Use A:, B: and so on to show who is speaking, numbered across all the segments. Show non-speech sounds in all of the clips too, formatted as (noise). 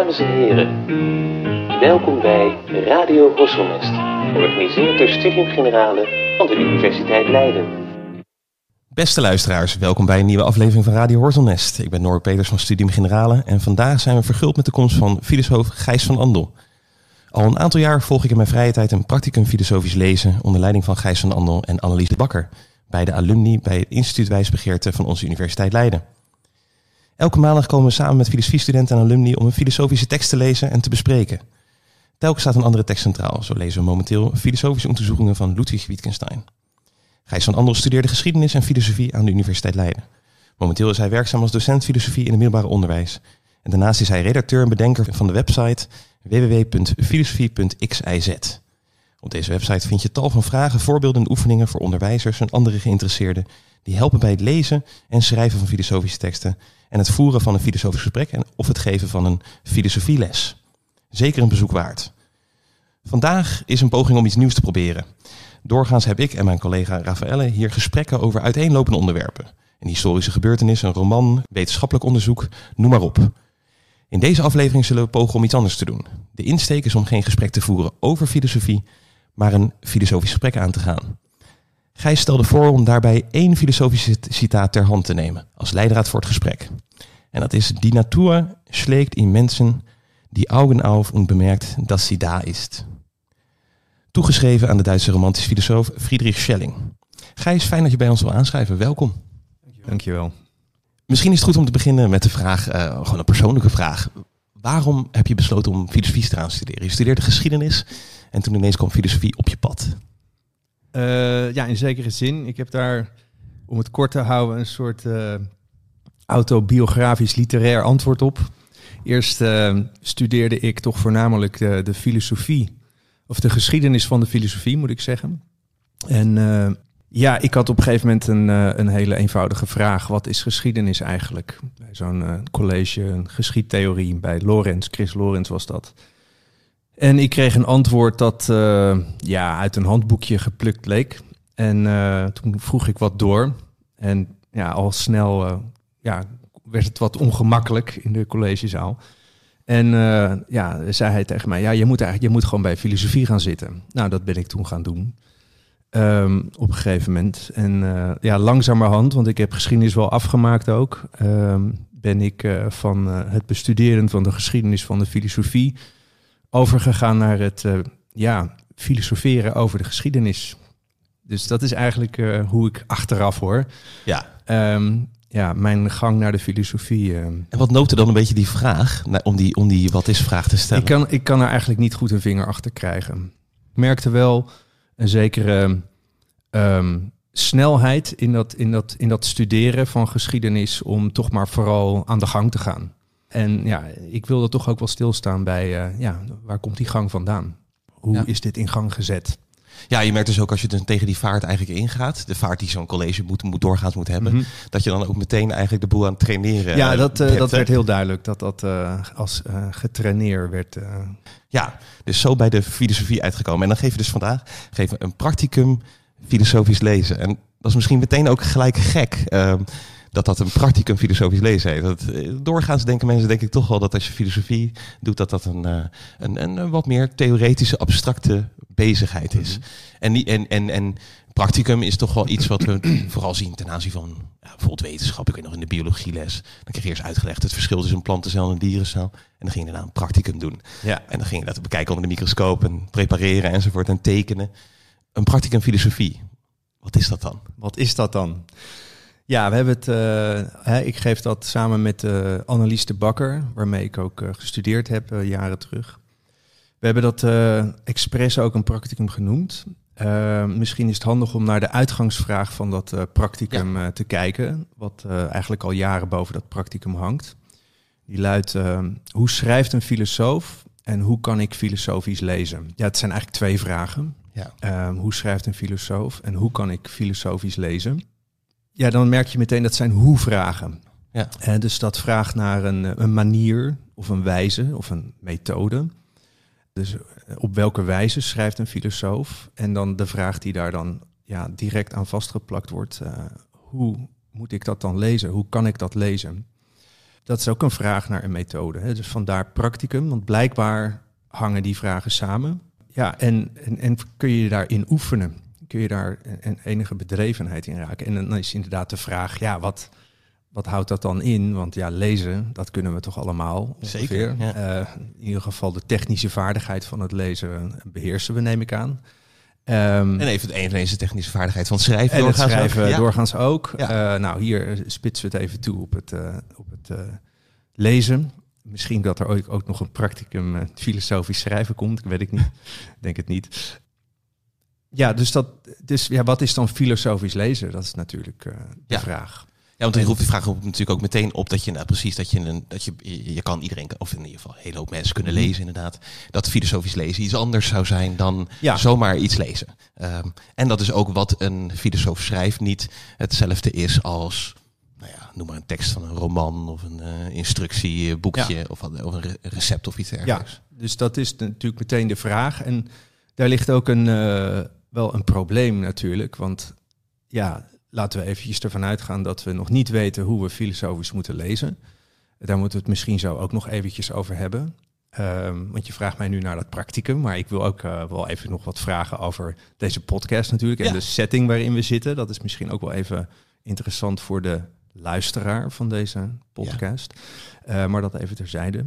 A: Dames en heren, welkom bij Radio Horselnest, georganiseerd door Studium Generale van de Universiteit Leiden.
B: Beste luisteraars, welkom bij een nieuwe aflevering van Radio Horselnest. Ik ben Noor Peters van Studium Generale en vandaag zijn we verguld met de komst van filosoof Gijs van Andel. Al een aantal jaar volg ik in mijn vrije tijd een practicum filosofisch lezen onder leiding van Gijs van Andel en Annelies de Bakker, beide alumni bij het Instituut Wijsbegeerte van onze Universiteit Leiden. Elke maandag komen we samen met filosofiestudenten en alumni om een filosofische tekst te lezen en te bespreken. Telkens staat een andere tekst centraal. Zo lezen we momenteel filosofische onderzoekingen van Ludwig Wittgenstein. Gijs van Andel studeerde geschiedenis en filosofie aan de Universiteit Leiden. Momenteel is hij werkzaam als docent filosofie in het middelbare onderwijs. En daarnaast is hij redacteur en bedenker van de website www.filosofie.xiz. Op deze website vind je tal van vragen, voorbeelden en oefeningen voor onderwijzers en andere geïnteresseerden die helpen bij het lezen en schrijven van filosofische teksten en het voeren van een filosofisch gesprek en of het geven van een filosofieles. Zeker een bezoek waard. Vandaag is een poging om iets nieuws te proberen. Doorgaans heb ik en mijn collega Raffaelle hier gesprekken over uiteenlopende onderwerpen. Een historische gebeurtenis, een roman, wetenschappelijk onderzoek, noem maar op. In deze aflevering zullen we pogen om iets anders te doen. De insteek is om geen gesprek te voeren over filosofie, maar een filosofisch gesprek aan te gaan. Gijs stelde voor om daarbij één filosofisch citaat ter hand te nemen als leidraad voor het gesprek. En dat is: Die Natur schlägt in mensen die Augen auf und bemerkt, dass sie da ist. Toegeschreven aan de Duitse romantisch filosoof Friedrich Schelling. Gijs, fijn dat je bij ons wil aanschrijven. Welkom.
C: Dankjewel.
B: Misschien is het goed om te beginnen met de vraag, uh, gewoon een persoonlijke vraag. Waarom heb je besloten om filosofie te gaan studeren? Je studeerde geschiedenis en toen ineens kwam filosofie op je pad.
C: Uh, ja, in zekere zin. Ik heb daar, om het kort te houden, een soort uh, autobiografisch literair antwoord op. Eerst uh, studeerde ik toch voornamelijk de, de, filosofie, of de geschiedenis van de filosofie, moet ik zeggen. En ja, ik had op een gegeven moment een, een hele eenvoudige vraag. Wat is geschiedenis eigenlijk? Bij zo'n college, geschiedtheorie bij Lorenz, Chris Lorenz was dat. En ik kreeg een antwoord dat uh, ja, uit een handboekje geplukt leek. En uh, toen vroeg ik wat door. En ja, al snel uh, ja, werd het wat ongemakkelijk in de collegezaal. En ja, zei hij tegen mij, ja, je moet, eigenlijk, je moet gewoon bij filosofie gaan zitten. Nou, dat ben ik toen gaan doen. Um, op een gegeven moment. En ja, langzamerhand, want ik heb geschiedenis wel afgemaakt ook, um, ben ik van het bestuderen van de geschiedenis van de filosofie overgegaan naar het uh, ja, filosoferen over de geschiedenis. Dus dat is eigenlijk uh, hoe ik achteraf hoor.
B: Ja.
C: Um, ja, mijn gang naar de filosofie. Uh.
B: En wat noopte dan een beetje die vraag, om die, om die wat is vraag te stellen?
C: Ik kan, ik kan er eigenlijk niet goed een vinger achter krijgen. Ik merkte wel een zekere um, snelheid in dat, in, dat, in dat studeren van geschiedenis om toch maar vooral aan de gang te gaan. En ja, ik wilde toch ook wel stilstaan bij, uh, ja, waar komt die gang vandaan? Hoe ja. is dit in gang gezet?
B: Ja, je merkt dus ook als je dus tegen die vaart eigenlijk ingaat, de vaart die zo'n college moet, moet doorgaans moet hebben, mm -hmm. dat je dan ook meteen eigenlijk de boel aan het traineren
C: Ja, dat, uh, dat werd heel duidelijk, dat dat uh, als uh, getraineerd werd.
B: Ja, dus zo bij de filosofie uitgekomen. En dan geef je dus vandaag geef een practicum filosofisch lezen. En dat is misschien meteen ook gelijk gek. Dat dat een practicum filosofisch lezen heeft. Dat, doorgaans denken mensen denk ik toch wel dat als je filosofie doet, dat dat een, een, een, een wat meer theoretische, abstracte bezigheid is. Mm -hmm. en, die, en, en, en practicum is toch wel iets wat we (clears throat) vooral zien ten aanzien van ja, bijvoorbeeld wetenschap. Ik weet nog in de biologieles. Dan kreeg je eerst uitgelegd het verschil tussen een plantencel en een dierencel. En dan ging je daarna een practicum doen.
C: Ja.
B: En dan ging je dat bekijken onder de microscoop en prepareren enzovoort en tekenen. Een practicum filosofie. Wat is dat dan?
C: Wat is dat dan? Ja, we hebben het. Uh, hè, ik geef dat samen met uh, Annelies de Bakker, waarmee ik ook uh, gestudeerd heb jaren terug. We hebben dat expres ook een practicum genoemd. misschien is het handig om naar de uitgangsvraag van dat practicum ja. te kijken, wat eigenlijk al jaren boven dat practicum hangt. Die luidt: hoe schrijft een filosoof en hoe kan ik filosofisch lezen? Ja, het zijn eigenlijk twee vragen.
B: Ja.
C: hoe schrijft een filosoof en hoe kan ik filosofisch lezen? Ja, dan merk je meteen dat zijn hoe-vragen.
B: Ja.
C: Dus dat vraagt naar een, een manier of een wijze of een methode. Dus op welke wijze schrijft een filosoof? En dan de vraag die daar dan ja, direct aan vastgeplakt wordt. Uh, hoe moet ik dat dan lezen? Hoe kan ik dat lezen? dat is ook een vraag naar een methode. Hè? Dus vandaar practicum, want blijkbaar hangen die vragen samen. Ja, en, en, en kun je je daarin oefenen? Kun je daar een enige bedrevenheid in raken? En dan is inderdaad de vraag, ja, wat, wat houdt dat dan in? Want ja, lezen, dat kunnen we toch allemaal ongeveer.
B: Zeker, ja.
C: Eh, in ieder geval de technische vaardigheid van het lezen beheersen we, neem ik aan. Ehm,
B: En even eveneens de technische vaardigheid van schrijven.
C: en
B: doorgaans ook.
C: schrijven
B: Ja.
C: doorgaans ook.
B: Ja.
C: Eh, nou, hier spitsen we het even toe op het, eh, op het lezen. Misschien dat er ook, ook nog een practicum filosofisch schrijven komt. Ik weet ik niet. Denk het niet. Ja, dus, dat, dus ja, wat is dan filosofisch lezen? Dat is natuurlijk eh, de
B: Ja.
C: vraag.
B: Ja, want die roept die vraag roept natuurlijk ook meteen op dat je nou, precies dat je een dat je, je kan iedereen of in ieder geval een hele hoop mensen kunnen
C: Mhm.
B: lezen inderdaad dat filosofisch lezen iets anders zou zijn dan
C: Ja.
B: zomaar iets lezen. Ehm, en dat is ook wat een filosoof schrijft niet hetzelfde is als nou ja, noem maar een tekst van een roman of een eh, instructieboekje of, wat- of een re- recept of iets
C: Ja,
B: dergelijks.
C: dus dat is natuurlijk meteen de vraag. En daar ligt ook een, eh, wel een probleem natuurlijk. Want ja, laten we eventjes ervan uitgaan dat we nog niet weten hoe we filosofisch moeten lezen. Daar moeten we het misschien zo ook nog eventjes over hebben. Ehm, want je vraagt mij nu naar dat practicum, maar ik wil ook eh, wel even nog wat vragen over deze podcast natuurlijk. En
B: Ja.
C: de setting waarin we zitten. Dat is misschien ook wel even interessant voor de luisteraar van deze podcast. Eh, maar dat even terzijde.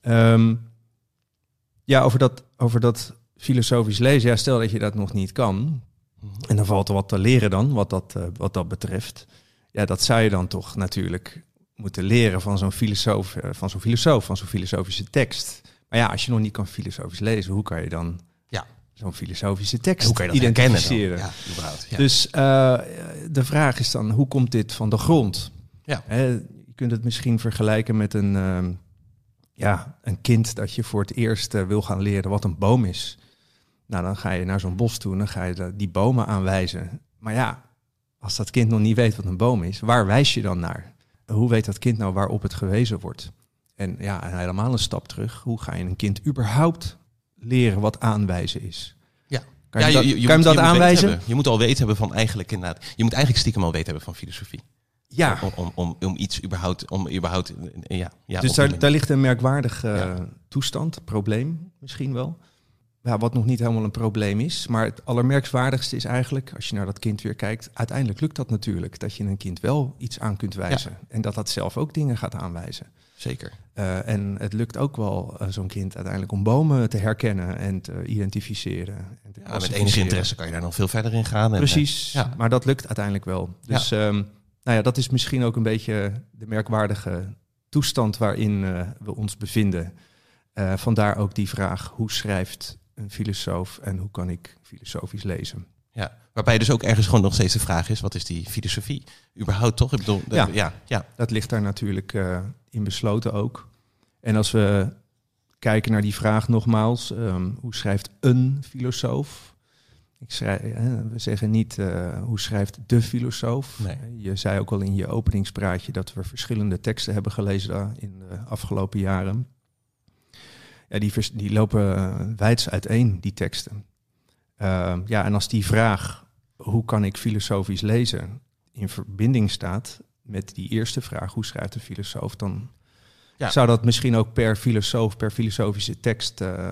C: Ehm, ja, over dat, over dat filosofisch lezen. Ja, stel dat je dat nog niet kan.
B: Mhm.
C: En dan valt er wat te leren dan, wat dat, eh, wat dat betreft. Ja, dat zou je dan toch natuurlijk moeten leren van zo'n filosoof, eh, van zo'n filosoof, van zo'n filosofische tekst. Maar ja, als je nog niet kan filosofisch lezen, hoe kan je dan
B: Ja.
C: zo'n filosofische tekst
B: En hoe kan je dat dan?
C: identificeren?
B: Ja.
C: Dus eh, de vraag is dan, hoe komt dit van de grond?
B: Ja.
C: Hè, je kunt het misschien vergelijken met een, ja, een kind dat je voor het eerst wil gaan leren wat een boom is. Nou, dan ga je naar zo'n bos toe en dan ga je die bomen aanwijzen. Maar ja, als dat kind nog niet weet wat een boom is, waar wijs je dan naar? Hoe weet dat kind nou waarop het gewezen wordt? En ja, en helemaal een stap terug. Hoe ga je een kind überhaupt leren wat aanwijzen is?
B: Ja.
C: Kan je,
B: Ja, je- je
C: kan je
B: moet-
C: hem dat
B: moet
C: aanwijzen?
B: Je moet al weten hebben van eigenlijk inderdaad. Je moet eigenlijk stiekem al weten hebben van filosofie.
C: Ja,
B: Om, om, om, om iets überhaupt, om überhaupt, ja. ja
C: dus daar, daar ligt een merkwaardige eh,
B: Ja.
C: toestand, probleem misschien wel. Ja, wat nog niet helemaal een probleem is. Maar het allermerkwaardigste is eigenlijk, als je naar dat kind weer kijkt, uiteindelijk lukt dat natuurlijk. Dat je een kind wel iets aan kunt wijzen. En dat dat zelf ook dingen gaat aanwijzen.
B: Zeker.
C: Eh, en het lukt ook wel eh, zo'n kind uiteindelijk om bomen te herkennen en te identificeren. En te
B: Ja, met enige interesse kan je daar nog veel verder in gaan. En,
C: Precies,
B: ja.
C: maar dat lukt uiteindelijk wel. Dus ehm, nou ja, dat is misschien ook een beetje de merkwaardige toestand waarin eh, we ons bevinden. Eh, vandaar ook die vraag, hoe schrijft een filosoof en hoe kan ik filosofisch lezen?
B: Ja, waarbij dus ook ergens gewoon nog steeds de vraag is, wat is die filosofie? Überhaupt toch? Ik bedoel,
C: Ja.
B: ja. ja, ja.
C: Dat ligt daar natuurlijk eh, in besloten ook. En als we kijken naar die vraag nogmaals, ehm, hoe schrijft een filosoof? Ik schrijf, eh, we zeggen niet eh, hoe schrijft de filosoof.
B: Nee.
C: Je zei ook al in je openingspraatje dat we verschillende teksten hebben gelezen daar in de afgelopen jaren. Ja, die, vers- die lopen eh, wijds uiteen, die teksten. Ehm, ja, en als die vraag, hoe kan ik filosofisch lezen, in verbinding staat met die eerste vraag, hoe schrijft een filosoof, dan
B: Ja.
C: zou dat misschien ook per filosoof, per filosofische tekst, eh,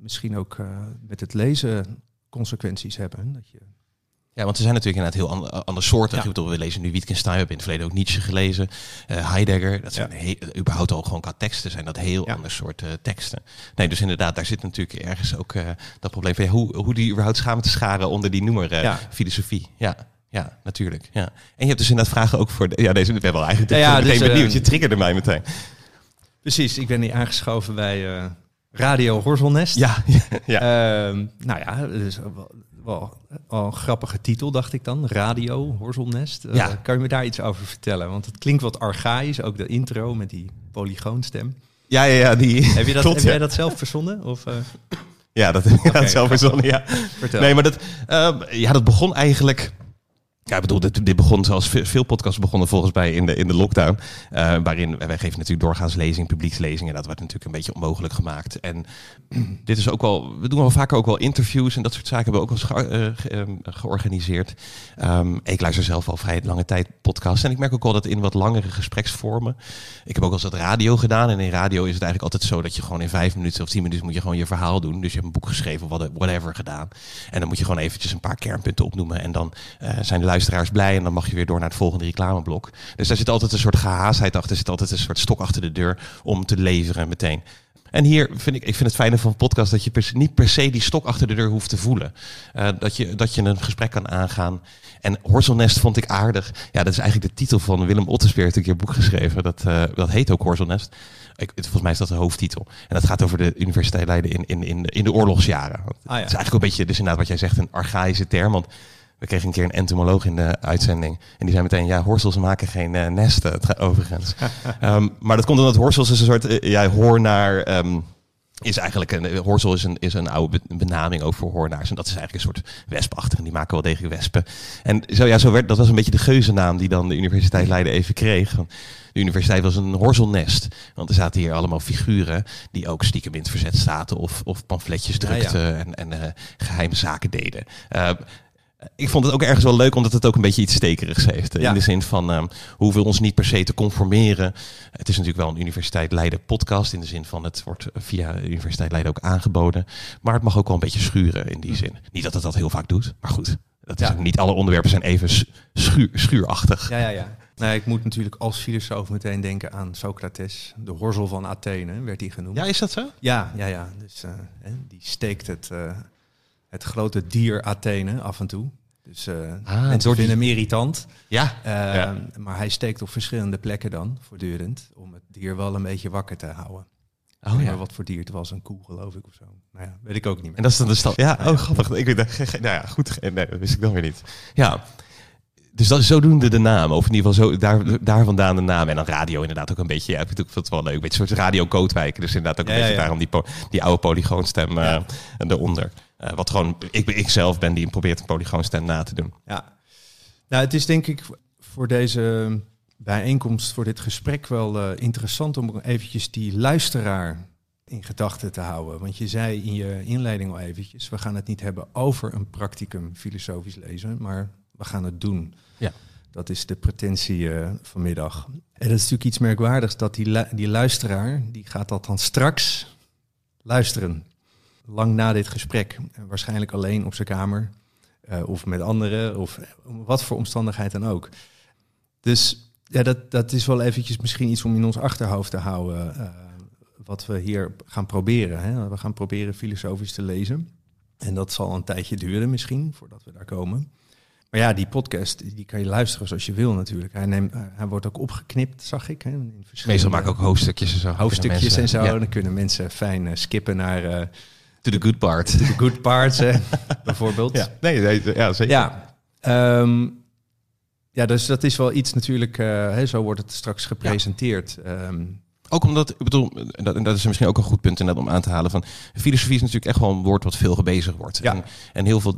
C: misschien ook eh, met het lezen consequenties hebben. Dat je,
B: Ja, want ze zijn natuurlijk inderdaad heel an- ander soortig.
C: Ja.
B: Ik bedoel, we lezen nu Wittgenstein, we hebben in het verleden ook Nietzsche gelezen. eh, Heidegger, dat zijn he- überhaupt al gewoon qua teksten zijn dat heel
C: Ja.
B: ander soort eh, teksten. Nee, dus inderdaad, daar zit natuurlijk ergens ook eh, dat probleem van hoe, hoe die überhaupt schamen te scharen onder die noemer eh, filosofie. Ja. Ja, natuurlijk. Ja. En je hebt dus inderdaad vragen ook voor... De, ja, deze, we hebben wel eigenlijk
C: Ja, (laughs) dus, eh,
B: benieuwd. Je triggerde mij meteen.
C: Precies, ik ben hier aangeschoven bij eh, Radio Horzelnest.
B: Ja, (laughs) ja.
C: Ehm, nou ja, dus wel, wel, wel een grappige titel, dacht ik dan. Radio Horzelnest. Eh,
B: Ja.
C: Kan je me daar iets over vertellen? Want het klinkt wat archaïs, ook de intro met die polygoonstem.
B: ja, ja, ja, die... (laughs)
C: Heb, je dat, (laughs)
B: Klopt,
C: heb
B: ja.
C: jij dat zelf verzonnen? Of, eh,
B: Ja, dat heb ik zelf verzonnen, ja.
C: vertel.
B: Nee, maar dat, ehm, ja, dat begon eigenlijk... Ja, ik bedoel, dit, begon zoals ve- veel podcasts begonnen volgens mij in de, in de lockdown. eh, waarin wij geven natuurlijk doorgaans lezing, publiekslezingen. Dat werd natuurlijk een beetje onmogelijk gemaakt. En (clears throat) dit is ook wel, we doen wel vaker ook wel interviews en dat soort zaken hebben we ook wel eh, ehm, georganiseerd. Ehm, ik luister zelf al vrij lange tijd podcasts. En ik merk ook wel dat in wat langere gespreksvormen. Ik heb ook wel eens wat radio gedaan. En in radio is het eigenlijk altijd zo dat je gewoon in vijf minuten of tien minuten moet je gewoon je verhaal doen. Dus je hebt een boek geschreven, wat- whatever gedaan. En dan moet je gewoon eventjes een paar kernpunten opnoemen. En dan eh, zijn de luisteraars blij. En dan mag je weer door naar het volgende reclameblok. Dus daar zit altijd een soort gehaastheid achter. Er zit altijd een soort stok achter de deur om te leveren meteen. En hier vind ik, ik vind het fijne van een podcast dat je per niet per se die stok achter de deur hoeft te voelen. Eh, dat, je, dat je een gesprek kan aangaan. En Horselnest vond ik aardig. Ja, dat is eigenlijk de titel van Willem Ottespeer. heeft een keer een boek geschreven. Dat, eh, dat heet ook Horselnest. Ik, het- volgens mij is dat de hoofdtitel. En dat gaat over de Universiteit Leiden in, in, in, de, in de oorlogsjaren. Het
C: ja.
B: is eigenlijk een beetje, dus inderdaad wat jij zegt, een archaïsche term. Want we kregen een keer een entomoloog in de uitzending. En die zei meteen, ja, horsels maken geen eh, nesten, tra- overigens. (laughs) Ehm, maar dat komt omdat horsels is een soort, eh, ja, hoornaar... ehm, is eigenlijk een horsel is een, is een oude be- benaming ook voor hoornaars. En dat is eigenlijk een soort wespachtig. En die maken wel degelijk wespen. En zo, ja, zo werd, dat was een beetje de geuzennaam die dan de Universiteit Leiden even kreeg. De universiteit was een horzelnest. Want er zaten hier allemaal figuren die ook stiekem in het verzet zaten. Of, of pamfletjes
C: Ja, ja.
B: drukten en, en eh, geheime zaken deden. Eh, ik vond het ook ergens wel leuk, omdat het ook een beetje iets stekerigs heeft.
C: Ja.
B: In de zin van, ehm, we hoeven ons niet per se te conformeren. Het is natuurlijk wel een Universiteit Leiden podcast. In de zin van, het wordt via de Universiteit Leiden ook aangeboden. Maar het mag ook wel een beetje schuren in die zin. Niet dat het dat heel vaak doet, maar goed. Dat is
C: Ja.
B: ook niet alle onderwerpen zijn even schuur, schuurachtig.
C: Ja, ja, ja. Nou, ik moet natuurlijk als filosoof meteen denken aan Socrates. De horzel van Athene werd hij genoemd.
B: Ja, is dat zo?
C: Ja, ja, ja. Dus eh, die steekt het, eh, het grote dier Athene af en toe. Dus eh
B: Ah,
C: mensen vinden hem irritant.
B: Ja.
C: Eh,
B: Ja.
C: Maar hij steekt op verschillende plekken dan, voortdurend, om het dier wel een beetje wakker te houden.
B: Oh ja.
C: wat voor dier het was, een koe geloof ik of zo. Nou ja, weet ik ook niet meer.
B: En dat is dan de stad. Ja, oh grappig. Ik weet. (laughs) Nou ja, goed. Nee, dat wist ik dan weer niet. Ja. Dus dat is zodoende de naam. Of in ieder geval zo, daar, daar vandaan de naam. En dan radio inderdaad ook een beetje. Ja, ik vind het wel leuk. Een beetje een soort radio Kootwijk. Dus inderdaad ook een
C: Ja,
B: beetje
C: ja.
B: daarom die, die oude polygoonstem
C: Ja.
B: eronder. Eh, wat gewoon, ik, ik zelf ben die probeert een polygoonstem na te doen.
C: Ja. Nou, het is denk ik voor deze bijeenkomst, voor dit gesprek wel eh, interessant om eventjes die luisteraar in gedachten te houden. Want je zei in je inleiding al eventjes, we gaan het niet hebben over een practicum filosofisch lezen, maar we gaan het doen.
B: Ja.
C: Dat is de pretentie eh, vanmiddag. En dat is natuurlijk iets merkwaardigs, dat die, lu- die luisteraar, die gaat dat dan straks luisteren. Lang na dit gesprek. En waarschijnlijk alleen op zijn kamer. eh, of met anderen. Of om wat voor omstandigheid dan ook. Dus ja, dat, dat is wel eventjes misschien iets om in ons achterhoofd te houden. eh, wat we hier gaan proberen. Hè. We gaan proberen filosofisch te lezen. En dat zal een tijdje duren misschien, voordat we daar komen. Maar ja, die podcast, die kan je luisteren zoals je wil natuurlijk. Hij, neemt, hij wordt ook opgeknipt, zag ik. Hè, in verschillende
B: Meestal maak ik ook hoofdstukjes en zo.
C: hoofdstukjes en zo. Dan kunnen mensen fijn eh, skippen naar eh
B: To the good part.
C: de good parts, hè, (laughs) bijvoorbeeld.
B: Ja, nee, nee, ja zeker.
C: Ja, ehm, ja, dus dat is wel iets natuurlijk, eh, hè, zo wordt het straks gepresenteerd. Ehm,
B: Ook omdat, ik bedoel, en dat, en dat is misschien ook een goed punt om aan te halen. Van, filosofie is natuurlijk echt wel een woord wat veel gebezigd wordt.
C: Ja.
B: En, en heel veel,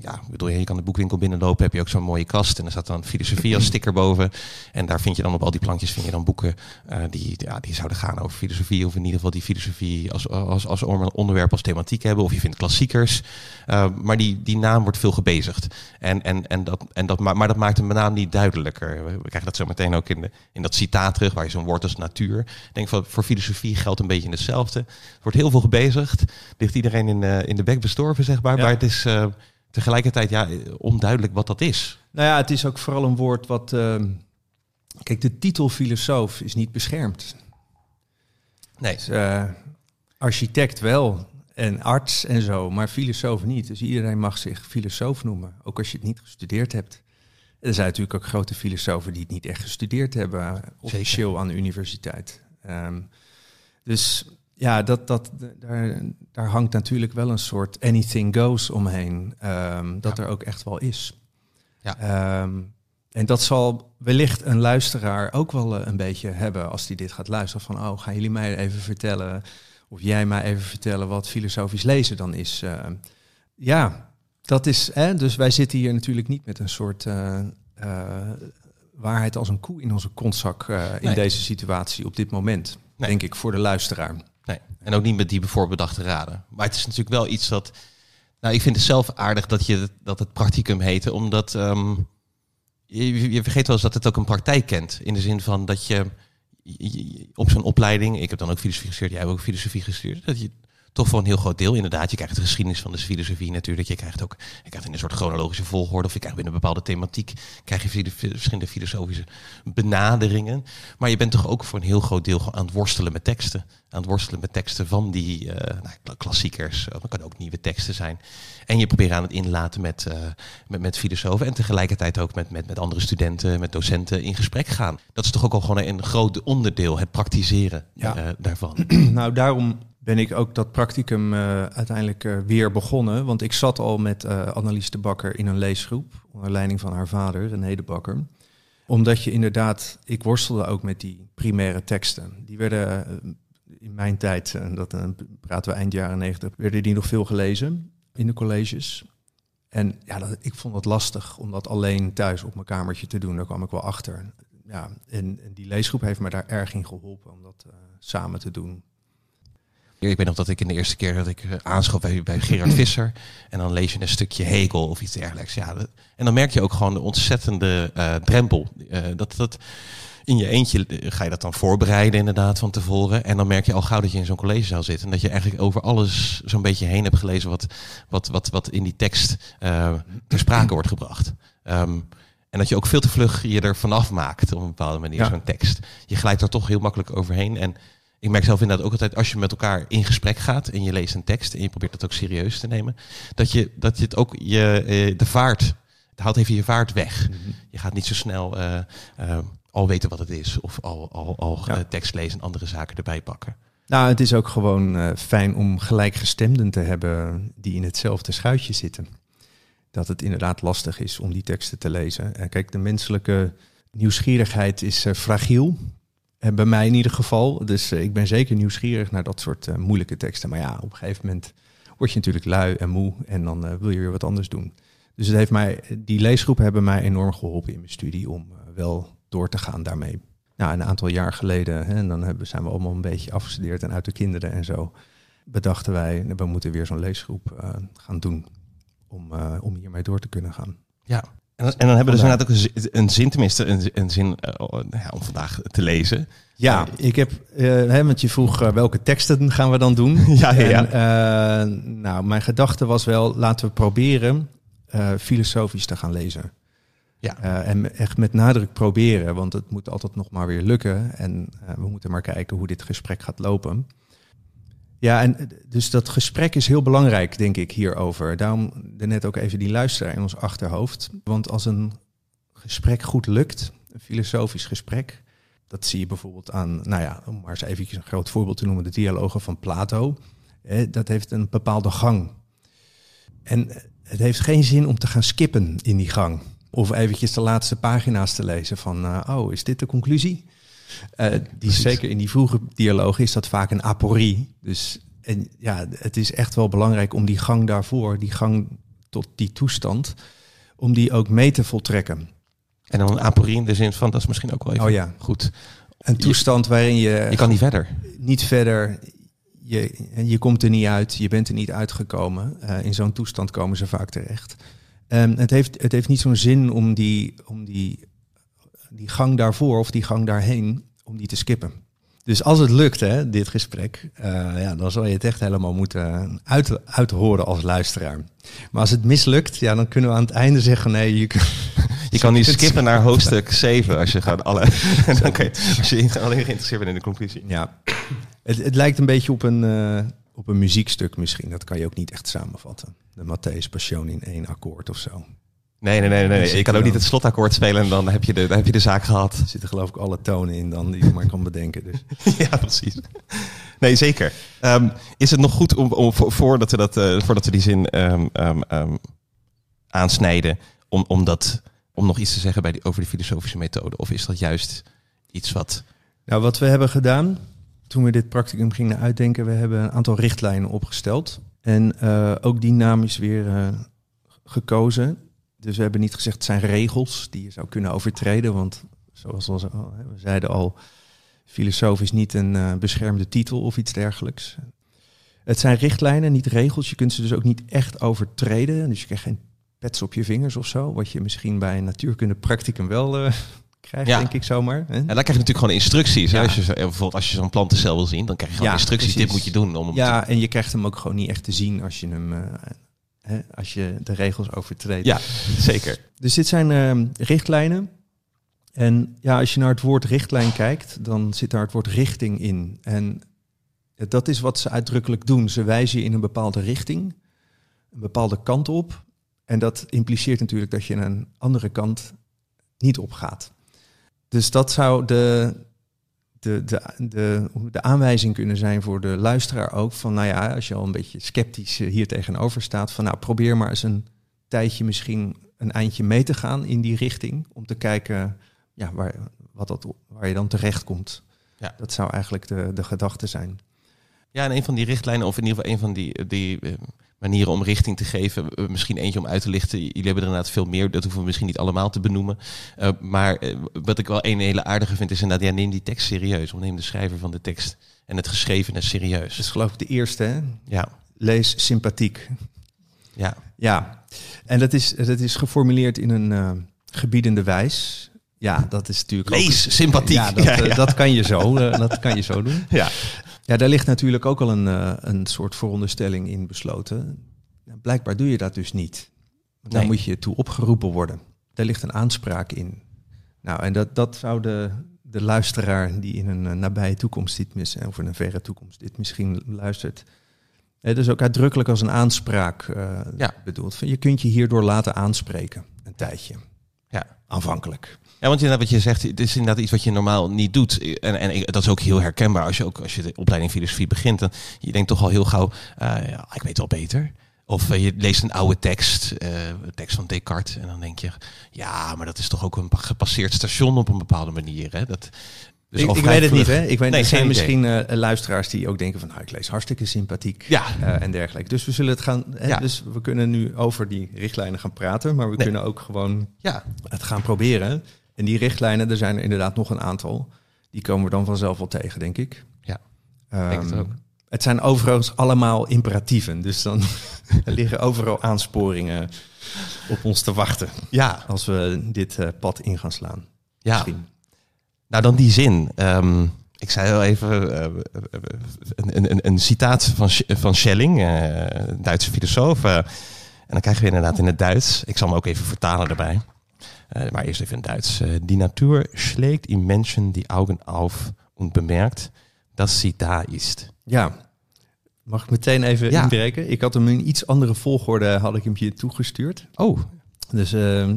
B: ja, ik bedoel, je kan de boekwinkel binnenlopen, heb je ook zo'n mooie kast. En er staat dan filosofie als sticker boven. En daar vind je dan op al die plankjes vind je dan boeken eh, die, ja, die zouden gaan over filosofie. Of in ieder geval die filosofie als, als, als onderwerp, als thematiek hebben. Of je vindt klassiekers. Eh, maar die, die naam wordt veel gebezigd. En, en, en dat, en dat, ma- maar dat maakt de naam niet duidelijker. We, krijgen dat zo meteen ook in, de, in dat citaat terug, waar je zo'n woord als natuur. Ik denk van voor filosofie geldt een beetje hetzelfde. Er wordt heel veel gebezigd. Ligt iedereen in, de in de bek bestorven, zeg maar.
C: Ja.
B: Maar het is eh, tegelijkertijd ja, onduidelijk wat dat is.
C: nou ja, het is ook vooral een woord wat... ehm, kijk, de titel filosoof is niet beschermd.
B: Nee.
C: Dus, eh, architect wel en arts en zo, maar filosoof niet. Dus iedereen mag zich filosoof noemen, ook als je het niet gestudeerd hebt. Er zijn natuurlijk ook grote filosofen die het niet echt gestudeerd hebben, officieel aan de universiteit. Ehm, dus ja, dat, dat, daar, daar hangt natuurlijk wel een soort anything goes omheen, ehm, dat
B: Ja.
C: er ook echt wel is.
B: Ja.
C: Ehm, en dat zal wellicht een luisteraar ook wel eh, een beetje hebben als die dit gaat luisteren. Van, oh, gaan jullie mij even vertellen, of jij mij even vertellen wat filosofisch lezen dan is? Ehm, ja, dat is, hè, dus wij zitten hier natuurlijk niet met een soort uh, waarheid als een koe in onze kontzak in deze situatie op dit moment. Denk ik voor de luisteraar.
B: Nee, en ook niet met die voorbedachte raden. Maar het is natuurlijk wel iets dat. Nou, ik vind het zelf aardig dat, je, dat het practicum heet, omdat um, je, je, vergeet wel eens dat het ook een praktijk kent. In de zin van dat je, op zo'n opleiding, ik heb dan ook filosofie gestudeerd, jij hebt ook filosofie gestudeerd, dat je toch voor een heel groot deel inderdaad. Je krijgt de geschiedenis van de filosofie natuurlijk. Je krijgt ook je krijgt in een soort chronologische volgorde. Of je krijgt binnen een bepaalde thematiek. Krijg je verschillende filosofische benaderingen. Maar je bent toch ook voor een heel groot deel aan het worstelen met teksten. Aan het worstelen met teksten van die uh, nou, klassiekers. Dat kan ook nieuwe teksten zijn. En je probeert aan het inlaten met, uh, met, met filosofen. En tegelijkertijd ook met, met, met andere studenten, met docenten in gesprek gaan. Dat is toch ook al gewoon een groot onderdeel, het praktiseren ja. uh, daarvan. (clears throat)
C: nou, daarom ben ik ook dat practicum uh, uiteindelijk uh, weer begonnen. Want ik zat al met uh, Annelies de Bakker in een leesgroep, onder leiding van haar vader, René de Bakker. Omdat je inderdaad, ik worstelde ook met die primaire teksten. Die werden in mijn tijd, en dat praten we eind jaren negentig, werden die nog veel gelezen in de colleges. En ja, dat, ik vond het lastig om dat alleen thuis op mijn kamertje te doen. Daar kwam ik wel achter. Ja, en, en die leesgroep heeft me daar erg in geholpen om dat samen te doen.
B: Ik weet nog dat ik in de eerste keer dat ik uh, aanschoof bij, bij Gerard (clears throat) Visser. En dan lees je een stukje Hegel of iets dergelijks. Ja, en dan merk je ook gewoon de ontzettende uh, drempel. Uh, dat, dat, in je eentje ga je dat dan voorbereiden inderdaad van tevoren. En dan merk je al gauw dat je in zo'n collegezaal zit. En dat je eigenlijk over alles zo'n beetje heen hebt gelezen wat, wat, wat, wat in die tekst ter sprake wordt gebracht. Um, en dat je ook veel te vlug je er vanaf maakt op een bepaalde manier, ja. zo'n tekst. Je glijdt er toch heel makkelijk overheen. En ik merk zelf inderdaad ook altijd als je met elkaar in gesprek gaat en je leest een tekst en je probeert dat ook serieus te nemen, dat je, dat je het ook je, eh, de vaart, het haalt even je vaart weg. Mhm. Je gaat niet zo snel uh, uh, al weten wat het is of al, al, al ja. tekst lezen en andere zaken erbij pakken.
C: Nou, het is ook gewoon uh, fijn om gelijkgestemden te hebben die in hetzelfde schuitje zitten. Dat het inderdaad lastig is om die teksten te lezen. En kijk, de menselijke nieuwsgierigheid is fragiel. En bij mij in ieder geval. Dus uh, ik ben zeker nieuwsgierig naar dat soort uh, moeilijke teksten. Maar ja, op een gegeven moment word je natuurlijk lui en moe en dan wil je weer wat anders doen. Dus het heeft mij, die leesgroepen hebben mij enorm geholpen in mijn studie om wel door te gaan daarmee. Nou, een aantal jaar geleden, hè, en dan hebben, zijn we allemaal een beetje afgestudeerd en uit de kinderen en zo, bedachten wij, we moeten weer zo'n leesgroep gaan doen om, om hiermee door te kunnen gaan.
B: Ja, en, en dan hebben we dus inderdaad ook een, een zin, tenminste een, een zin uh, ja, om vandaag te lezen.
C: Ja, ik heb, uh, hè, want je vroeg uh, welke teksten gaan we dan doen. (laughs)
B: ja, ja,
C: en, nou, mijn gedachte was wel, laten we proberen filosofisch te gaan lezen. Ja. en echt met nadruk proberen, want het moet altijd nog maar weer lukken. En we moeten maar kijken hoe dit gesprek gaat lopen. Ja, en dus dat gesprek is heel belangrijk, denk ik, hierover. Daarom net ook even die luisteraar in ons achterhoofd. Want als een gesprek goed lukt, een filosofisch gesprek, dat zie je bijvoorbeeld aan, nou ja, om maar eens eventjes een groot voorbeeld te noemen, de dialogen van Plato. dat heeft een bepaalde gang. En het heeft geen zin om te gaan skippen in die gang. Of eventjes de laatste pagina's te lezen van, uh, oh, is dit de conclusie? Uh, die, zeker in die vroege dialoog is dat vaak een aporie. Dus en ja, het is echt wel belangrijk om die gang daarvoor, die gang tot die toestand, om die ook mee te voltrekken.
B: En dan een aporie in de zin van, dat is misschien ook wel even oh ja. goed.
C: Een toestand waarin je...
B: Je kan niet verder.
C: Niet verder. Je, je komt er niet uit, je bent er niet uitgekomen. Uh, in zo'n toestand komen ze vaak terecht. Um, het, heeft, het heeft niet zo'n zin om die, om die die gang daarvoor of die gang daarheen, om die te skippen. Dus als het lukt, hè, dit gesprek, uh, ja, dan zal je het echt helemaal moeten uit, uithoren als luisteraar. Maar als het mislukt, ja, dan kunnen we aan het einde zeggen: nee, je, (laughs)
B: je kan niet (laughs) skippen naar hoofdstuk (laughs) 7 als je gaat alle. dan kan je, als je alleen geïnteresseerd bent in de conclusie.
C: Ja, het, het lijkt een beetje op een, uh, op een muziekstuk misschien. Dat kan je ook niet echt samenvatten. De Matthäus Passion in één akkoord of zo.
B: Nee, nee, nee, nee. Je kan ook niet het slotakkoord spelen en dan heb je de, dan heb je de zaak gehad.
C: Er zitten geloof ik alle tonen in dan die je maar kan bedenken. Dus. (laughs)
B: ja, precies. Nee, zeker. Um, is het nog goed om, om voordat, we dat, uh, voordat we die zin um, um, aansnijden, om, om, dat, om nog iets te zeggen bij die, over de filosofische methode? Of is dat juist iets wat...
C: Nou, wat we hebben gedaan toen we dit practicum gingen uitdenken, we hebben een aantal richtlijnen opgesteld. En uh, ook is weer uh, gekozen. Dus we hebben niet gezegd het zijn regels die je zou kunnen overtreden. Want zoals we zeiden al, filosoof is niet een uh, beschermde titel of iets dergelijks. Het zijn richtlijnen, niet regels. Je kunt ze dus ook niet echt overtreden. Dus je krijgt geen pets op je vingers of zo. Wat je misschien bij een natuurkunde practicum wel uh, (laughs) krijgt, denk ik zomaar.
B: Hè? En dan krijg je natuurlijk gewoon instructies. Ja. Als je, bijvoorbeeld als je zo'n plantencel wil zien, dan krijg je gewoon instructies. Dit moet je doen. Om hem
C: ja, en je krijgt hem ook gewoon niet echt te zien als je hem... Uh, hè, als je de regels overtreedt.
B: Ja, zeker.
C: Dus dit zijn uh, richtlijnen. En ja, als je naar het woord richtlijn kijkt, dan zit daar het woord richting in. En dat is wat ze uitdrukkelijk doen. Ze wijzen je in een bepaalde richting, een bepaalde kant op. En dat impliceert natuurlijk dat je een andere kant niet opgaat. Dus dat zou de, de, de, de, de aanwijzing kunnen zijn voor de luisteraar ook. Van nou ja, als je al een beetje sceptisch eh, hier tegenover staat. Van nou probeer maar eens een tijdje misschien een eindje mee te gaan in die richting. Om te kijken ja, waar, wat dat, waar je dan terecht komt. Ja. Dat zou eigenlijk de, de gedachte zijn.
B: Ja, en een van die richtlijnen, of in ieder geval een van die, die eh, manieren om richting te geven. Eh, misschien eentje om uit te lichten. Jullie hebben er inderdaad veel meer. Dat hoeven we misschien niet allemaal te benoemen. Uh, maar wat ik wel een hele aardige vind, is inderdaad, ja, neem die tekst serieus. Of neem de schrijver van de tekst en het geschrevene serieus.
C: Dat is geloof ik de eerste, hè?
B: Ja.
C: Lees sympathiek.
B: Ja.
C: Ja. En dat is, dat is geformuleerd in een uh, gebiedende wijs. Ja, dat is natuurlijk.
B: Lees, sympathiek.
C: Ja, dat, ja, dat, kan je zo, dat kan je zo doen.
B: Ja.
C: Ja, daar ligt natuurlijk ook al een, uh, een soort veronderstelling in besloten. Blijkbaar doe je dat dus niet. Daar nee. moet je toe opgeroepen worden. Daar ligt een aanspraak in. Nou, en dat, dat zou de, de luisteraar die in een uh, nabije toekomst dit mis, of in een verre toekomst dit misschien luistert. Het is ook uitdrukkelijk als een aanspraak uh, ja. bedoeld. Je kunt je hierdoor laten aanspreken, een tijdje.
B: Ja.
C: Aanvankelijk.
B: Ja, want inderdaad, wat je zegt, het is inderdaad iets wat je normaal niet doet. En, en dat is ook heel herkenbaar als je ook als je de opleiding filosofie begint. Dan je denkt toch al heel gauw, uh, ja, ik weet wel beter. Of uh, je leest een oude tekst, uh, tekst van Descartes, en dan denk je, ja, maar dat is toch ook een gepasseerd station op een bepaalde manier. Hè? Dat,
C: dus ik, ik weet het niet, hè? Ik weet, nee, er zijn misschien uh, luisteraars die ook denken van, nou, ik lees hartstikke sympathiek
B: ja.
C: uh, en dergelijke. Dus we zullen het gaan, hè, ja. dus we kunnen nu over die richtlijnen gaan praten, maar we nee. kunnen ook gewoon
B: ja.
C: het gaan proberen. En die richtlijnen, er zijn er inderdaad nog een aantal. Die komen we dan vanzelf wel tegen, denk ik.
B: Ja,
C: um, denk het ook. Het zijn overigens allemaal imperatieven. Dus dan er (laughs) liggen overal aansporingen op ons te wachten.
B: Ja.
C: Als we dit uh, pad in gaan slaan.
B: Ja. Misschien. Nou, dan die zin. Um, ik zei al even uh, een, een, een, citaat van, van Schelling, uh, Duitse filosoof. en dan krijgen we inderdaad in het Duits. Ik zal hem ook even vertalen daarbij. Uh, maar eerst even in Duits. Uh, die Natur schlägt in Menschen die Augen auf und bemerkt, dass sie da ist.
C: Ja, mag ik meteen even ja. inbreken? Ik had hem in iets andere volgorde, had ik hem je toegestuurd.
B: Oh.
C: Dus, uh,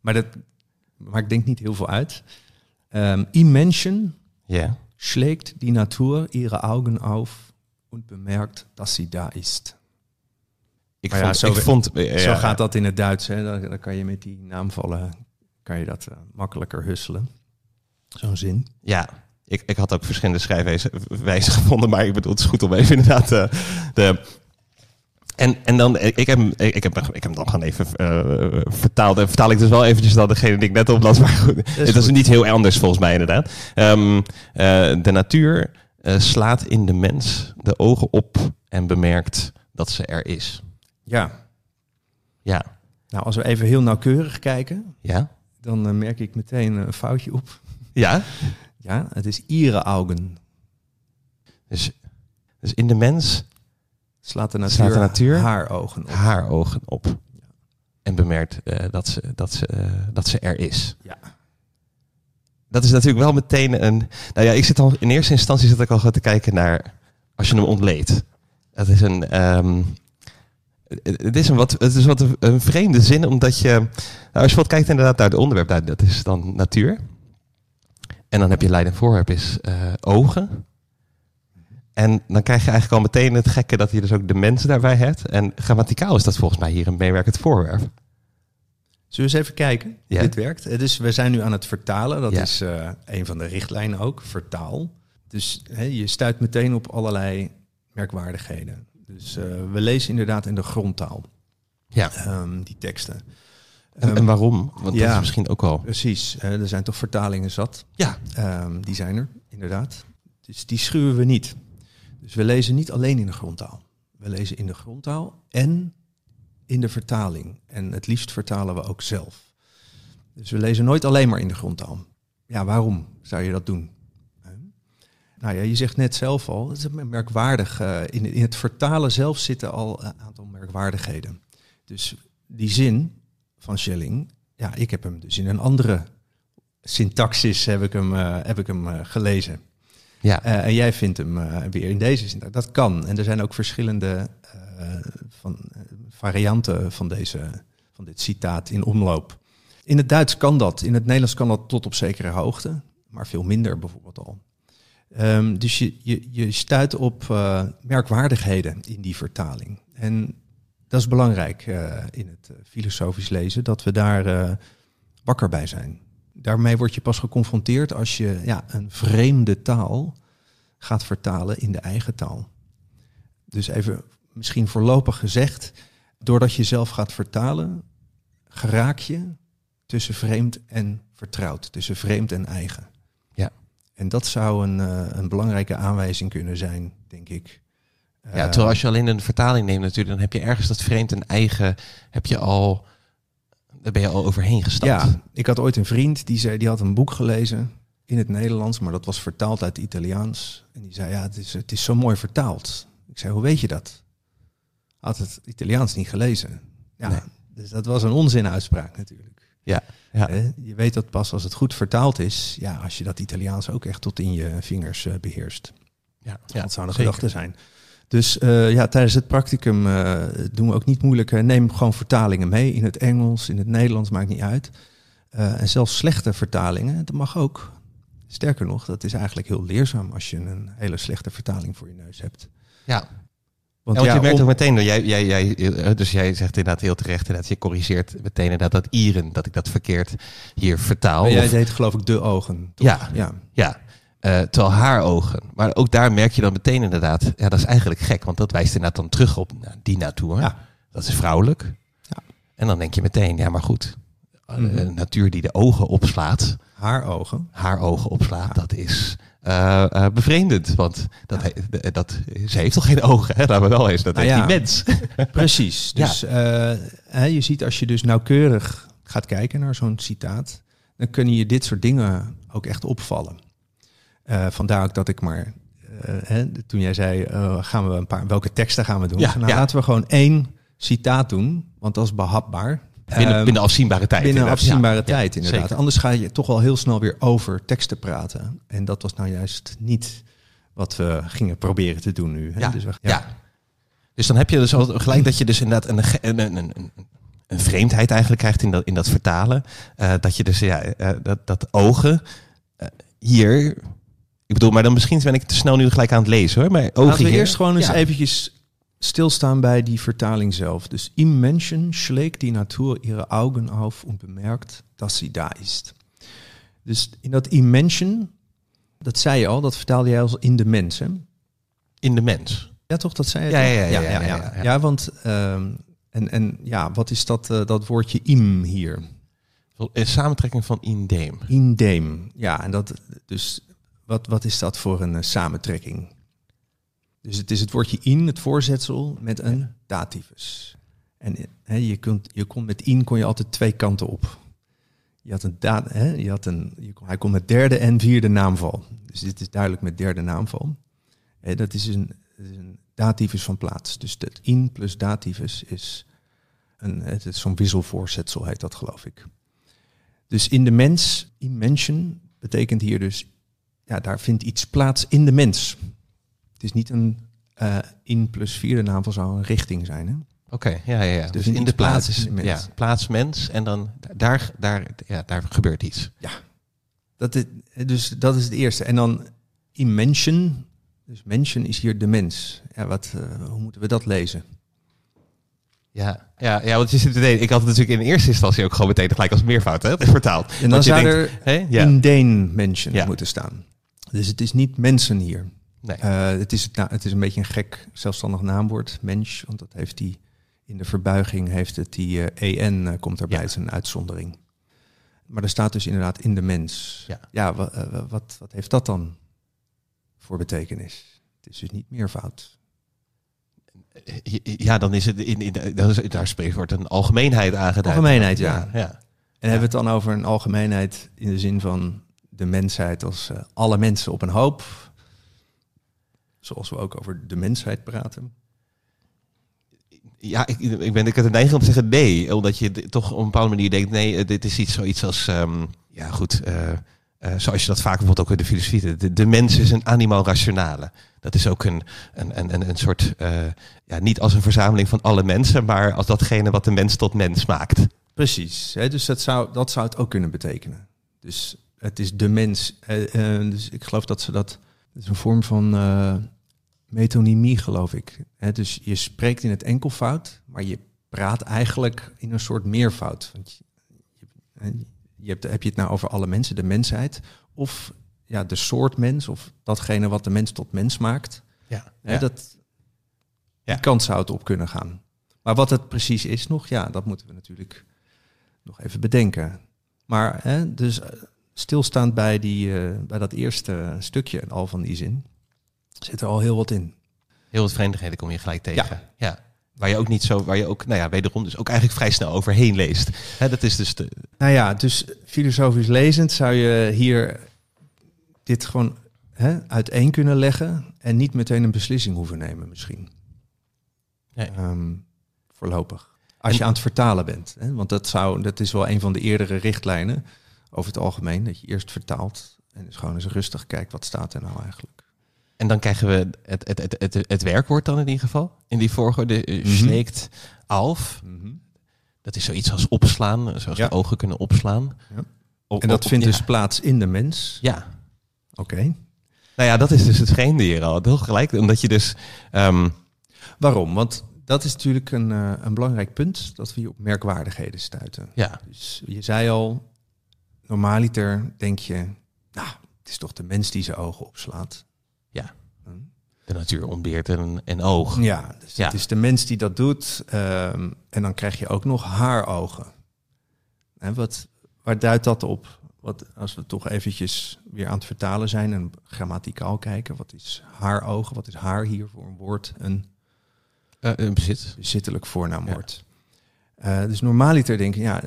C: maar dat maakt denk niet heel veel uit. Um, in Menschen
B: yeah.
C: schlägt die Natur ihre Augen auf und bemerkt, dass sie da ist.
B: Ik vond, ja, zo, ik vond,
C: ja, zo gaat dat in het Duits. Hè? Dan, dan, kan je met die naamvallen kan je dat uh, makkelijker husselen. Zo'n zin.
B: Ja, ik, ik had ook verschillende schrijfwijzen gevonden, maar ik bedoel, het is goed om even inderdaad uh, de. En, en dan, ik heb, ik heb, ik heb hem dan gewoon even uh, vertaald. En vertaal ik dus wel eventjes dan degene die ik net oplas. Maar goed, is, het is niet heel anders volgens mij inderdaad. Um, de natuur slaat in de mens de ogen op en bemerkt dat ze er is.
C: Ja.
B: Ja.
C: Nou, als we even heel nauwkeurig kijken,
B: ja.
C: Dan uh, merk ik meteen een foutje op.
B: Ja? (laughs)
C: Ja, het is ihre Augen.
B: Dus, dus in de mens
C: slaat de natuur,
B: slaat de natuur
C: haar ogen op.
B: Haar ogen op. Ja. En bemerkt uh, dat, ze, dat, ze, uh, dat ze er is.
C: Ja.
B: Dat is natuurlijk wel meteen een... Nou ja, ik zit al in eerste instantie zit ik al te kijken naar als je hem ontleedt. Dat is een... Um, het is een wat, het is wat een, een vreemde zin, omdat je, nou, als je wat kijkt inderdaad naar het onderwerp, nou, dat is dan natuur. En dan heb je leidend voorwerp is uh, ogen. En dan krijg je eigenlijk al meteen het gekke dat je dus ook de mensen daarbij hebt. En grammaticaal is dat volgens mij hier een meewerkend voorwerp.
C: Zullen we eens even kijken ja. dit werkt? Dus we zijn nu aan het vertalen. Dat ja. is uh, een van de richtlijnen ook, vertaal. Dus hè, je stuit meteen op allerlei merkwaardigheden. Dus uh, we lezen inderdaad in de grondtaal.
B: Ja.
C: ehm, die teksten.
B: En,
C: Ehm,
B: en waarom? Want dat
C: ja.
B: is misschien ook al.
C: Precies, eh, er zijn toch vertalingen zat.
B: Ja.
C: Ehm, die zijn er, inderdaad. Dus die schuwen we niet. Dus we lezen niet alleen in de grondtaal. We lezen in de grondtaal en in de vertaling. En het liefst vertalen we ook zelf. Dus we lezen nooit alleen maar in de grondtaal. Ja, waarom zou je dat doen? Nou ja, je zegt net zelf al, het is merkwaardig. eh, in, in het vertalen zelf zitten al een aantal merkwaardigheden. Dus die zin van Schelling, ja, ik heb hem dus in een andere syntaxis heb ik hem, eh, heb ik hem eh, gelezen.
B: Ja.
C: En jij vindt hem weer in deze syntax. Dat kan. En er zijn ook verschillende van, varianten van, deze, van dit citaat in omloop. In het Duits kan dat. In het Nederlands kan dat tot op zekere hoogte. Maar veel minder bijvoorbeeld al. Ehm, dus je, je, stuit op eh, merkwaardigheden in die vertaling. En dat is belangrijk eh, in het eh, filosofisch lezen, dat we daar wakker bij zijn. Daarmee word je pas geconfronteerd als je ja, een vreemde taal gaat vertalen in de eigen taal. Dus even misschien voorlopig gezegd, doordat je zelf gaat vertalen, geraak je tussen vreemd en vertrouwd, tussen vreemd en eigen. En dat zou een, eh, een belangrijke aanwijzing kunnen zijn, denk ik.
B: Ja, terwijl als je alleen een vertaling neemt natuurlijk, dan heb je ergens dat vreemd en eigen, heb je al, daar ben je al overheen gestapt.
C: Ja, ik had ooit een vriend die zei, die had een boek gelezen in het Nederlands, maar dat was vertaald uit het Italiaans. En die zei, ja, het is, het is zo mooi vertaald. Ik zei, hoe weet je dat? Had het Italiaans niet gelezen. Ja,
B: Nee.
C: dus dat was een onzinuitspraak natuurlijk.
B: Ja, ja.
C: Je weet dat pas als het goed vertaald is, ja, als je dat Italiaans ook echt tot in je vingers eh, beheerst.
B: ja,
C: dat zou
B: zeker.
C: gedachte zijn. Dus eh, ja, tijdens het practicum eh, doen we ook niet moeilijk. neem gewoon vertalingen mee in het Engels, in het Nederlands, maakt niet uit. En zelfs slechte vertalingen, dat mag ook. Sterker nog, dat is eigenlijk heel leerzaam als je een hele slechte vertaling voor je neus hebt.
B: Ja,
C: Want,
B: ja, want je merkt
C: om-
B: ook meteen, jij, jij, jij, eh, dus jij zegt inderdaad heel terecht, inderdaad, je corrigeert meteen inderdaad dat ieren, dat ik dat verkeerd hier vertaal.
C: jij
B: Of-
C: deed geloof ik de ogen. toch?
B: Ja.
C: ja.
B: Ja, eh, terwijl haar ogen. Maar ook daar merk je dan meteen inderdaad, ja, dat is eigenlijk gek, want dat wijst inderdaad dan terug op nou, die natuur.
C: Ja.
B: Dat is vrouwelijk.
C: Ja.
B: En dan denk je meteen, ja, maar goed, eh,
C: Mhm.
B: een natuur die de ogen opslaat,
C: Haar ogen.
B: haar ogen opslaat, dat is eh, eh, bevreemdend. Want dat, he- eh, dat, ze heeft toch geen ogen, hè? Laten we wel eens, dat
C: Nou
B: heeft
C: ja.
B: die mens. (laughs)
C: Precies.
B: Ja.
C: Dus eh, hè, je ziet als je dus nauwkeurig gaat kijken naar zo'n citaat, dan kunnen je dit soort dingen ook echt opvallen. Eh, vandaar ook dat ik maar, eh, hè, toen jij zei, eh, gaan we een paar, welke teksten gaan we doen?
B: Ja,
C: nou,
B: ja.
C: Laten we gewoon één citaat doen, want dat is behapbaar.
B: Binnen,
C: Ehm,
B: binnen afzienbare tijd.
C: binnen
B: inderdaad.
C: afzienbare
B: Ja,
C: tijd,
B: ja,
C: inderdaad.
B: zeker.
C: Anders ga je toch wel heel snel weer over teksten praten. En dat was nou juist niet wat we gingen proberen te doen nu. Hè?
B: Ja,
C: Dus we,
B: ja. Dus dan heb je dus al gelijk dat je dus inderdaad een, een, een, een, een vreemdheid eigenlijk krijgt in dat, in dat vertalen. Eh, dat je dus, ja, eh, dat, dat ogen eh, hier... Ik bedoel, maar dan misschien ben ik te snel nu gelijk aan het lezen hoor. Maar ogen
C: Laten we
B: hier,
C: eerst gewoon eens
B: ja.
C: eventjes stilstaan bij die vertaling zelf. Dus im Menschen schlägt die Natur ihre Augen auf und bemerkt, dass sie da ist. Dus in dat im Menschen, dat zei je al, dat vertaalde jij als in de mens. Hè?
B: in de mens.
C: Ja, toch? Dat zei je
B: Ja, ja, ja,
C: ja,
B: ja,
C: ja,
B: ja,
C: want ehm, en, en ja, wat is dat, eh, dat woordje im hier?
B: Een samentrekking van indem.
C: Indem. Ja, en dat dus wat, wat is dat voor een eh, samentrekking? Dus het is het woordje in, het voorzetsel, met een dativus. En je, kunt, je kon met in kon je altijd twee kanten op. Je had een da, hè, je had een, je kon, hij kon met derde en vierde naamval. Dus dit is duidelijk met derde naamval. Hè, dat is een, een dativus van plaats. Dus dat in plus dativus is een, het is zo'n wisselvoorzetsel heet dat geloof ik. Dus in de mens, in mensen, betekent hier dus, ja, daar vindt iets plaats in de mens. Is niet een eh, in plus vierde naamval zou een richting zijn. Hè?
B: Oké, ja, ja, ja.
C: Dus
B: Dus,
C: in
B: de plaats,
C: de mens.
B: ja, plaats mens en dan daar, daar, ja, daar gebeurt iets.
C: Dat is, dus dat is het eerste. En dan in mensen, dus mensen is hier de mens. Ja, wat, eh, hoe moeten we dat lezen?
B: Ja, ja, ja want je zit meteen, ik had het natuurlijk in eerste instantie ook gewoon meteen gelijk als meervoud hè, vertaald.
C: En dan zou
B: denkt,
C: er
B: ja,
C: in den mensen
B: Ja.
C: moeten staan. Dus het is niet mensen hier.
B: Nee.
C: Eh, het, is het, is een beetje een gek zelfstandig naamwoord, mens, want dat heeft die In de verbuiging heeft het die eh, EN, eh, komt erbij,
B: Ja.
C: een uitzondering. Maar er staat dus inderdaad in de mens.
B: Ja.
C: Ja, wa- eh, wa- wat, wat heeft dat dan voor betekenis? Het is dus niet meervoud.
B: Ja, dan is het in, in, is, daar spreekt, wordt een algemeenheid aangeduid.
C: Algemeenheid, ja.
B: ja.
C: En hebben we het dan over een algemeenheid in de zin van de mensheid als eh, alle mensen op een hoop? Zoals we ook over de mensheid praten.
B: Ja, ik, ik ben ik heb de neiging om te zeggen nee. Omdat je toch op een bepaalde manier denkt, nee, eh, dit is iets zoiets als, ehm, ja goed, eh, eh, zoals je dat vaak bijvoorbeeld ook in de filosofie, de, de mens is een animal rationale. Dat is ook een, een, een, een, soort, ja, niet als een verzameling van alle mensen, maar als datgene wat de mens tot mens maakt.
C: Precies, hè, dus dat zou, dat zou het ook kunnen betekenen. Dus het is de mens. dus ik geloof dat ze dat. Het is een vorm van metonymie, geloof ik. Dus je spreekt in het enkelvoud, maar je praat eigenlijk in een soort meervoud. Want je, je, hebt, heb je het nou over alle mensen, de mensheid, of ja, de soort mens, of datgene wat de mens tot mens maakt.
B: Ja,
C: Hè, dat,
B: Ja.
C: Die kant zou het op kunnen gaan. Maar wat het precies is nog, ja, dat moeten we natuurlijk nog even bedenken. Maar hè, dus eh, stilstaand bij, die, eh, bij dat eerste stukje al van die zin, zit er al heel wat in.
B: Heel wat vreemdigheden kom je gelijk tegen. Ja. Waar je ook niet zo, waar je ook, nou ja, wederom dus ook eigenlijk vrij snel overheen leest. Hè, dat is dus de,
C: Nou ja, dus filosofisch lezend zou je hier dit gewoon hè, uiteen kunnen leggen en niet meteen een beslissing hoeven nemen misschien.
B: Nee.
C: Ehm, voorlopig. Als
B: En-
C: je aan het vertalen bent. Hè? Want dat, zou, dat is wel een van de eerdere richtlijnen over het algemeen. Dat je eerst vertaalt en dus gewoon eens rustig kijkt wat staat er nou eigenlijk.
B: En dan krijgen we het, het, het, het, het werkwoord dan in ieder geval. In die volgorde, uh,
C: Mhm.
B: schlägt auf. Dat is zoiets als opslaan, zoals
C: Ja.
B: de ogen kunnen opslaan.
C: Ja.
B: Op-
C: En dat
B: op-
C: vindt
B: ja.
C: dus plaats in de mens.
B: Ja.
C: Oké.
B: Nou ja, dat is dus het vreemde hier al. Heel gelijk, omdat je dus... ehm,
C: Waarom? Want dat is natuurlijk een, eh, een belangrijk punt, dat we hier op merkwaardigheden stuiten.
B: ja,
C: Dus je zei al, normaliter denk je, nou, het is toch de mens die zijn ogen opslaat.
B: Ja. De natuur ontbeert een, een oog.
C: Ja, dus
B: Ja.
C: het is de mens die dat doet. ehm, en dan krijg je ook nog haar ogen. En wat, waar duidt dat op? Wat, als we toch eventjes weer aan het vertalen zijn en grammaticaal kijken. Wat is haar ogen? Wat is haar hier voor een woord? Een
B: Eh, een bezit.
C: bezittelijk voornaamwoord. Eh, dus normaaliter denken, ja,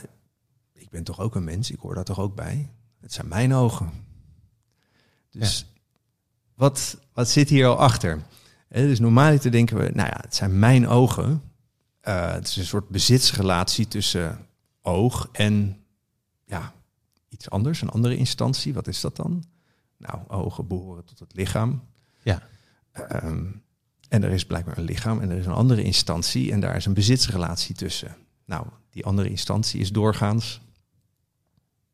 C: ik ben toch ook een mens, ik hoor daar toch ook bij. Het zijn mijn ogen. Dus wat, wat zit hier al achter? Eh, dus normaaliter denken we, nou ja, het zijn mijn ogen. Eh, het is een soort bezitsrelatie tussen oog en ja, iets anders, een andere instantie. Wat is dat dan? Nou, ogen behoren tot het lichaam.
B: Ja.
C: Ehm, en er is blijkbaar een lichaam en er is een andere instantie en daar is een bezitsrelatie tussen. Nou, die andere instantie is doorgaans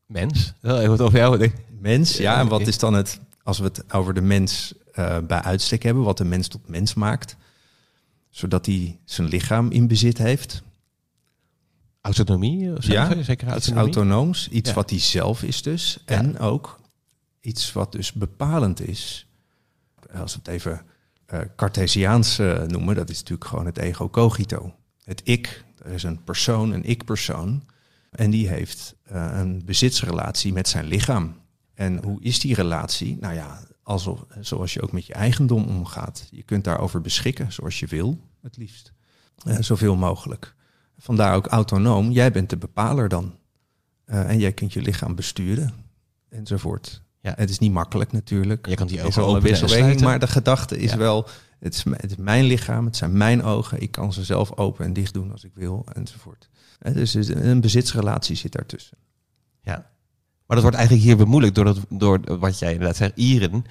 B: Mens. Even wat over jou. denk ik.
C: mens. Ja, en wat is dan het, als we het over de mens eh, bij uitstek hebben, wat de mens tot mens maakt, zodat hij zijn lichaam in bezit heeft.
B: Autonomie?
C: Ja,
B: zeker
C: Iets
B: autonomie.
C: autonooms, iets
B: Ja.
C: wat hij zelf is dus.
B: Ja.
C: En ook iets wat dus bepalend is. Als we het even eh Cartesiaans eh, noemen, dat is natuurlijk gewoon het ego cogito. Het ik, er is een persoon, een ik-persoon. En die heeft een bezitsrelatie met zijn lichaam. En hoe is die relatie? Nou ja, alsof, zoals je ook met je eigendom omgaat. Je kunt daarover beschikken zoals je wil, het liefst. Eh, zoveel mogelijk. Vandaar ook autonoom. Jij bent de bepaler dan. Eh, en jij kunt je lichaam besturen, enzovoort.
B: Ja.
C: Het is niet makkelijk natuurlijk.
B: Je kan die ogen openen
C: maar de gedachte is
B: Ja.
C: wel... Het is, het is mijn lichaam, het zijn mijn ogen. Ik kan ze zelf open en dicht doen als ik wil, enzovoort. Eh, Dus is een bezitsrelatie zit daartussen.
B: Maar dat wordt eigenlijk hier bemoeilijkt door, dat, door wat jij inderdaad zegt. Ieren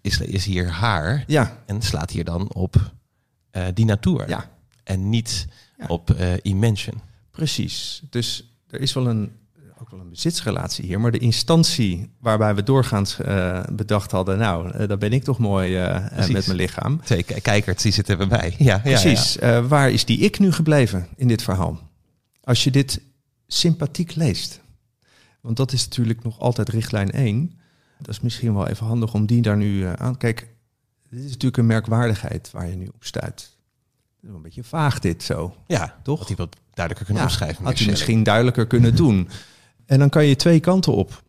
B: is, is hier haar
C: Ja,
B: en slaat hier dan op eh, die natuur.
C: ja,
B: En niet
C: Ja.
B: op eh invention.
C: precies. Dus er is wel een, ook wel een bezitsrelatie hier. Maar de instantie waarbij we doorgaans eh, bedacht hadden... nou, dan ben ik toch mooi met mijn lichaam.
B: Twee ki- kijkers, die zitten erbij. Ja, ja,
C: Precies. Waar is die ik nu gebleven in dit verhaal? Als je dit sympathiek leest. Want dat is natuurlijk nog altijd richtlijn 1. Dat is misschien wel even handig om die daar nu eh, aan... Kijk, dit is natuurlijk een merkwaardigheid waar je nu op stuit. Een beetje vaag dit zo.
B: Ja,
C: Toch?
B: Had hij wat duidelijker kunnen
C: Ja,
B: opschrijven.
C: Had
B: Shelley.
C: misschien duidelijker kunnen (laughs) doen. En dan kan je twee kanten op.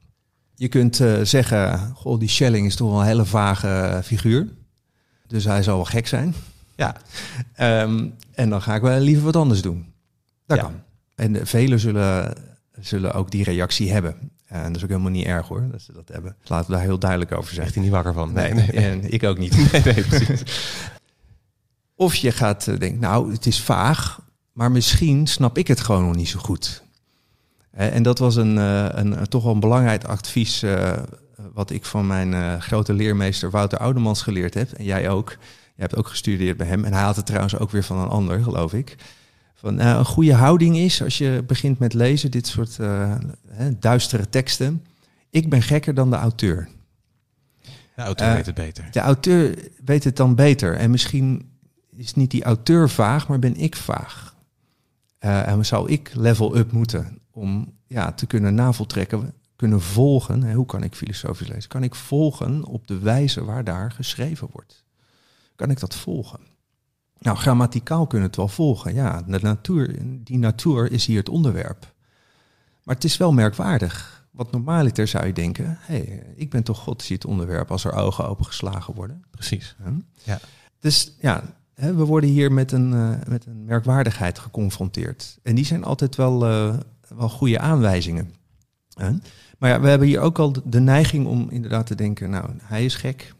C: Je kunt eh, zeggen, goh, die Schelling is toch wel een hele vage eh, figuur. Dus hij zal wel gek zijn.
B: Ja,
C: Ehm, en dan ga ik wel liever wat anders doen. Dat
B: Ja.
C: kan. En de, velen zullen, zullen ook die reactie hebben. En dat is ook helemaal niet erg hoor, dat ze dat hebben. Laten we daar heel duidelijk over zijn.
B: echt hij niet wakker van. Nee, nee, nee.
C: En ik ook niet. (laughs)
B: nee, nee, precies. (laughs)
C: Of je gaat eh, denken, nou, het is vaag, maar misschien snap ik het gewoon nog niet zo goed. En dat was een, eh, een, een toch wel een belangrijk advies eh, wat ik van mijn eh, grote leermeester Wouter Oudemans geleerd heb. En jij ook. Je hebt ook gestudeerd bij hem. En hij had het trouwens ook weer van een ander, geloof ik. Van, eh, een goede houding is, als je begint met lezen, dit soort eh, hè, duistere teksten. Ik ben gekker dan de auteur.
B: De auteur
C: Eh,
B: weet het beter.
C: De auteur weet het dan beter. En misschien is niet die auteur vaag, maar ben ik vaag. En zou ik level up moeten om ja, te kunnen navoltrekken, kunnen volgen. Hè, hoe kan ik filosofisch lezen? Kan ik volgen op de wijze waar daar geschreven wordt? Kan ik dat volgen? Nou, grammaticaal kunnen het wel volgen. Ja, de natuur, die natuur is hier het onderwerp. Maar het is wel merkwaardig. Want normaaliter zou je denken, hé, hey, ik ben toch God, zie het onderwerp als er ogen opengeslagen worden.
B: Precies. Ja.
C: Dus ja, we worden hier met een, eh, met een merkwaardigheid geconfronteerd. En die zijn altijd wel, eh, wel goede aanwijzingen. Maar ja, we hebben hier ook al de- de neiging om inderdaad te denken, nou, hij is gek.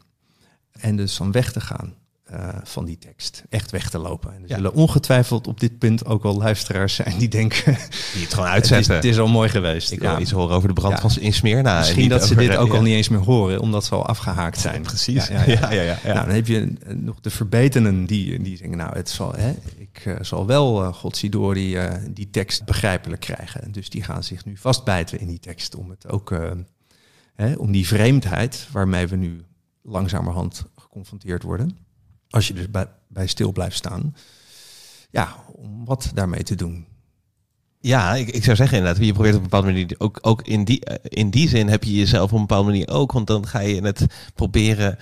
C: En dus van weg te gaan eh, van die tekst. Echt weg te lopen. En er
B: Ja.
C: zullen ongetwijfeld op dit punt ook wel luisteraars zijn die denken,
B: Die het gewoon (laughs)
C: het is,
B: uitzetten.
C: het is al mooi geweest.
B: ik
C: Ja.
B: wil iets horen over de brand
C: Ja.
B: van in
C: Misschien dat ze dit ook al niet eens meer horen, omdat ze al afgehaakt zijn. (laughs)
B: Precies. (laughs)
C: Ja, ja, ja. Nou, dan heb je eh, nog de verbetenen die, die zeggen, nou, het zal, hè, ik eh, zal wel, uh, Godsidori, eh die tekst begrijpelijk krijgen. Dus die gaan zich nu vastbijten in die tekst om het ook, hè, om die vreemdheid waarmee we nu langzamerhand geconfronteerd worden. Als je dus bij, bij stil blijft staan. Ja, om wat daarmee te doen.
B: Ja, ik, ik zou zeggen inderdaad, je probeert op een bepaalde manier, ook, ook in, die, eh, in die zin heb je jezelf op een bepaalde manier ook, want dan ga je het proberen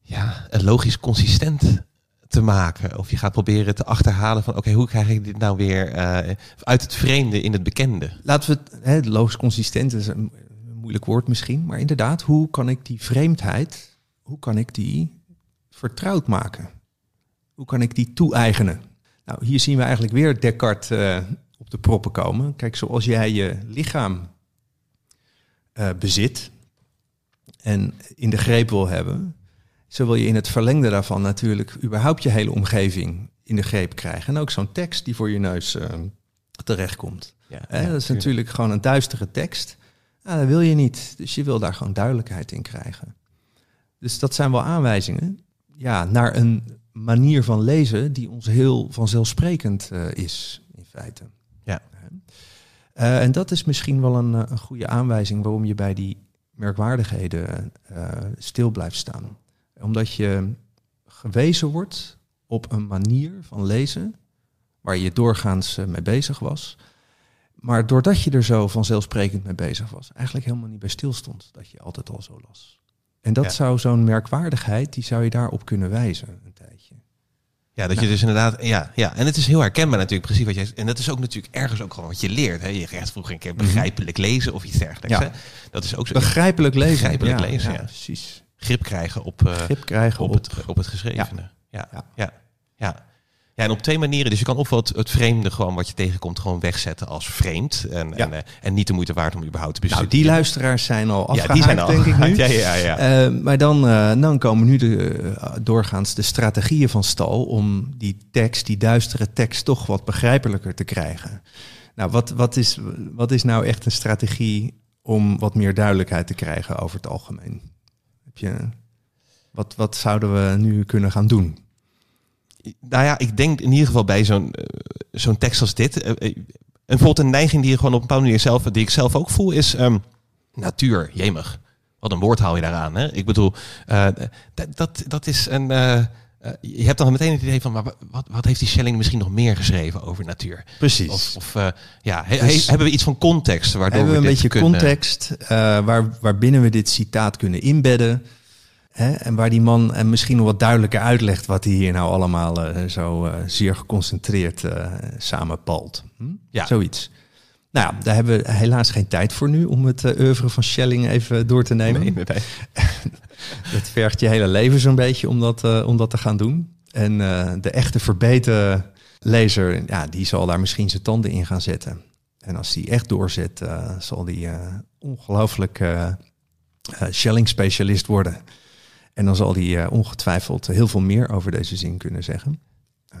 B: ja, logisch consistent te maken. Of je gaat proberen te achterhalen van, oké, hoe krijg ik dit nou weer eh, uit het vreemde in het bekende?
C: Laten we het, hè, logisch consistent is een moeilijk woord misschien, maar inderdaad, hoe kan ik die vreemdheid, hoe kan ik die vertrouwd maken? Hoe kan ik die toe-eigenen? Nou, hier zien we eigenlijk weer Descartes eh, op de proppen komen. Kijk, zoals jij je lichaam eh, bezit en in de greep wil hebben, zo wil je in het verlengde daarvan natuurlijk überhaupt je hele omgeving in de greep krijgen. En ook zo'n tekst die voor je neus eh, terechtkomt.
B: Ja,
C: dat is natuurlijk gewoon een duistere tekst. Nou, dat wil je niet. Dus je wil daar gewoon duidelijkheid in krijgen. Dus dat zijn wel aanwijzingen ja, naar een manier van lezen die ons heel vanzelfsprekend eh, is, in feite.
B: Ja.
C: Eh, en dat is misschien wel een, eh, een goede aanwijzing waarom je bij die merkwaardigheden stil blijft staan. Omdat je gewezen wordt op een manier van lezen waar je doorgaans mee bezig was. Maar doordat je er zo vanzelfsprekend mee bezig was, eigenlijk helemaal niet bij stilstond dat je altijd al zo las. En dat
B: Ja.
C: zou zo'n merkwaardigheid, die zou je daarop kunnen wijzen een tijdje.
B: Ja, dat je dus inderdaad, ja, ja. En het is heel herkenbaar natuurlijk, precies wat jij En dat is ook natuurlijk ergens ook gewoon wat je leert. Hè? Je krijgt vroeger een keer begrijpelijk lezen of iets dergelijks.
C: Ja.
B: Hè? Dat is ook zo.
C: Begrijpelijk lezen.
B: Begrijpelijk lezen, ja.
C: Precies.
B: grip krijgen op, eh,
C: Grip krijgen
B: op,
C: op,
B: het, op het geschrevene. Ja. Ja.
C: Ja.
B: Ja. ja. en op twee manieren. Dus je kan ofwel het, het vreemde gewoon wat je tegenkomt gewoon wegzetten als vreemd. En,
C: Ja.
B: en, eh, en niet de moeite waard om überhaupt te
C: Nou,
B: bestuderen.
C: die luisteraars zijn al
B: ja,
C: afgehaakt,
B: die zijn al.
C: denk ik nu.
B: ja, ja, ja.
C: Eh, maar dan, eh, dan komen nu de, doorgaans de strategieën van stal om die tekst, die duistere tekst, toch wat begrijpelijker te krijgen. Nou, wat, wat, is, wat is nou echt een strategie om wat meer duidelijkheid te krijgen over het algemeen? Heb je, wat, wat zouden we nu kunnen gaan doen?
B: Nou ja, ik denk in ieder geval bij zo'n eh, zo'n tekst als dit. eh, eh, en bijvoorbeeld een neiging die je gewoon op een bepaalde manier zelf, die ik zelf ook voel, is ehm, natuur. Jemig. Wat een woord haal je daaraan. Hè? Ik bedoel, eh, dat, dat, is een. eh, eh, je hebt dan meteen het idee van, maar wat, wat heeft die Schelling misschien nog meer geschreven over natuur?
C: Precies.
B: Of, of eh, ja, he-
C: Dus-
B: he- hebben we iets van context waardoor
C: Hebben we een
B: dit
C: beetje
B: kunnen-
C: context eh, waar, waarbinnen we dit citaat kunnen inbedden. Hè? En waar die man en misschien nog wat duidelijker uitlegt wat hij hier nou allemaal eh, zo eh, zeer geconcentreerd uh, samenpalt. Hm?
B: Ja.
C: Zoiets. Nou ja, daar hebben we helaas geen tijd voor nu om het uh, oeuvre van Schelling even door te nemen.
B: Nee, nee, nee. (laughs)
C: Het vergt je hele leven zo'n beetje om dat, om dat te gaan doen. En de echte verbeterde lezer, ja, die zal daar misschien zijn tanden in gaan zetten. En als die echt doorzet, zal die ongelooflijk Schelling-specialist worden. En dan zal hij uh, ongetwijfeld heel veel meer over deze zin kunnen zeggen. Uh,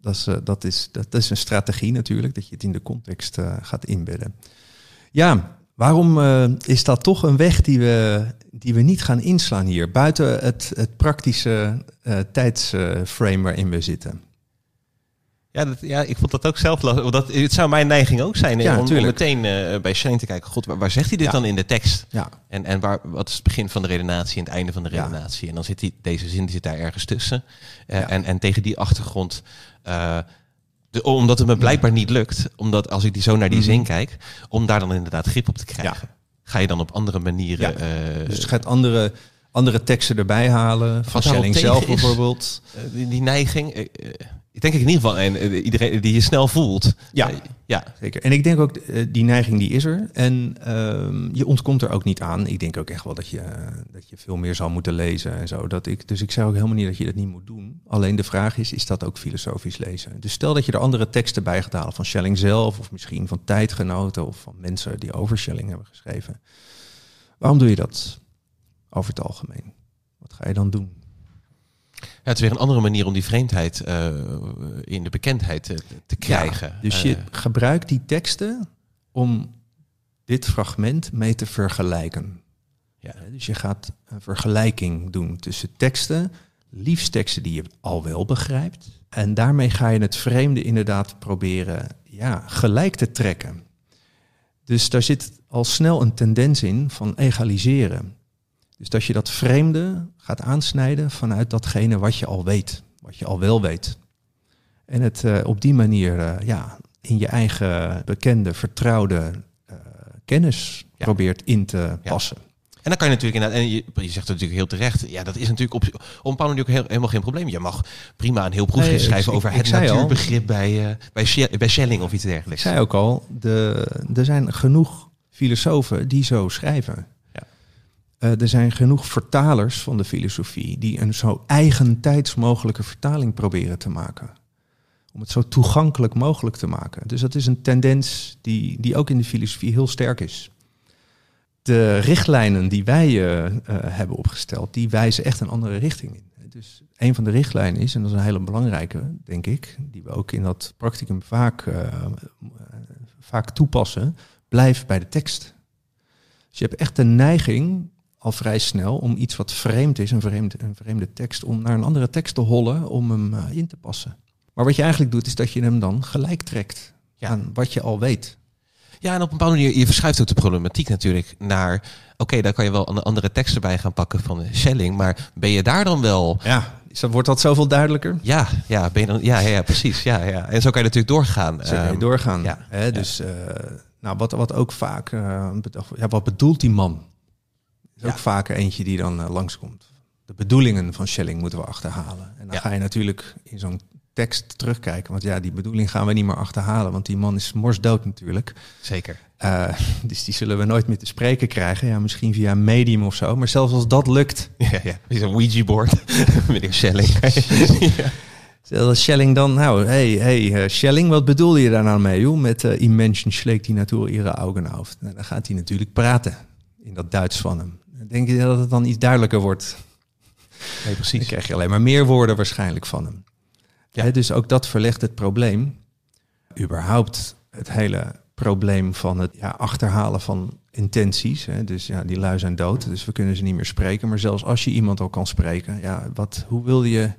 C: dat, is, uh, dat, is, dat is een strategie natuurlijk, dat je het in de context gaat inbedden. Ja, waarom is dat toch een weg die we, die we niet gaan inslaan hier, buiten het, het praktische tijdsframe waarin we zitten?
B: Ja, dat, ja, ik vond dat ook zelf lastig. Dat, het zou mijn neiging ook zijn
C: Ja,
B: om, meteen eh, bij Schelling te kijken. God, waar, waar zegt hij dit
C: Ja.
B: dan in de tekst?
C: Ja,
B: En, en waar, wat is het begin van de redenatie en het einde van de redenatie? En dan zit die, deze zin die zit daar ergens tussen. Eh, en, en tegen die achtergrond... eh, de, omdat het me blijkbaar niet lukt, omdat als ik die zo naar die
C: Mhm.
B: zin kijk, om daar dan inderdaad grip op te krijgen. Ga je dan op andere manieren...
C: Dus het gaat andere, andere teksten erbij halen, van Schelling zelf
B: is-
C: bijvoorbeeld.
B: die, die neiging... ik denk ik in ieder geval, en eh, iedereen die je snel voelt.
C: Ja.
B: Eh, ja,
C: Zeker. En ik denk ook, eh, die neiging die is er. En ehm, je ontkomt er ook niet aan. Ik denk ook echt wel dat je, dat je veel meer zal moeten lezen en zo. Dat ik, dus ik zeg ook helemaal niet dat je dat niet moet doen. Alleen de vraag is, is dat ook filosofisch lezen? Dus stel dat je er andere teksten bij gaat halen van Schelling zelf... of misschien van tijdgenoten of van mensen die over Schelling hebben geschreven. Waarom doe je dat over het algemeen? Wat ga je dan doen?
B: Ja, het is weer een andere manier om die vreemdheid eh, in de bekendheid te, te krijgen.
C: Ja, dus je
B: Eh,
C: gebruikt die teksten om dit fragment mee te vergelijken.
B: Ja.
C: Dus je gaat een vergelijking doen tussen teksten, liefst teksten die je al wel begrijpt. En daarmee ga je het vreemde inderdaad proberen ja, gelijk te trekken. Dus daar zit al snel een tendens in van egaliseren. Dus dat je dat vreemde gaat aansnijden vanuit datgene wat je al weet, wat je al wel weet. En het eh, op die manier eh, ja, in je eigen bekende, vertrouwde eh, kennis
B: Ja.
C: probeert in te passen.
B: En dan kan je natuurlijk inderdaad, en je, je zegt het natuurlijk heel terecht, ja, dat is natuurlijk op, op een heel, helemaal geen probleem. Je mag prima een heel proefschrift
C: Nee, ik-
B: schrijven
C: ik-
B: over
C: ik
B: het
C: al-
B: natuurbegrip bij, bij, bij Schelling of iets
C: Ik
B: dergelijks.
C: zei ook al, de, er zijn genoeg filosofen die zo schrijven. Eh, er zijn genoeg vertalers van de filosofie die een zo eigentijds mogelijke vertaling proberen te maken. Om het zo toegankelijk mogelijk te maken. Dus dat is een tendens die, die ook in de filosofie heel sterk is. De richtlijnen die wij eh, eh, hebben opgesteld, die wijzen echt een andere richting in. Dus een van de richtlijnen is, en dat is een hele belangrijke, denk ik, die we ook in dat practicum vaak, vaak toepassen, blijf bij de tekst. Dus je hebt echt de neiging, al vrij snel, om iets wat vreemd is, een vreemde, een vreemde tekst, om naar een andere tekst te hollen om hem eh, in te passen. Maar wat je eigenlijk doet, is dat je hem dan gelijk trekt
B: Ja.
C: aan wat je al weet.
B: Ja, en op een bepaalde manier, je verschuift ook de problematiek natuurlijk naar, oké, daar kan je wel een andere teksten bij gaan pakken van Schelling, maar ben je daar dan wel
C: Ja, wordt dat zoveel duidelijker?
B: Ja, ja, ben je dan, ja, ja, ja, precies. Ja, ja. En zo kan je natuurlijk doorgaan.
C: Zo kan je
B: Ehm,
C: doorgaan.
B: ja,
C: Hè, dus eh, nou, wat, wat ook vaak, wordt, ja, wat bedoelt die man? Is ook vaak eentje die dan eh, langskomt. De bedoelingen van Schelling moeten we achterhalen. En dan ga je natuurlijk in zo'n tekst terugkijken. Want ja, die bedoeling gaan we niet meer achterhalen. Want die man is morsdood natuurlijk.
B: Zeker.
C: Eh, (laughs) dus die zullen we nooit meer te spreken krijgen. Ja, misschien via een medium of zo. Maar zelfs als dat lukt, (laughs)
B: Ja, ja. Is een Ouija-board. (laughs) Meneer Schelling. ja.
C: Stel dat Schelling dan, nou, hey, hey, eh, Schelling, wat bedoelde je daar nou mee, joh? Met in Menschen schlägt die Natur ihre Augen auf. Nou, dan gaat hij natuurlijk praten in dat Duits van hem. Dan denk je dat het dan iets duidelijker wordt.
B: Nee,
C: Dan
B: precies.
C: krijg je alleen maar meer woorden waarschijnlijk van hem.
B: Ja.
C: Dus ook dat verlegt het probleem. Überhaupt het hele probleem van het ja, achterhalen van intenties. Hè. Dus ja, die lui zijn dood, dus we kunnen ze niet meer spreken. Maar zelfs als je iemand al kan spreken, ja, wat, hoe wilde je,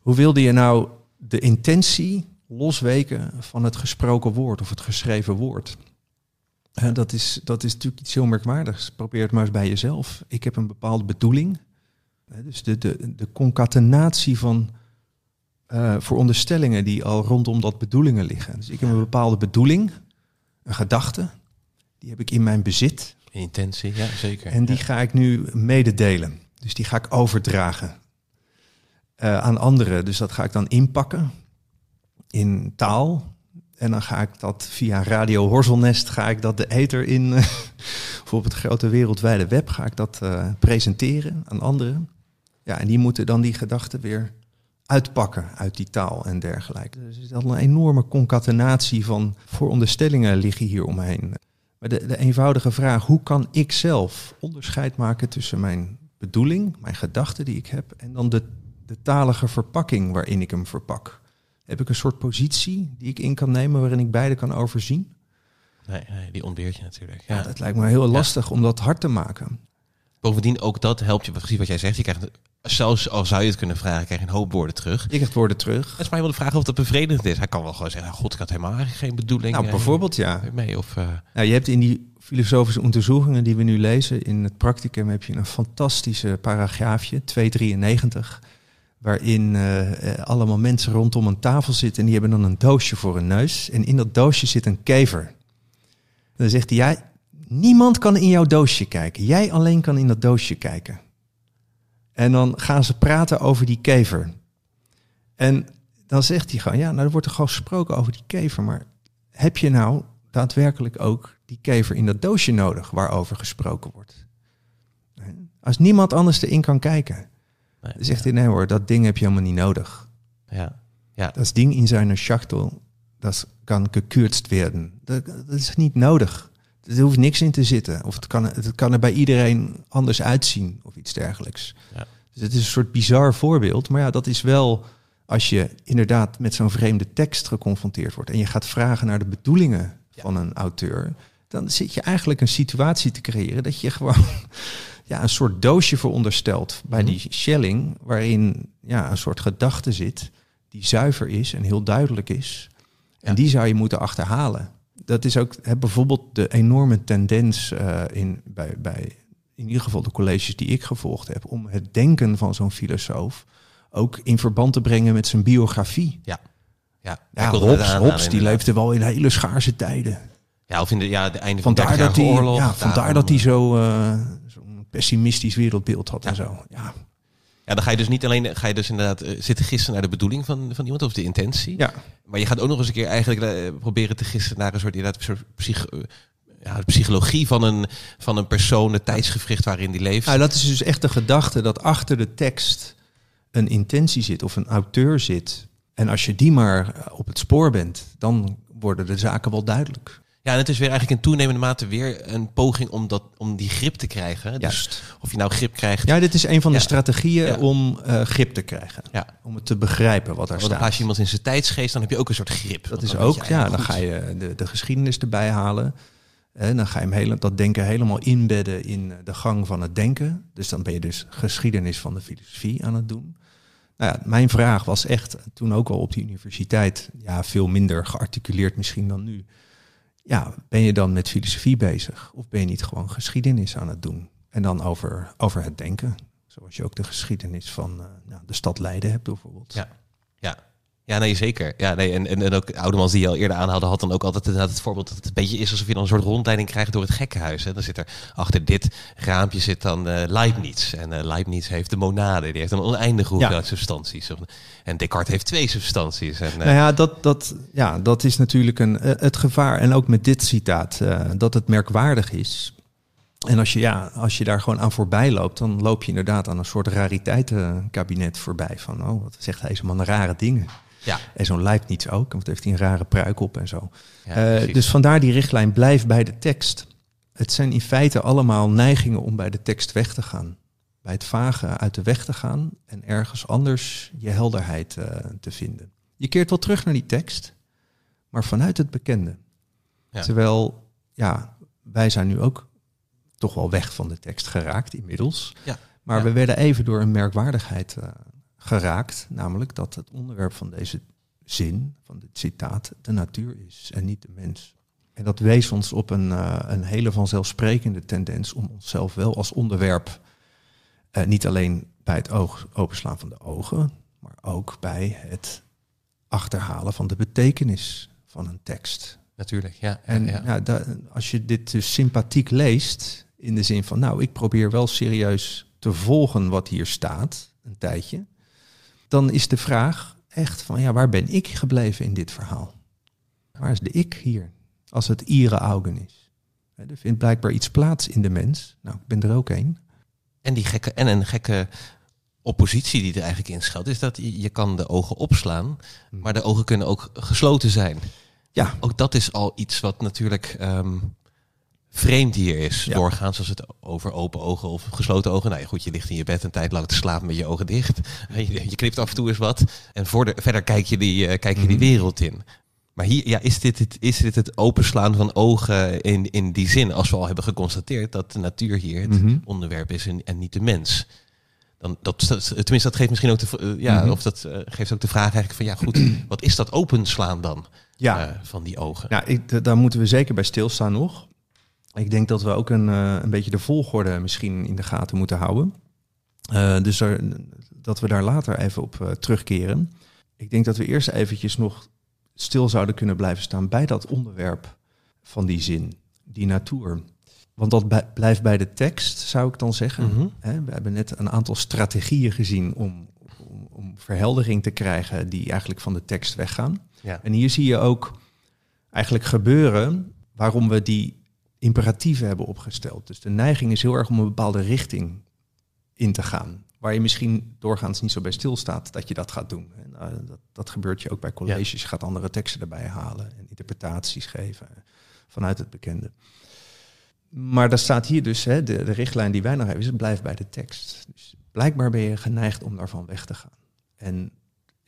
C: hoe wilde je nou de intentie losweken van het gesproken woord of het geschreven woord? Dat, is, dat is natuurlijk iets heel merkwaardigs. Probeer het maar eens bij jezelf. Ik heb een bepaalde bedoeling. Dus de, de, de concatenatie van eh, veronderstellingen die al rondom dat bedoelingen liggen. Dus ik heb een bepaalde bedoeling, een gedachte, die heb ik in mijn bezit
B: Intentie, ja, zeker.
C: en die
B: Ja.
C: ga ik nu mededelen. Dus Dus die ga ik overdragen eh, aan anderen. Dus dat ga ik dan inpakken in taal. En dan ga ik dat via Radio Horzelnest, ga ik dat de ether in, (laughs) voor het grote wereldwijde web, ga ik dat uh, presenteren aan anderen. Ja, en die moeten dan die gedachten weer uitpakken uit die taal en dergelijke. Dus er is een enorme concatenatie van veronderstellingen liggen hier omheen. Maar de, de eenvoudige vraag, hoe kan ik zelf onderscheid maken tussen mijn bedoeling, mijn gedachten die ik heb, en dan de, de talige verpakking waarin ik hem verpak? Heb ik een soort positie die ik in kan nemen waarin ik beide kan overzien?
B: Nee, nee die ontbeert je natuurlijk.
C: Ja. dat lijkt me heel lastig om dat hard te maken.
B: Bovendien, ook dat helpt je, precies wat jij zegt. Je krijgt, zelfs al zou je het kunnen vragen, krijg je een hoop woorden terug.
C: Je krijgt woorden terug.
B: Het is maar wel de vraag of dat bevredigend is. Hij kan wel gewoon zeggen, god, ik had helemaal geen bedoeling.
C: Nou, bijvoorbeeld ja.
B: Mee, of, uh...
C: nou, je hebt in die filosofische onderzoekingen die we nu lezen, in het practicum heb je een fantastische paragraafje, 293 waarin uh, allemaal mensen rondom een tafel zitten en die hebben dan een doosje voor hun neus. En in dat doosje zit een kever. dan zegt hij, ja, niemand kan in jouw doosje kijken. Jij alleen kan in dat doosje kijken. En dan gaan ze praten over die kever. En dan zegt hij gewoon, ja, nou er wordt er gewoon gesproken over die kever. Maar heb je nou daadwerkelijk ook die kever in dat doosje nodig waarover gesproken wordt? Als niemand anders erin kan kijken Nee, dan zegt hij, nee hoor, dat ding heb je helemaal niet nodig.
B: Ja. Ja.
C: Dat ding in zijn schachtel, dat kan gekürzt werden. Dat, dat, is niet nodig. Er hoeft niks in te zitten. Of het kan, het kan er bij iedereen anders uitzien of iets dergelijks. Ja. Dus het is een soort bizar voorbeeld. Maar ja, dat is wel als je inderdaad met zo'n vreemde tekst geconfronteerd wordt en je gaat vragen naar de bedoelingen van een auteur, dan zit je eigenlijk een situatie te creëren dat je gewoon ja, een soort doosje verondersteld bij mhm. die Schelling, waarin ja, een soort gedachte zit die zuiver is en heel duidelijk is. En die zou je moeten achterhalen. Dat is ook hè, bijvoorbeeld de enorme tendens uh, in, bij, bij in ieder geval de colleges die ik gevolgd heb, om het denken van zo'n filosoof ook in verband te brengen met zijn biografie.
B: Ja, ja.
C: ja Hobbes, Hobbes die leefde wel in hele schaarse tijden.
B: Ja, of in de, ja, de einde van de oorlog.
C: Ja, vandaar dat hij zo, uh, pessimistisch wereldbeeld had en zo. Ja.
B: Ja, dan ga je dus niet alleen ga je dus inderdaad uh, zitten gissen naar de bedoeling van, van iemand of de intentie.
C: Ja.
B: Maar je gaat ook nog eens een keer eigenlijk uh, proberen te gissen naar een soort, inderdaad, soort psych, uh, ja, de psychologie van een, van een persoon, het tijdsgevricht waarin die leeft.
C: Nou, dat is dus echt de gedachte dat achter de tekst een intentie zit of een auteur zit. En als je die maar op het spoor bent, dan worden de zaken wel duidelijk.
B: Ja, en het is weer eigenlijk in toenemende mate weer een poging om, dat, om die grip te krijgen. Dus of je nou grip krijgt.
C: Ja, dit is een van de strategieën om uh, grip te krijgen.
B: Ja.
C: Om het te begrijpen wat er staat.
B: Als je iemand in zijn tijdsgeest, dan heb je ook een soort grip.
C: Dat is ook, ja, dan ga je de, de geschiedenis erbij halen. En dan ga je hem hele, dat denken helemaal inbedden in de gang van het denken. Dus dan ben je dus geschiedenis van de filosofie aan het doen. Nou ja, mijn vraag was echt, toen ook al op de universiteit, ja, veel minder gearticuleerd misschien dan nu ja, ben je dan met filosofie bezig? Of ben je niet gewoon geschiedenis aan het doen? En dan over, over het denken. Zoals je ook de geschiedenis van uh, nou, de stad Leiden hebt bijvoorbeeld.
B: Ja. Ja, nee, zeker. Ja, nee, en, en, en ook Oudemans die je al eerder aanhaalde, had dan ook altijd het, het voorbeeld dat het een beetje is alsof je dan een soort rondleiding krijgt door het gekkenhuis. Hè. Dan zit er achter dit raampje zit dan uh, Leibniz. En uh, Leibniz heeft de monade, die heeft een oneindige hoeveelheid ja. substanties. En Descartes heeft twee substanties. En, uh,
C: nou ja, dat, dat, ja, dat is natuurlijk een, het gevaar. En ook met dit citaat, dat het merkwaardig is. En als je, ja, als je daar gewoon aan voorbij loopt, dan loop je inderdaad aan een soort rariteitenkabinet voorbij. Van, oh, wat zegt hij zo'n rare dingen.
B: Ja.
C: En zo'n Leibniz ook, want heeft hij een rare pruik op en zo. Ja, uh, dus vandaar die richtlijn, blijf bij de tekst. Het zijn in feite allemaal neigingen om bij de tekst weg te gaan. Bij het vage uit de weg te gaan en ergens anders je helderheid uh, te vinden. Je keert wel terug naar die tekst, maar vanuit het bekende. Ja. Terwijl, ja, wij zijn nu ook toch wel weg van de tekst geraakt inmiddels.
B: Ja.
C: Maar we werden even door een merkwaardigheid uh, geraakt, namelijk dat het onderwerp van deze zin, van dit citaat, de natuur is en niet de mens. En dat wees ons op een, uh, een hele vanzelfsprekende tendens om onszelf wel als onderwerp uh, niet alleen bij het oog, openslaan van de ogen, maar ook bij het achterhalen van de betekenis van een tekst.
B: Natuurlijk, ja.
C: En
B: ja,
C: ja. als je dit dus sympathiek leest, in de zin van, nou, ik probeer wel serieus te volgen wat hier staat, een tijdje, dan is de vraag echt van, ja, waar ben ik gebleven in dit verhaal? Waar is de ik hier, als het ire augen is? Er vindt blijkbaar iets plaats in de mens. Nou, ik ben er ook een.
B: En, die gekke, en een gekke oppositie die er eigenlijk in schuilt, is dat je, je kan de ogen opslaan, maar de ogen kunnen ook gesloten zijn.
C: Ja,
B: Ook dat is al iets wat natuurlijk ehm, vreemd hier is.
C: Ja.
B: Doorgaans als het over open ogen of gesloten ogen. Nou ja, goed, je ligt in je bed een tijd lang te slapen met je ogen dicht. (laughs) Je, je knipt af en toe eens wat. En voor de, verder kijk je die, eh, kijk je die
C: Mhm.
B: wereld in. Maar hier ja, is, dit het, is dit het openslaan van ogen in, in die zin. Als we al hebben geconstateerd dat de natuur hier het
C: Mhm.
B: onderwerp is en, en niet de mens. Dan, dat, tenminste, dat geeft misschien ook de, eh, ja,
C: Mhm.
B: of dat eh, geeft ook de vraag eigenlijk van ja, goed, (clears throat) wat is dat openslaan dan
C: ja.
B: van die ogen?
C: Ja, ik, daar moeten we zeker bij stilstaan nog. Ik denk dat we ook een, eh, een beetje de volgorde misschien in de gaten moeten houden. Eh, dus er, dat we daar later even op eh, terugkeren. Ik denk dat we eerst eventjes nog stil zouden kunnen blijven staan bij dat onderwerp van die zin, die natuur. Want dat bij- blijft bij de tekst, zou ik dan zeggen.
B: Mhm.
C: We hebben net een aantal strategieën gezien om, om, om verheldering te krijgen die eigenlijk van de tekst weggaan.
B: Ja.
C: En hier zie je ook eigenlijk gebeuren waarom we die imperatieven hebben opgesteld. Dus de neiging is heel erg om een bepaalde richting in te gaan. Waar je misschien doorgaans niet zo bij stilstaat dat je dat gaat doen. En, eh, dat, dat gebeurt je ook bij colleges. Je gaat andere teksten erbij halen en interpretaties geven vanuit het bekende. Maar daar staat hier dus, hè, de, de richtlijn die wij nog hebben, is het blijft bij de tekst. Dus blijkbaar ben je geneigd om daarvan weg te gaan. En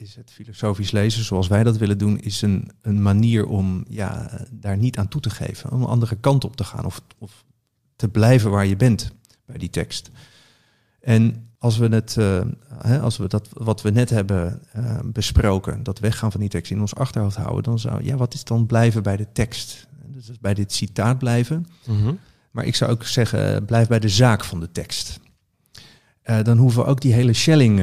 C: is het filosofisch lezen zoals wij dat willen doen, is een, een manier om ja, daar niet aan toe te geven. Om een andere kant op te gaan of, of te blijven waar je bent bij die tekst. En als we, het, eh, hè, als we dat wat we net hebben eh, besproken, dat weggaan van die tekst in ons achterhoofd houden, dan zou, ja, wat is dan blijven bij de tekst? Dus bij dit citaat blijven.
B: Mhm.
C: Maar ik zou ook zeggen, eh, blijf bij de zaak van de tekst. Dan hoeven we ook die hele Schelling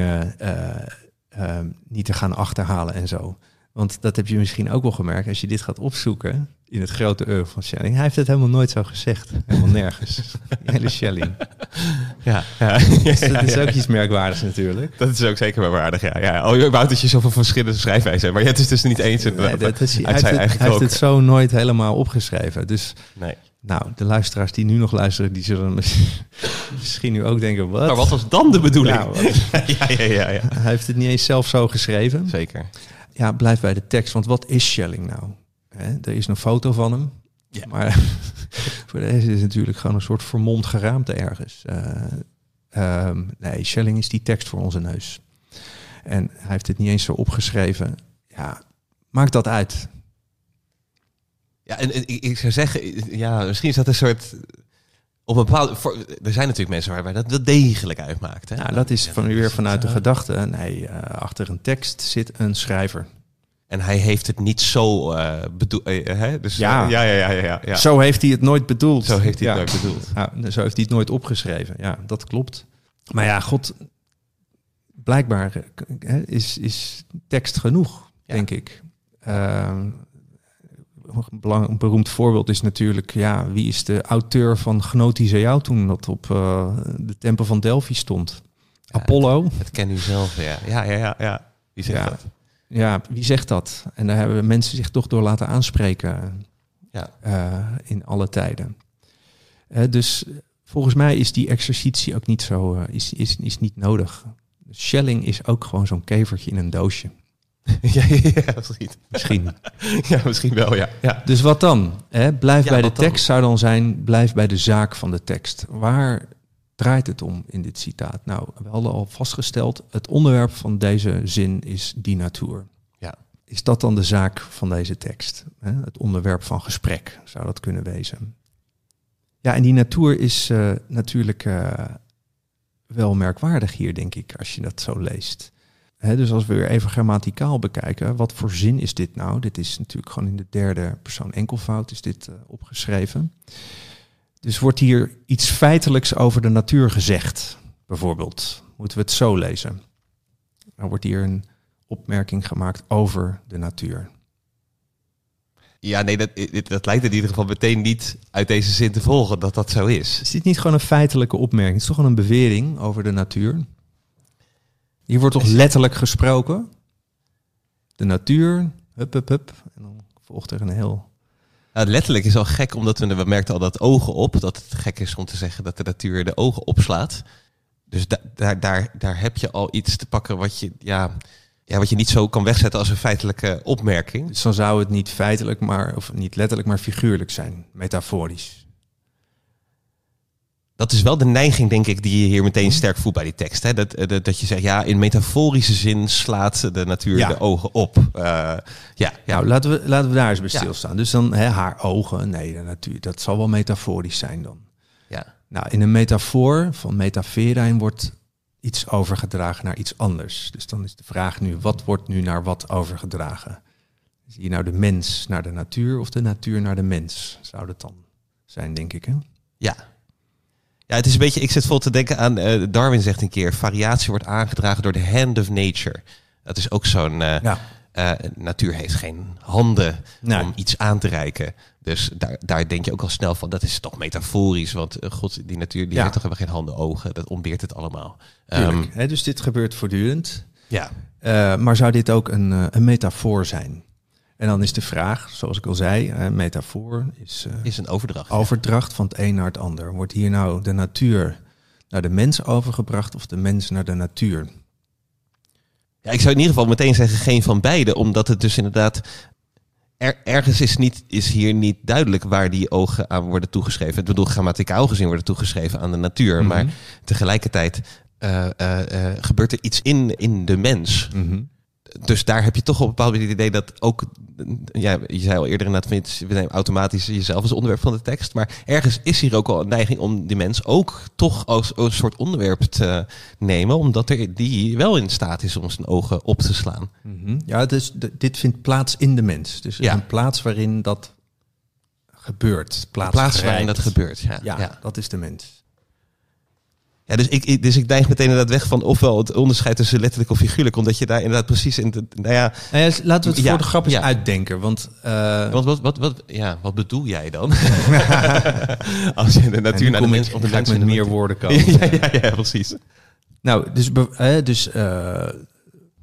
C: eh, eh, eh, niet te gaan achterhalen en zo. Want dat heb je misschien ook wel gemerkt als je dit gaat opzoeken in het grote oeuvre van Schelling. Hij heeft het helemaal nooit zo gezegd. Helemaal nergens. (laughs) Hele Schelling.
B: Ja, ja. (laughs)
C: Dus dat is ook iets merkwaardigs natuurlijk.
B: Dat is ook zeker wel waardig, ja. ja. Oh, je wou dat je zoveel verschillende schrijfwijzen hebt. Maar je het is dus niet eens
C: Nee, dat is, hij, heeft het, hij heeft het zo nooit helemaal opgeschreven. Dus
B: Nee.
C: Nou, de luisteraars die nu nog luisteren, die zullen mis- (laughs) misschien nu ook denken, wat?
B: Maar wat was dan de bedoeling?
C: Nou, (laughs)
B: ja, ja, ja, ja.
C: Hij heeft het niet eens zelf zo geschreven.
B: Zeker.
C: Ja, blijf bij de tekst. Want wat is Schelling nou? Er is een foto van hem.
B: Ja.
C: Maar (laughs) voor deze is natuurlijk gewoon een soort vermomd geraamte ergens. Ehm, nee, Schelling is die tekst voor onze neus. En hij heeft het niet eens zo opgeschreven. Ja, maakt dat uit.
B: Ja, en, en ik, ik zou zeggen, ja, misschien is dat een soort... Op een bepaalde, voor, er zijn natuurlijk mensen waarbij dat wel degelijk uitmaakt. Hè?
C: Nou, dat is
B: Ja,
C: van, weer vanuit de
B: eh,
C: gedachte. Nee, eh, achter een tekst zit een schrijver.
B: En hij heeft het niet zo eh bedoeld. hè? Dus,
C: Ja.
B: eh, ja, ja, ja, ja, ja, ja.
C: Zo heeft hij het nooit bedoeld.
B: Zo heeft hij het
C: Ja.
B: nooit bedoeld.
C: Ja, zo heeft hij het nooit opgeschreven. Ja, dat klopt. Maar ja, God, blijkbaar eh, is, is tekst genoeg,
B: Ja.
C: denk ik. Een, belang, een beroemd voorbeeld is natuurlijk, ja, wie is de auteur van Gnotische jou toen dat op eh, de tempel van Delphi stond?
B: Ja,
C: Apollo?
B: Het ken u zelf, ja. Ja, ja, ja. ja. Wie zegt
C: Ja.
B: dat?
C: Ja, wie zegt dat? En daar hebben mensen zich toch door laten aanspreken
B: Ja.
C: eh, in alle tijden. Eh, dus volgens mij is die exercitie ook niet zo, is, is, is niet nodig. Schelling is ook gewoon zo'n kevertje in een doosje. (laughs)
B: ja, ja, misschien.
C: Misschien. (laughs)
B: Ja, misschien wel, ja. ja.
C: dus wat dan? Hè? Blijf
B: Ja,
C: bij de
B: dan?
C: tekst zou dan zijn, blijf bij de zaak van de tekst. Waar draait het om in dit citaat? Nou, we hadden al vastgesteld, het onderwerp van deze zin is die natuur.
B: Ja.
C: Is dat dan de zaak van deze tekst? Hè? Het onderwerp van gesprek zou dat kunnen wezen. Ja, en die natuur is eh, natuurlijk eh, wel merkwaardig hier, denk ik, als je dat zo leest. Dus als we weer even grammaticaal bekijken, wat voor zin is dit nou? Dit is natuurlijk gewoon in de derde persoon enkelvoud is dit eh, opgeschreven. Dus wordt hier iets feitelijks over de natuur gezegd, bijvoorbeeld? Moeten we het zo lezen? Dan wordt hier een opmerking gemaakt over de natuur.
B: Ja, nee, dat, dat lijkt in ieder geval meteen niet uit deze zin te volgen dat dat zo is.
C: Is dit niet gewoon een feitelijke opmerking? Het is toch gewoon een bewering over de natuur? Hier wordt toch letterlijk gesproken? De natuur, hup, hup, hup. En dan volgt er een heel...
B: Letterlijk is al gek, omdat we, we merkten al dat ogen op. Dat het gek is om te zeggen dat de natuur de ogen opslaat. Dus da daar, daar, daar heb je al iets te pakken wat je, ja, ja, wat je niet zo kan wegzetten als een feitelijke opmerking.
C: Dus dan zou het niet feitelijk, maar, of niet letterlijk, maar figuurlijk zijn, metaforisch.
B: Dat is wel de neiging, denk ik, die je hier meteen sterk voelt bij die tekst. Hè? Dat, dat, dat je zegt, ja, in metaforische zin slaat de natuur
C: Ja.
B: de ogen op. Uh, ja, ja.
C: Nou, laten we, laten we daar eens bij
B: Ja.
C: stilstaan. Dus dan hè, haar ogen, nee, de natuur, dat zal wel metaforisch zijn dan.
B: ja.
C: Nou, in een metafoor van metaferijn wordt iets overgedragen naar iets anders. Dus dan is de vraag nu, wat wordt nu naar wat overgedragen? Is hier nou de mens naar de natuur of de natuur naar de mens? Zou dat dan zijn, denk ik, hè?
B: Ja. Ja, het is een beetje, ik zit vol te denken aan, eh, Darwin zegt een keer, variatie wordt aangedragen door de hand of nature. Dat is ook zo'n, eh,
C: Ja.
B: eh, natuur heeft geen handen
C: Nee.
B: om iets aan te reiken. Dus daar, daar denk je ook al snel van, dat is toch metaforisch, want god, die natuur die
C: Ja.
B: heeft toch helemaal geen handen, ogen, dat ontbeert het allemaal.
C: Hè, dus dit gebeurt voortdurend.
B: ja,
C: maar zou dit ook een, een metafoor zijn? En dan is de vraag, zoals ik al zei, een metafoor is eh,
B: is een overdracht.
C: overdracht van het een naar het ander. Wordt hier nou de natuur naar de mens overgebracht of de mens naar de natuur?
B: Ja, ik zou in ieder geval meteen zeggen geen van beide, omdat het dus inderdaad er, ergens is, niet, is hier niet duidelijk waar die ogen aan worden toegeschreven. Ik bedoel, grammaticaal gezien worden toegeschreven aan de natuur,
C: Mhm.
B: maar tegelijkertijd eh, eh, gebeurt er iets in, in de mens.
C: Mhm.
B: Dus daar heb je toch op een bepaald het idee dat ook, ja, je zei al eerder inderdaad, van, we nemen automatisch jezelf als onderwerp van de tekst, maar ergens is hier ook al een neiging om die mens ook toch als een soort onderwerp te nemen, omdat er die wel in staat is om zijn ogen op te slaan.
C: Mhm. Ja, dus dit vindt plaats in de mens. Dus
B: Ja.
C: een plaats waarin dat gebeurt. Plaats,
B: plaats waarin dat gebeurt. Ja,
C: Ja,
B: ja.
C: dat is de mens.
B: Ja, dus, ik, ik- dus ik neig meteen inderdaad weg van ofwel het onderscheid tussen letterlijk of figuurlijk, omdat je daar inderdaad precies in. De, nou ja,
C: Nou ja, laten we het
B: Ja,
C: voor de grap eens
B: ja.
C: uitdenken. Want eh,
B: wat, wat, wat, wat, ja, wat bedoel jij dan? (laughs) Als je de natuur naar de mens of de mens
C: met meer woorden (laughs) komen.
B: Ja, ja, ja, precies.
C: Nou, dus, hè, dus eh,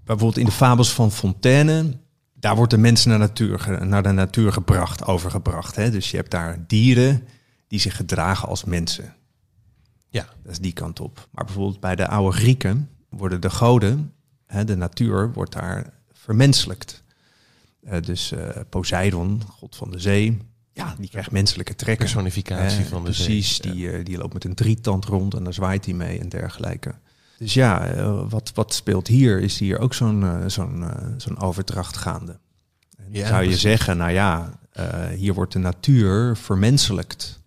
C: bijvoorbeeld in de fabels van Fontaine, daar wordt de mens naar, natuur, naar de natuur gebracht, overgebracht. Hè? Dus je hebt daar dieren die zich gedragen als mensen.
B: Ja.
C: Dat is die kant op. Maar bijvoorbeeld bij de oude Grieken worden de goden, hè, de natuur, wordt daar vermenselijkt. Eh, dus eh, Poseidon, god van de zee, ja, die krijgt menselijke trekken.
B: Personificatie
C: Eh,
B: van de
C: Precies,
B: zee.
C: die, eh, die loopt met een drietand rond en daar zwaait hij mee en dergelijke. Dus ja, wat, wat speelt hier? Is hier ook zo'n zo'n zo'n overdracht gaande? En
B: Ja,
C: zou je
B: precies.
C: zeggen, nou ja, hier wordt de natuur vermenselijkt.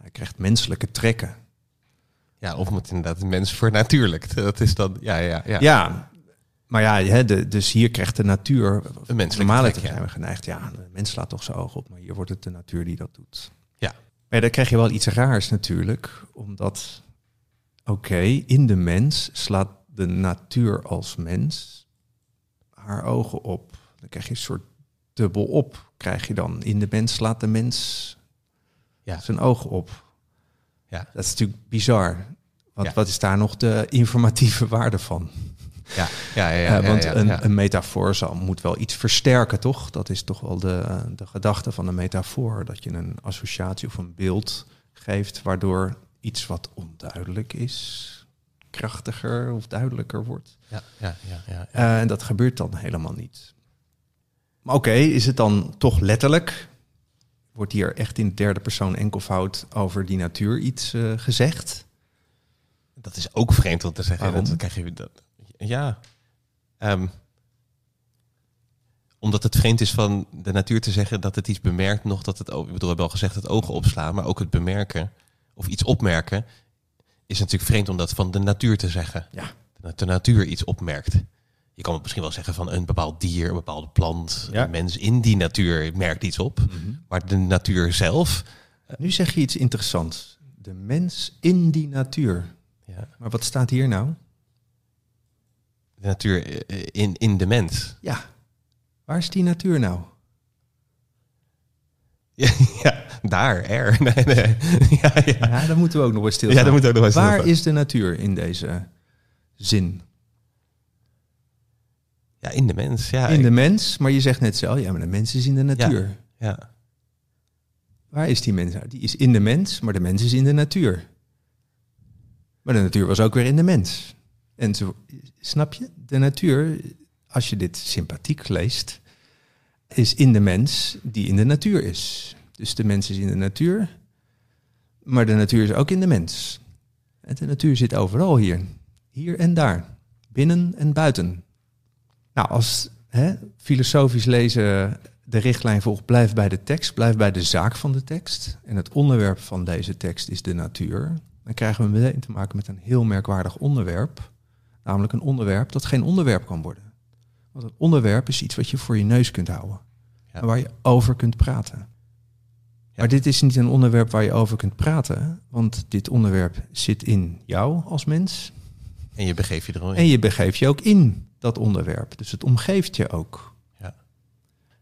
C: Hij krijgt menselijke trekken.
B: Ja, of moet inderdaad een mens voor natuurlijk. (laughs) Dat is dan, ja, ja, ja.
C: Ja, maar ja, hè, de, dus hier krijgt de natuur...
B: Een menselijke
C: Normale
B: trek, ja.
C: zijn we geneigd, ja, de mens slaat toch zijn oog op. Maar hier wordt het de natuur die dat doet.
B: Ja.
C: Maar dan krijg je wel iets raars natuurlijk. Omdat, oké, in de mens slaat de natuur als mens haar ogen op. Dan krijg je een soort dubbel op. Krijg je dan. In de mens slaat de mens
B: Ja.
C: zijn ogen op.
B: Ja.
C: Dat is natuurlijk bizar. Want
B: Ja.
C: wat is daar nog de informatieve (laughs) waarde van?
B: Ja, ja, ja, ja,
C: Eh, want een, een metafoor zal, moet wel iets versterken, toch? Dat is toch wel de, de gedachte van een metafoor. Dat je een associatie of een beeld geeft waardoor iets wat onduidelijk is, krachtiger of duidelijker wordt.
B: ja, ja, ja, ja, ja.
C: Eh, en dat gebeurt dan helemaal niet. Maar oké, is het dan toch letterlijk? Wordt hier echt in de derde persoon enkelvoud over die natuur iets eh, gezegd?
B: Dat is ook vreemd om te zeggen.
C: Waarom?
B: Dat krijg je dat. Ja. Ehm, omdat het vreemd is van de natuur te zeggen dat het iets bemerkt, nog dat het. Ik bedoel, we hebben al gezegd het ogen opslaan, maar ook het bemerken of iets opmerken is natuurlijk vreemd om dat van de natuur te zeggen.
C: Ja.
B: Dat de natuur iets opmerkt. Je kan het misschien wel zeggen van een bepaald dier, een bepaalde plant,
C: Ja.
B: een mens in die natuur merkt iets op. Maar de natuur zelf.
C: Nu zeg je iets interessants. De mens in die natuur.
B: Ja,
C: Maar wat staat hier nou?
B: de natuur eh, in, in de mens.
C: Ja, waar is die natuur nou?
B: Ja, (laughs) ja, daar, er. (laughs) Nee, nee. Ja, ja.
C: Ja, daar moeten we ook nog eens
B: ja
C: stilstaan.
B: daar moet ook nog eens
C: Waar is de natuur in deze zin?
B: Ja, in de mens. Ja,
C: In de mens, maar je zegt net zelf, ja, maar de mens is in de natuur.
B: ja.
C: Waar is die mens? Nou, Die is in de mens, maar de mens is in de natuur. Maar de natuur was ook weer in de mens. En zo, snap je? De natuur, als je dit sympathiek leest, is in de mens die in de natuur is. Dus de mens is in de natuur, maar de natuur is ook in de mens. En de natuur zit overal hier. Hier en daar. Binnen en buiten. Nou, als hè, filosofisch lezen de richtlijn volgt, blijf bij de tekst, blijf bij de zaak van de tekst. En het onderwerp van deze tekst is de natuur. Dan krijgen we meteen te maken met een heel merkwaardig onderwerp. Namelijk een onderwerp dat geen onderwerp kan worden. Want een onderwerp is iets wat je voor je neus kunt houden.
B: Ja.
C: En waar je over kunt praten. Maar dit is niet een onderwerp waar je over kunt praten. Want dit onderwerp zit in jou als mens.
B: En je begeeft je er al in.
C: En je begeeft je ook in dat onderwerp. Dus het omgeeft je ook.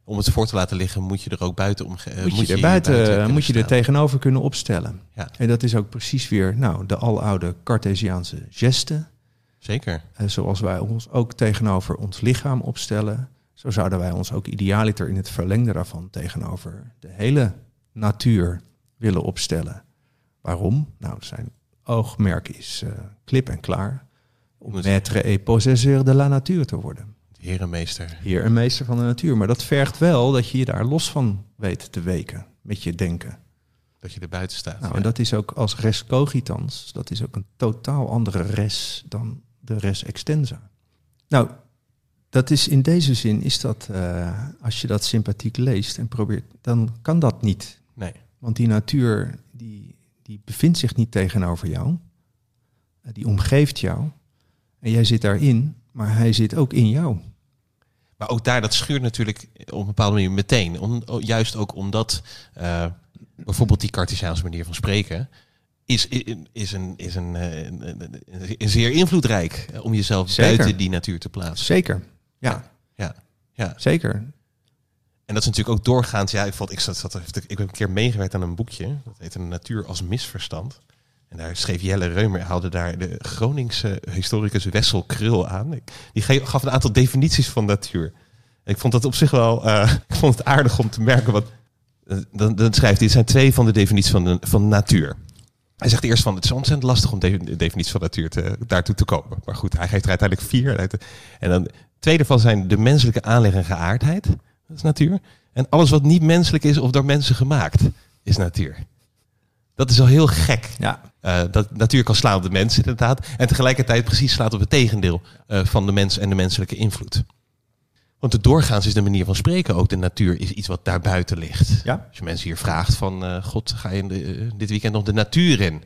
B: Om het voor te laten liggen, moet je er ook buiten omge- eh,
C: moet je er buiten, moet je er tegenover kunnen opstellen.
B: Ja.
C: En dat is ook precies weer nou, de aloude Cartesiaanse geste.
B: Zeker.
C: Eh, zoals wij ons ook tegenover ons lichaam opstellen. Zo zouden wij ons ook idealiter in het verlengde daarvan tegenover de hele natuur willen opstellen. Waarom? Nou, zijn oogmerk is eh, klip en klaar. Om
B: Moet-
C: maître et possesseur de la nature te worden.
B: Herenmeester.
C: Heer en meester van de natuur. Maar dat vergt wel dat je je daar los van weet te weken met je denken.
B: Dat je er buiten staat.
C: Nou,
B: ja.
C: en dat is ook als res cogitans, dat is ook een totaal andere res dan de res extensa. Nou, dat is in deze zin, is dat, eh, als je dat sympathiek leest en probeert, dan kan dat niet.
B: Nee.
C: Want die natuur, die, die bevindt zich niet tegenover jou. Eh, Die omgeeft jou. En jij zit daarin, maar hij zit ook in jou.
B: Maar ook daar, dat schuurt natuurlijk op een bepaalde manier meteen. Om, juist ook omdat eh, bijvoorbeeld die Cartesiaanse manier van spreken... is, is, een, is een, eh, een, een, een- een zeer invloedrijk eh, om jezelf
C: Zeker.
B: buiten die natuur te plaatsen.
C: Zeker. Ja,
B: Ja, ja.
C: zeker.
B: En dat is natuurlijk ook doorgaans. Ja, ik, vond, ik, zat, zat, ik heb een keer meegewerkt aan een boekje. Dat heet Een Natuur als Misverstand. En daar schreef Jelle Reumer, haalde daar de Groningse historicus Wessel Krul aan. Die gaf een aantal definities van natuur. En ik vond dat op zich wel, eh, (laughs) ik vond het aardig om te merken. Wat, eh, dan, dan schrijft hij, dit zijn twee van de definities van, de, van natuur. Hij zegt eerst van, het is ontzettend lastig om de de definitie van natuur te, daartoe te komen. Maar goed, hij geeft er uiteindelijk vier. En dan twee daarvan zijn de menselijke aanleg en geaardheid. Dat is natuur. En alles wat niet menselijk is of door mensen gemaakt, is natuur. Dat is al heel gek.
C: Ja,
B: Eh, dat natuur kan slaan op de mens inderdaad. En tegelijkertijd precies slaat op het tegendeel eh, van de mens en de menselijke invloed. Want de doorgaans is de manier van spreken ook. De natuur is iets wat daarbuiten ligt.
C: ja.
B: Als je mensen hier vraagt van... eh, God, ga je in de, dit weekend nog de natuur in?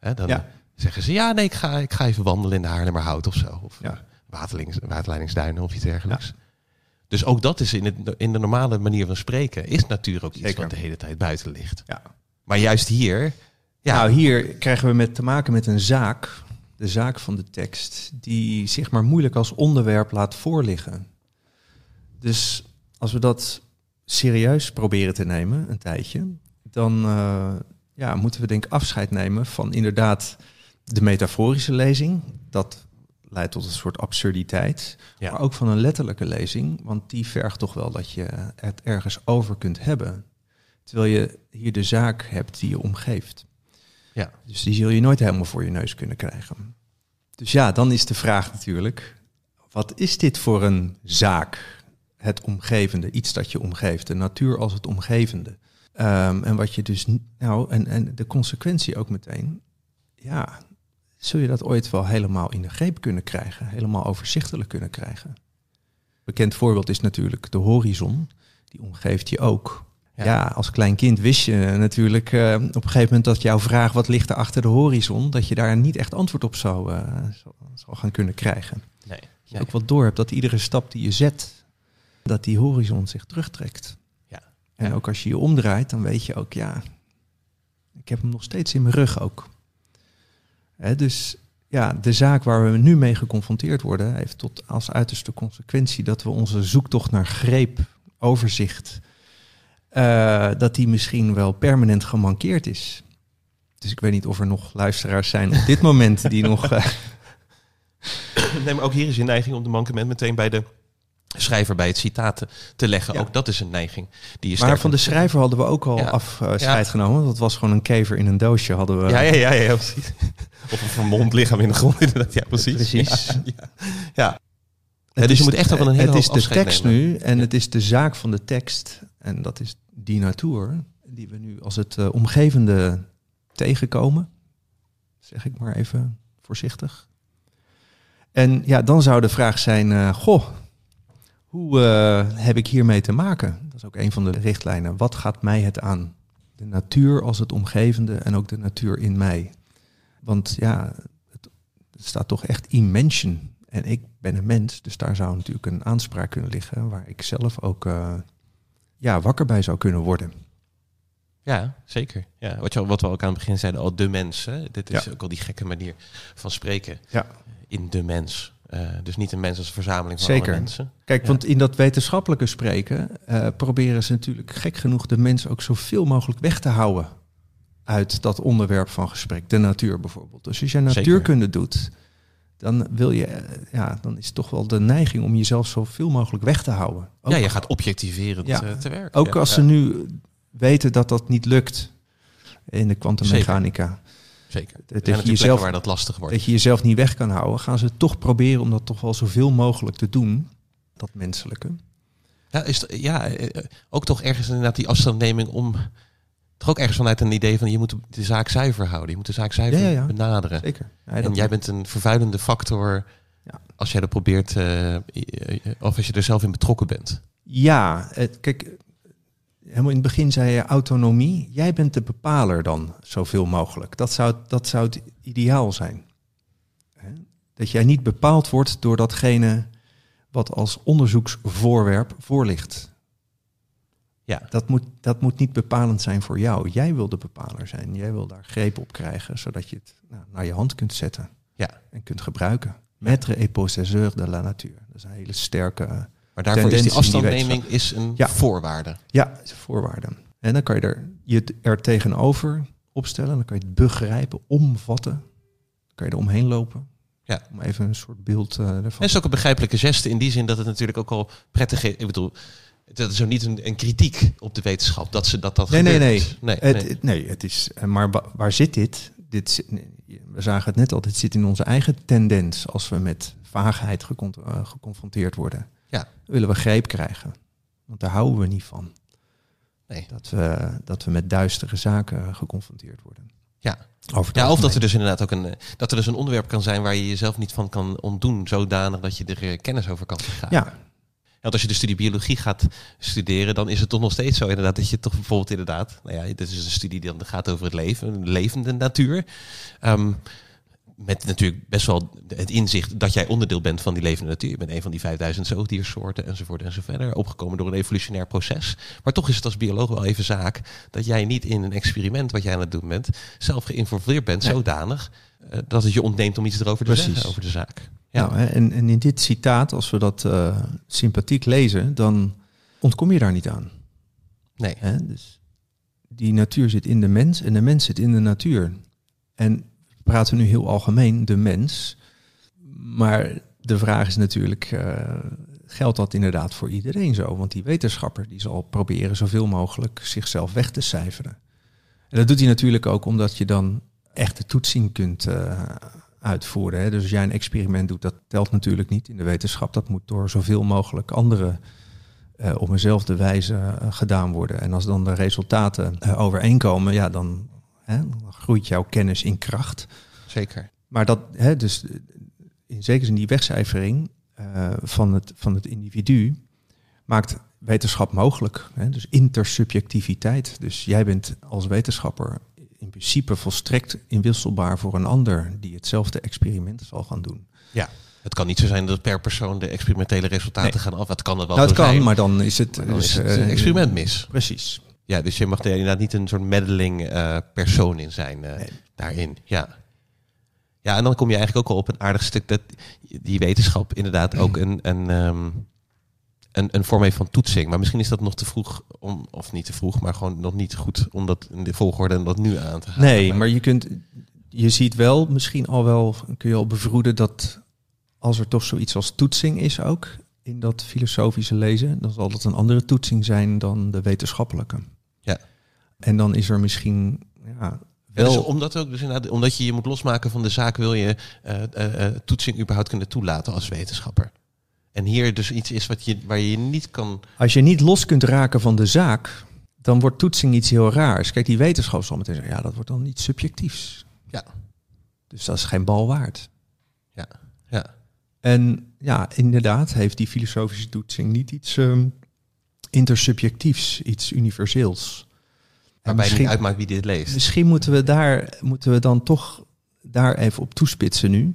B: Hè, dan
C: Ja.
B: zeggen ze... Ja, nee, ik ga, ik ga even wandelen in de Haarlemmerhout of zo. Of
C: Ja.
B: waterleidingsduinen of iets dergelijks. Dus ook dat is in, het, in de normale manier van spreken... is natuur ook iets
C: Zeker.
B: wat de hele tijd buiten ligt.
C: ja.
B: Maar juist hier... Ja,
C: Nou, hier krijgen we met te maken met een zaak, de zaak van de tekst, die zich maar moeilijk als onderwerp laat voorliggen. Dus als we dat serieus proberen te nemen, een tijdje, dan eh, ja, moeten we denk ik afscheid nemen van inderdaad de metaforische lezing. Dat leidt tot een soort absurditeit.
B: Ja.
C: Maar ook van een letterlijke lezing, want die vergt toch wel dat je het ergens over kunt hebben. Terwijl je hier de zaak hebt die je omgeeft.
B: Ja.
C: Dus die zul je nooit helemaal voor je neus kunnen krijgen. Dus ja, dan is de vraag natuurlijk, wat is dit voor een zaak? Het omgevende, iets dat je omgeeft, de natuur als het omgevende. Ehm, en wat je dus, nou, en, en de consequentie ook meteen, ja, zul je dat ooit wel helemaal in de greep kunnen krijgen, helemaal overzichtelijk kunnen krijgen. Bekend voorbeeld is natuurlijk de horizon, die omgeeft je ook.
B: Ja.
C: Ja, als klein kind wist je natuurlijk eh, op een gegeven moment dat jouw vraag wat ligt er achter de horizon, dat je daar niet echt antwoord op zou, eh, zou, gaan kunnen krijgen.
B: nee.
C: Dat je ook wel door hebt dat iedere stap die je zet, dat die horizon zich terugtrekt.
B: Ja.
C: En
B: Ja.
C: ook als je je omdraait, dan weet je ook, ja, ik heb hem nog steeds in mijn rug ook. Hè, dus ja, de zaak waar we nu mee geconfronteerd worden, heeft tot als uiterste consequentie dat we onze zoektocht naar greep, overzicht eh, dat die misschien wel permanent gemankeerd is. Dus ik weet niet of er nog luisteraars zijn op dit moment die nog... eh, (coughs)
B: Nee, maar ook hier is je neiging om de mankement meteen bij de schrijver bij het citaat te, leggen.
C: Ja.
B: Ook dat is een neiging die je
C: maar van de schrijver hadden we ook al
B: Ja.
C: afscheid genomen. want Dat was gewoon een kever in een doosje. Hadden we.
B: Ja, ja, ja, ja, precies. (laughs) Of een vermomd lichaam in de grond, (laughs) inderdaad. Ja, precies.
C: Precies.
B: Ja.
C: Het
B: dus
C: is
B: je moet echt wel een hele
C: Het is de tekst
B: nemen.
C: nu en het is de zaak van de tekst. En dat is die natuur die we nu als het eh, omgevende tegenkomen. Zeg ik maar even voorzichtig. En ja, dan zou de vraag zijn, eh, goh, hoe eh, heb ik hiermee te maken? Dat is ook een van de richtlijnen. Wat gaat mij het aan? De natuur als het omgevende en ook de natuur in mij. Want ja, het, staat toch echt in mention. En ik ben een mens, dus daar zou natuurlijk een aanspraak kunnen liggen... waar ik zelf ook ja, wakker bij zou kunnen worden.
B: Ja, zeker. Ja, wat, je, wat we ook aan het begin zeiden, al de mens. Hè? Dit is
C: Ja.
B: ook al die gekke manier van spreken.
C: Ja.
B: In de mens. Eh, dus niet een mens als een verzameling van
C: Zeker.
B: alle mensen.
C: Kijk,
B: Ja.
C: want in dat wetenschappelijke spreken eh, proberen ze natuurlijk gek genoeg de mens ook zoveel mogelijk weg te houden uit dat onderwerp van gesprek, de natuur bijvoorbeeld. Dus als je natuurkunde doet, dan wil je, eh, ja, dan is toch wel de neiging om jezelf zoveel mogelijk weg te houden. Ook,
B: ja, je gaat objectiverend
C: Ja.
B: eh, te werken.
C: ook
B: Ja,
C: als
B: ja,
C: ze nu weten dat dat niet lukt in de kwantummechanica,
B: Zeker. Er
C: dat je jezelf-
B: waar dat lastig wordt.
C: dat je jezelf niet weg kan houden, gaan ze toch proberen om dat toch wel zoveel mogelijk te doen, dat menselijke.
B: Ja, is ja eh, eh, ook toch ergens inderdaad die afstandneming om... Toch ook ergens vanuit een idee van je moet de zaak zuiver houden. Je moet de zaak zuiver
C: Ja, ja, ja.
B: benaderen.
C: Zeker.
B: En jij bent een vervuilende factor
C: Ja.
B: als jij dat probeert... eh, eh, of als je er zelf in betrokken bent.
C: Ja, het, kijk, helemaal in het begin zei je autonomie. Jij bent de bepaler dan, zoveel mogelijk. Dat zou, dat zou het ideaal zijn. Dat jij niet bepaald wordt door datgene wat als onderzoeksvoorwerp voor ligt.
B: Ja.
C: Dat moet, dat moet niet bepalend zijn voor jou. Jij wil de bepaler zijn. Jij wil daar greep op krijgen, zodat je het nou, naar je hand kunt zetten
B: Ja.
C: en kunt gebruiken. Maître et possesseur de la nature. Dat is een hele sterke...
B: Maar daarvoor is die
C: in die
B: afstandneming is een
C: Ja.
B: voorwaarde.
C: Ja, is een voorwaarde. En dan kan je er, je er tegenover opstellen. Dan kan je het begrijpen, omvatten. Dan kan je er omheen lopen.
B: Ja.
C: Om even een soort beeld eh, ervan.
B: En het is ook een begrijpelijke geste in die zin dat het natuurlijk ook al prettig is. Ik bedoel, dat is ook niet een, een kritiek op de wetenschap dat ze dat dat
C: Nee, nee,
B: gebeurd
C: nee.
B: is. nee,
C: Het,
B: nee.
C: nee, het is. eh, Maar wa- waar zit dit? dit zit- nee, we zagen het net al. Dit zit in onze eigen tendens als we met vaagheid gecon- eh, geconfronteerd worden.
B: Ja.
C: Willen we greep krijgen? Want daar houden we niet van.
B: Nee.
C: Dat we, dat we met duistere zaken geconfronteerd worden.
B: Ja.
C: Over
B: Ja, of dat er dus inderdaad ook een, eh, dat er dus een onderwerp kan zijn waar je jezelf niet van kan ontdoen, zodanig dat je er kennis over kan vergaren.
C: Ja,
B: Want als je de studie biologie gaat studeren, dan is het toch nog steeds zo inderdaad dat je toch bijvoorbeeld inderdaad, nou ja, dit is een studie die dan gaat over het leven, een levende natuur. Ehm, met natuurlijk best wel het inzicht dat jij onderdeel bent van die levende natuur. Je bent een van die 5000 zoogdiersoorten enzovoort enzovoort. Opgekomen door een evolutionair proces. Maar toch is het als bioloog wel even zaak dat jij niet in een experiment wat jij aan het doen bent, zelf geïnformeerd bent,
C: Nee.
B: zodanig eh, dat het je ontneemt om iets erover te
C: Precies.
B: zeggen over de zaak. Ja,
C: Nou, en, en in dit citaat, als we dat eh, sympathiek lezen, dan ontkom je daar niet aan.
B: nee.
C: Hè? Dus die natuur zit in de mens en de mens zit in de natuur. En we praten nu heel algemeen, de mens. Maar de vraag is natuurlijk, eh, geldt dat inderdaad voor iedereen zo? Want die wetenschapper die zal proberen zoveel mogelijk zichzelf weg te cijferen. En dat doet hij natuurlijk ook omdat je dan echte toetsing kunt eh, uitvoeren. Hè? Dus als jij een experiment doet, dat telt natuurlijk niet in de wetenschap. Dat moet door zoveel mogelijk anderen eh, op eenzelfde wijze eh, gedaan worden. En als dan de resultaten eh, overeenkomen, ja, dan, hè, dan groeit jouw kennis in kracht.
B: Zeker.
C: Maar dat, hè, dus in zekere zin die wegcijfering van, het, van het individu maakt wetenschap mogelijk. Hè? Dus intersubjectiviteit. Dus jij bent als wetenschapper in principe volstrekt inwisselbaar voor een ander die hetzelfde experiment zal gaan doen.
B: Het kan niet zo zijn dat per persoon de experimentele resultaten
C: Nee.
B: gaan af. Het kan het wel
C: nou, het kan,
B: zijn,
C: maar dan is het,
B: dan
C: dus,
B: is het
C: eh,
B: een experiment mis.
C: Precies.
B: Ja, dus je mag er inderdaad niet een soort meddling eh, persoon in zijn eh,
C: Nee.
B: daarin. Ja. ja, en dan kom je eigenlijk ook al op een aardig stuk dat die wetenschap inderdaad ook een, een, ehm, een, een vorm heeft van toetsing. Maar misschien is dat nog te vroeg, om, of niet te vroeg, maar gewoon nog niet goed om dat in de volgorde en dat nu aan te gaan.
C: Nee, maar je kunt, je ziet wel, misschien al wel, kun je al bevroeden dat als er toch zoiets als toetsing is ook in dat filosofische lezen, dan zal dat een andere toetsing zijn dan de wetenschappelijke.
B: Ja.
C: En dan is er misschien ja,
B: dus
C: wel.
B: omdat, ook, dus inderdaad, omdat je je moet losmaken van de zaak, wil je eh, eh, eh, toetsing überhaupt kunnen toelaten als wetenschapper. En hier dus iets is wat je, waar je niet kan.
C: Als je niet los kunt raken van de zaak, dan wordt toetsing iets heel raars. Kijk, die wetenschap zal meteen zeggen, ja, dat wordt dan iets subjectiefs.
B: Ja.
C: Dus dat is geen bal waard.
B: Ja, ja.
C: En ja, inderdaad heeft die filosofische toetsing niet iets ehm, intersubjectiefs, iets universeels.
B: Waarbij het niet uitmaakt wie dit leest.
C: Misschien moeten we daar moeten we dan toch daar even op toespitsen nu.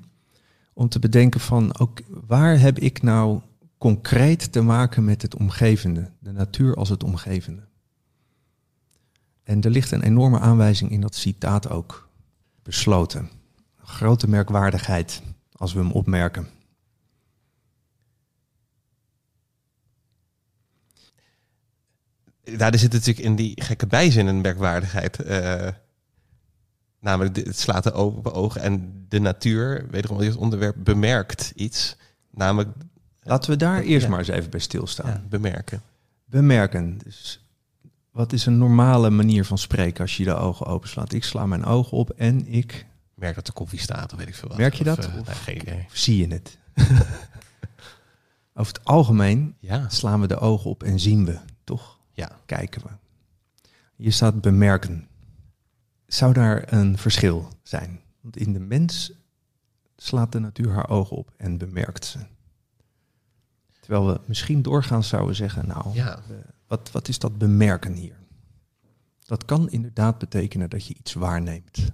C: Om te bedenken van ook waar heb ik nou concreet te maken met het omgevende, de natuur als het omgevende. En er ligt een enorme aanwijzing in dat citaat ook. Besloten. Grote merkwaardigheid als we hem opmerken.
B: Daar zit natuurlijk in die gekke bijzin een merkwaardigheid. eh, namelijk, het slaat de open ogen en de natuur, wederom dit onderwerp, bemerkt iets. Namelijk
C: Laten we daar eerst
B: Ja.
C: maar eens even bij stilstaan.
B: ja, bemerken.
C: Bemerken. Dus wat is een normale manier van spreken als je de ogen openslaat? Ik sla mijn ogen op en ik
B: Merk dat de koffie staat, of weet ik veel wat.
C: Merk je
B: Of,
C: dat?
B: eh,
C: Of-
B: nee, geen idee.
C: Of zie je het? (laughs) Over het algemeen
B: Ja,
C: slaan we de ogen op en zien we, toch?
B: ja.
C: Kijken we. Hier staat bemerken. Zou daar een verschil zijn? Want in de mens slaat de natuur haar ogen op en bemerkt ze. Terwijl we misschien doorgaans zouden zeggen, nou,
B: Ja.
C: we- wat, wat is dat bemerken hier? Dat kan inderdaad betekenen dat je iets waarneemt.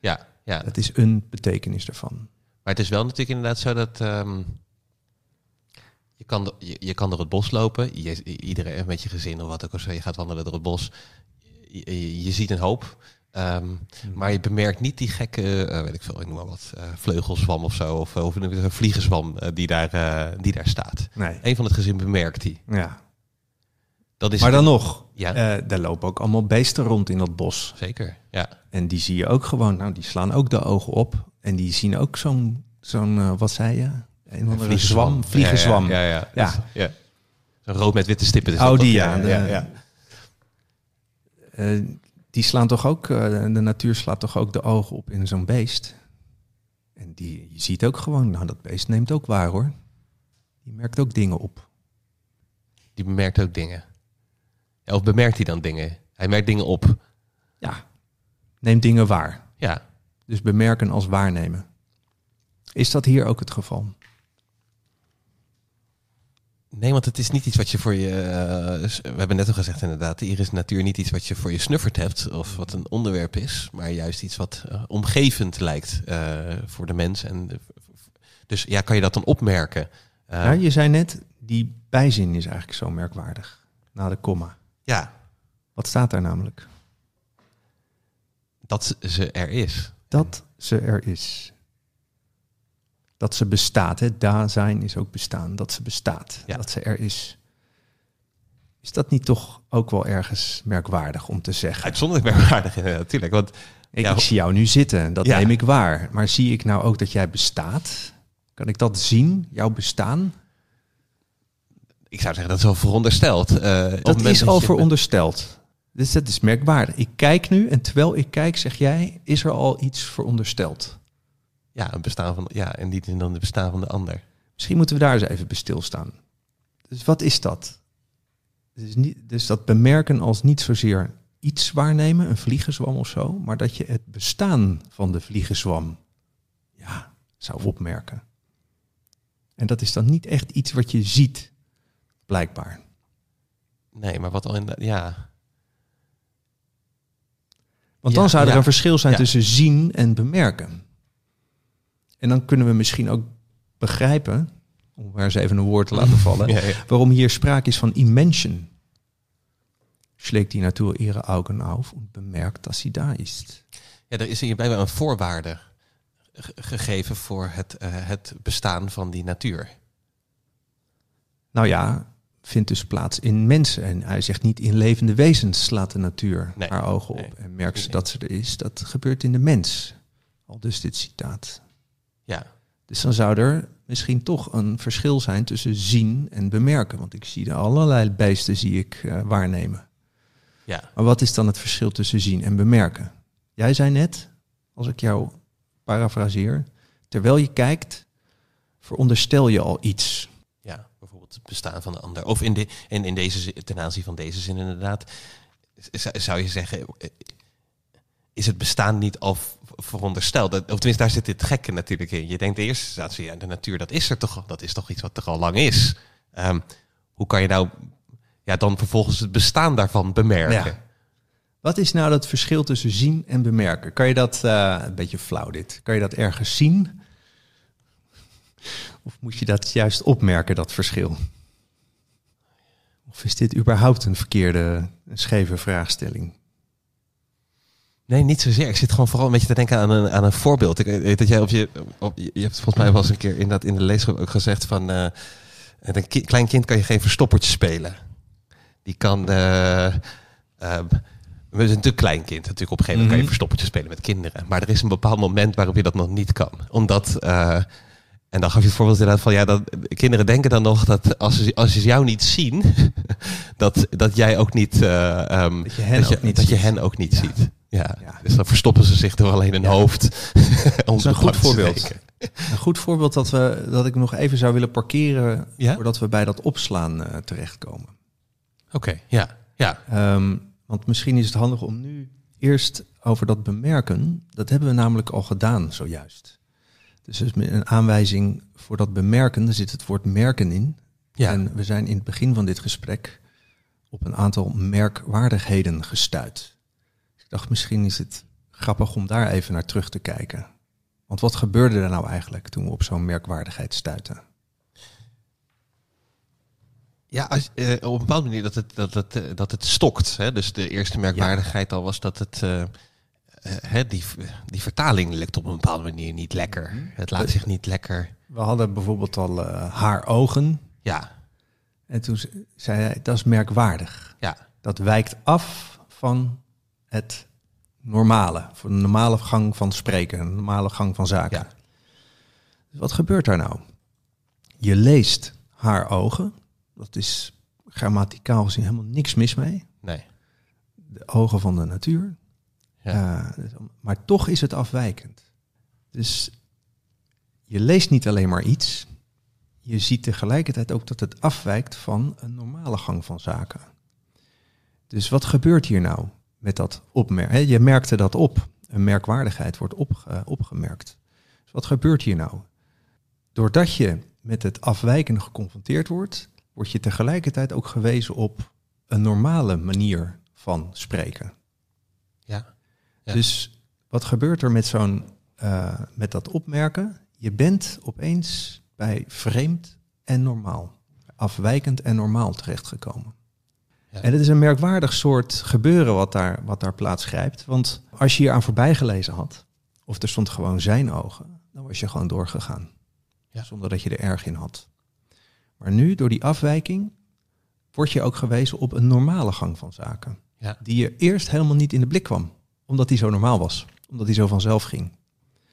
B: Ja, ja.
C: Dat is een betekenis ervan.
B: Maar het is wel natuurlijk inderdaad zo dat ehm, je, kan, je, je kan door het bos lopen. Je, iedereen met je gezin of wat ook. Of zo, je gaat wandelen door het bos. Je, ziet een hoop. ehm, maar je bemerkt niet die gekke, eh, weet ik veel, ik noem maar wat, eh, vleugelzwam of zo. Of, of een vliegenzwam eh, die, daar, eh, die daar staat.
C: Nee.
B: Een van het gezin bemerkt die.
C: Ja.
B: Dat is
C: Maar dan nog,
B: Ja,
C: eh, daar lopen ook allemaal beesten rond in dat bos.
B: zeker. Ja.
C: En die zie je ook gewoon, nou, die slaan ook de ogen op. En die zien ook zo'n, zo'n eh, wat zei je? Een of andere zwam, vliegenzwam.
B: Ja, ja, ja.
C: Ja.
B: Ja. Zo'n rood met witte stippen. is
C: Oh, die, ja. De-
B: ja,
C: Eh, die slaan toch ook, eh, de natuur slaat toch ook de ogen op in zo'n beest. En die, je ziet ook gewoon, nou, dat beest neemt ook waar hoor. Die merkt ook dingen op.
B: Die bemerkt ook dingen. Ja, of bemerkt hij dan dingen? Hij merkt dingen op.
C: Ja, neemt dingen waar.
B: Ja,
C: Dus bemerken als waarnemen. Is dat hier ook het geval?
B: Nee, want het is niet iets wat je voor je... eh, we hebben net al gezegd inderdaad, hier is natuur niet iets wat je voor je snuffert hebt. Of wat een onderwerp is. Maar juist iets wat eh, omgevend lijkt eh, voor de mens. En, dus ja, kan je dat dan opmerken?
C: Ja, je zei net, die bijzin is eigenlijk zo merkwaardig. Na de komma.
B: ja,
C: Wat staat daar namelijk?
B: dat ze er is.
C: Dat ze er is. Dat ze bestaat. Hè? Da zijn is ook bestaan. Dat ze bestaat.
B: Ja.
C: Dat ze er is. Is dat niet toch ook wel ergens merkwaardig om te zeggen?
B: Uitzonderlijk merkwaardig natuurlijk. Want
C: Ik,
B: Ja.
C: ik zie jou nu zitten, dat
B: Ja.
C: neem ik waar. Maar zie ik nou ook dat jij bestaat? Kan ik dat zien, jouw bestaan?
B: ik zou zeggen, dat is wel verondersteld. Het
C: Dat is al verondersteld. Dus dat is merkwaardig. Ik kijk nu en terwijl ik kijk, zeg jij, is er al iets verondersteld?
B: Ja, een bestaan van, ja, en niet in dan het bestaan van de ander.
C: Misschien moeten we daar eens even bij stilstaan. Dus wat is dat? Dus, niet, dus dat bemerken als niet zozeer iets waarnemen, een vliegenzwam of zo, maar dat je het bestaan van de vliegenzwam ja, zou opmerken. En dat is dan niet echt iets wat je ziet, blijkbaar.
B: Nee, maar wat al in de, ja.
C: Want
B: Ja,
C: dan zou er
B: ja.
C: een verschil zijn
B: Ja.
C: tussen zien en bemerken. En dan kunnen we misschien ook begrijpen, om maar eens even een woord te laten (laughs) vallen,
B: Ja, ja.
C: waarom hier sprake is van Immension. Schlägt die Natur ihre Augen auf und bemerkt, dass sie da ist.
B: ja, er is hier blijkbaar een voorwaarde ge- gegeven voor het, eh, het bestaan van die natuur.
C: Nou ja, vindt dus plaats in mensen. En hij zegt niet in levende wezens slaat de natuur
B: Nee,
C: haar ogen op.
B: nee.
C: En merkt ze
B: Nee.
C: dat ze er is. Dat gebeurt in de mens. Al dus dit citaat.
B: Ja,
C: Dus dan zou er misschien toch een verschil zijn tussen zien en bemerken. Want ik zie er allerlei beesten zie ik eh, waarnemen.
B: ja.
C: Maar wat is dan het verschil tussen zien en bemerken? Jij zei net, als ik jou parafraseer, terwijl je kijkt, veronderstel je al iets.
B: Ja, bijvoorbeeld het bestaan van de ander. Of in, de, in, in deze, ten aanzien van deze zin inderdaad, zou je zeggen, eh, is het bestaan niet al v- verondersteld? Dat- Of tenminste, daar zit het gekke natuurlijk in. Je denkt in eerste instantie, ja, de natuur, dat is er toch, dat is toch iets wat er al lang is. Ehm, hoe kan je nou ja, dan vervolgens het bestaan daarvan bemerken?
C: Wat is nou dat verschil tussen zien en bemerken? Kan je dat, eh, een beetje flauw dit, kan je dat ergens zien? Of moet je dat juist opmerken, dat verschil? Of is dit überhaupt een verkeerde, een scheve vraagstelling?
B: Nee, niet zozeer. Ik zit gewoon vooral een beetje te denken aan een, aan een voorbeeld. Ik weet dat jij op je, op, je hebt volgens mij wel eens een keer in, dat, in de leesgroep ook gezegd van... eh, met een ki- klein kind kan je geen verstoppertje spelen. Die kan... eh eh, we zijn natuurlijk klein kind. Natuurlijk op een gegeven moment kan je
C: Mhm.
B: verstoppertje spelen met kinderen. Maar er is een bepaald moment waarop je dat nog niet kan. Omdat... eh, en dan gaf je het voorbeeld inderdaad van... Ja, dat, kinderen denken dan nog dat als ze, als ze jou niet zien... (laughs) dat, dat jij ook niet... eh, ehm,
C: Dat je hen
B: dat je,
C: ook niet
B: dat je hen ook niet
C: Ja.
B: ziet. Ja.
C: Ja.
B: dus dan verstoppen ze zich door alleen een
C: Ja.
B: hoofd. (laughs)
C: is een goed voorbeeld. Een goed voorbeeld dat, we, dat ik nog even zou willen parkeren
B: Ja?
C: voordat we bij dat opslaan eh, terechtkomen.
B: Oké, ja. ja.
C: Ehm, want misschien is het handig om nu eerst over dat bemerken. Dat hebben we namelijk al gedaan zojuist. Dus er is een aanwijzing voor dat bemerken. Er zit het woord merken in.
B: Ja.
C: En we zijn in het begin van dit gesprek op een aantal merkwaardigheden gestuurd. Dacht, misschien is het grappig om daar even naar terug te kijken. Want wat gebeurde er nou eigenlijk toen we op zo'n merkwaardigheid stuiten?
B: Ja, als, eh, op een bepaalde manier dat het, dat het, eh, dat het stokt. Hè? Dus de eerste merkwaardigheid al was dat het... hè, die, die vertaling lukt op een bepaalde manier niet lekker. Het laat zich niet lekker...
C: We hadden bijvoorbeeld al haar ogen.
B: Ja,
C: En toen ze- zei hij, dat is merkwaardig.
B: ja,
C: Dat wijkt af van het normale. Van de normale gang van spreken, een normale gang van zaken.
B: ja.
C: Dus wat gebeurt daar nou? Je leest haar ogen. Dat is grammaticaal gezien helemaal niks mis mee.
B: Nee.
C: De ogen van de natuur.
B: Ja.
C: Eh, maar toch is het afwijkend. Dus je leest niet alleen maar iets. Je ziet tegelijkertijd ook dat het afwijkt van een normale gang van zaken. Dus wat gebeurt hier nou met dat opmerken? Je merkte dat op. Een merkwaardigheid wordt opge- opgemerkt. Dus wat gebeurt hier nou? Doordat je met het afwijkende geconfronteerd wordt, word je tegelijkertijd ook gewezen op een normale manier van spreken.
B: ja. Ja.
C: Dus wat gebeurt er met zo'n eh, met dat opmerken? Je bent opeens bij vreemd en normaal, afwijkend en normaal terechtgekomen. En het is een merkwaardig soort gebeuren wat daar, wat daar plaatsgrijpt. Want als je hier aan voorbij gelezen had, of er stond gewoon zijn ogen, dan was je gewoon doorgegaan.
B: Ja.
C: Zonder dat je er erg in had. Maar nu, door die afwijking, word je ook gewezen op een normale gang van zaken
B: Ja.
C: die je eerst helemaal niet in de blik kwam. Omdat die zo normaal was. Omdat die zo vanzelf ging.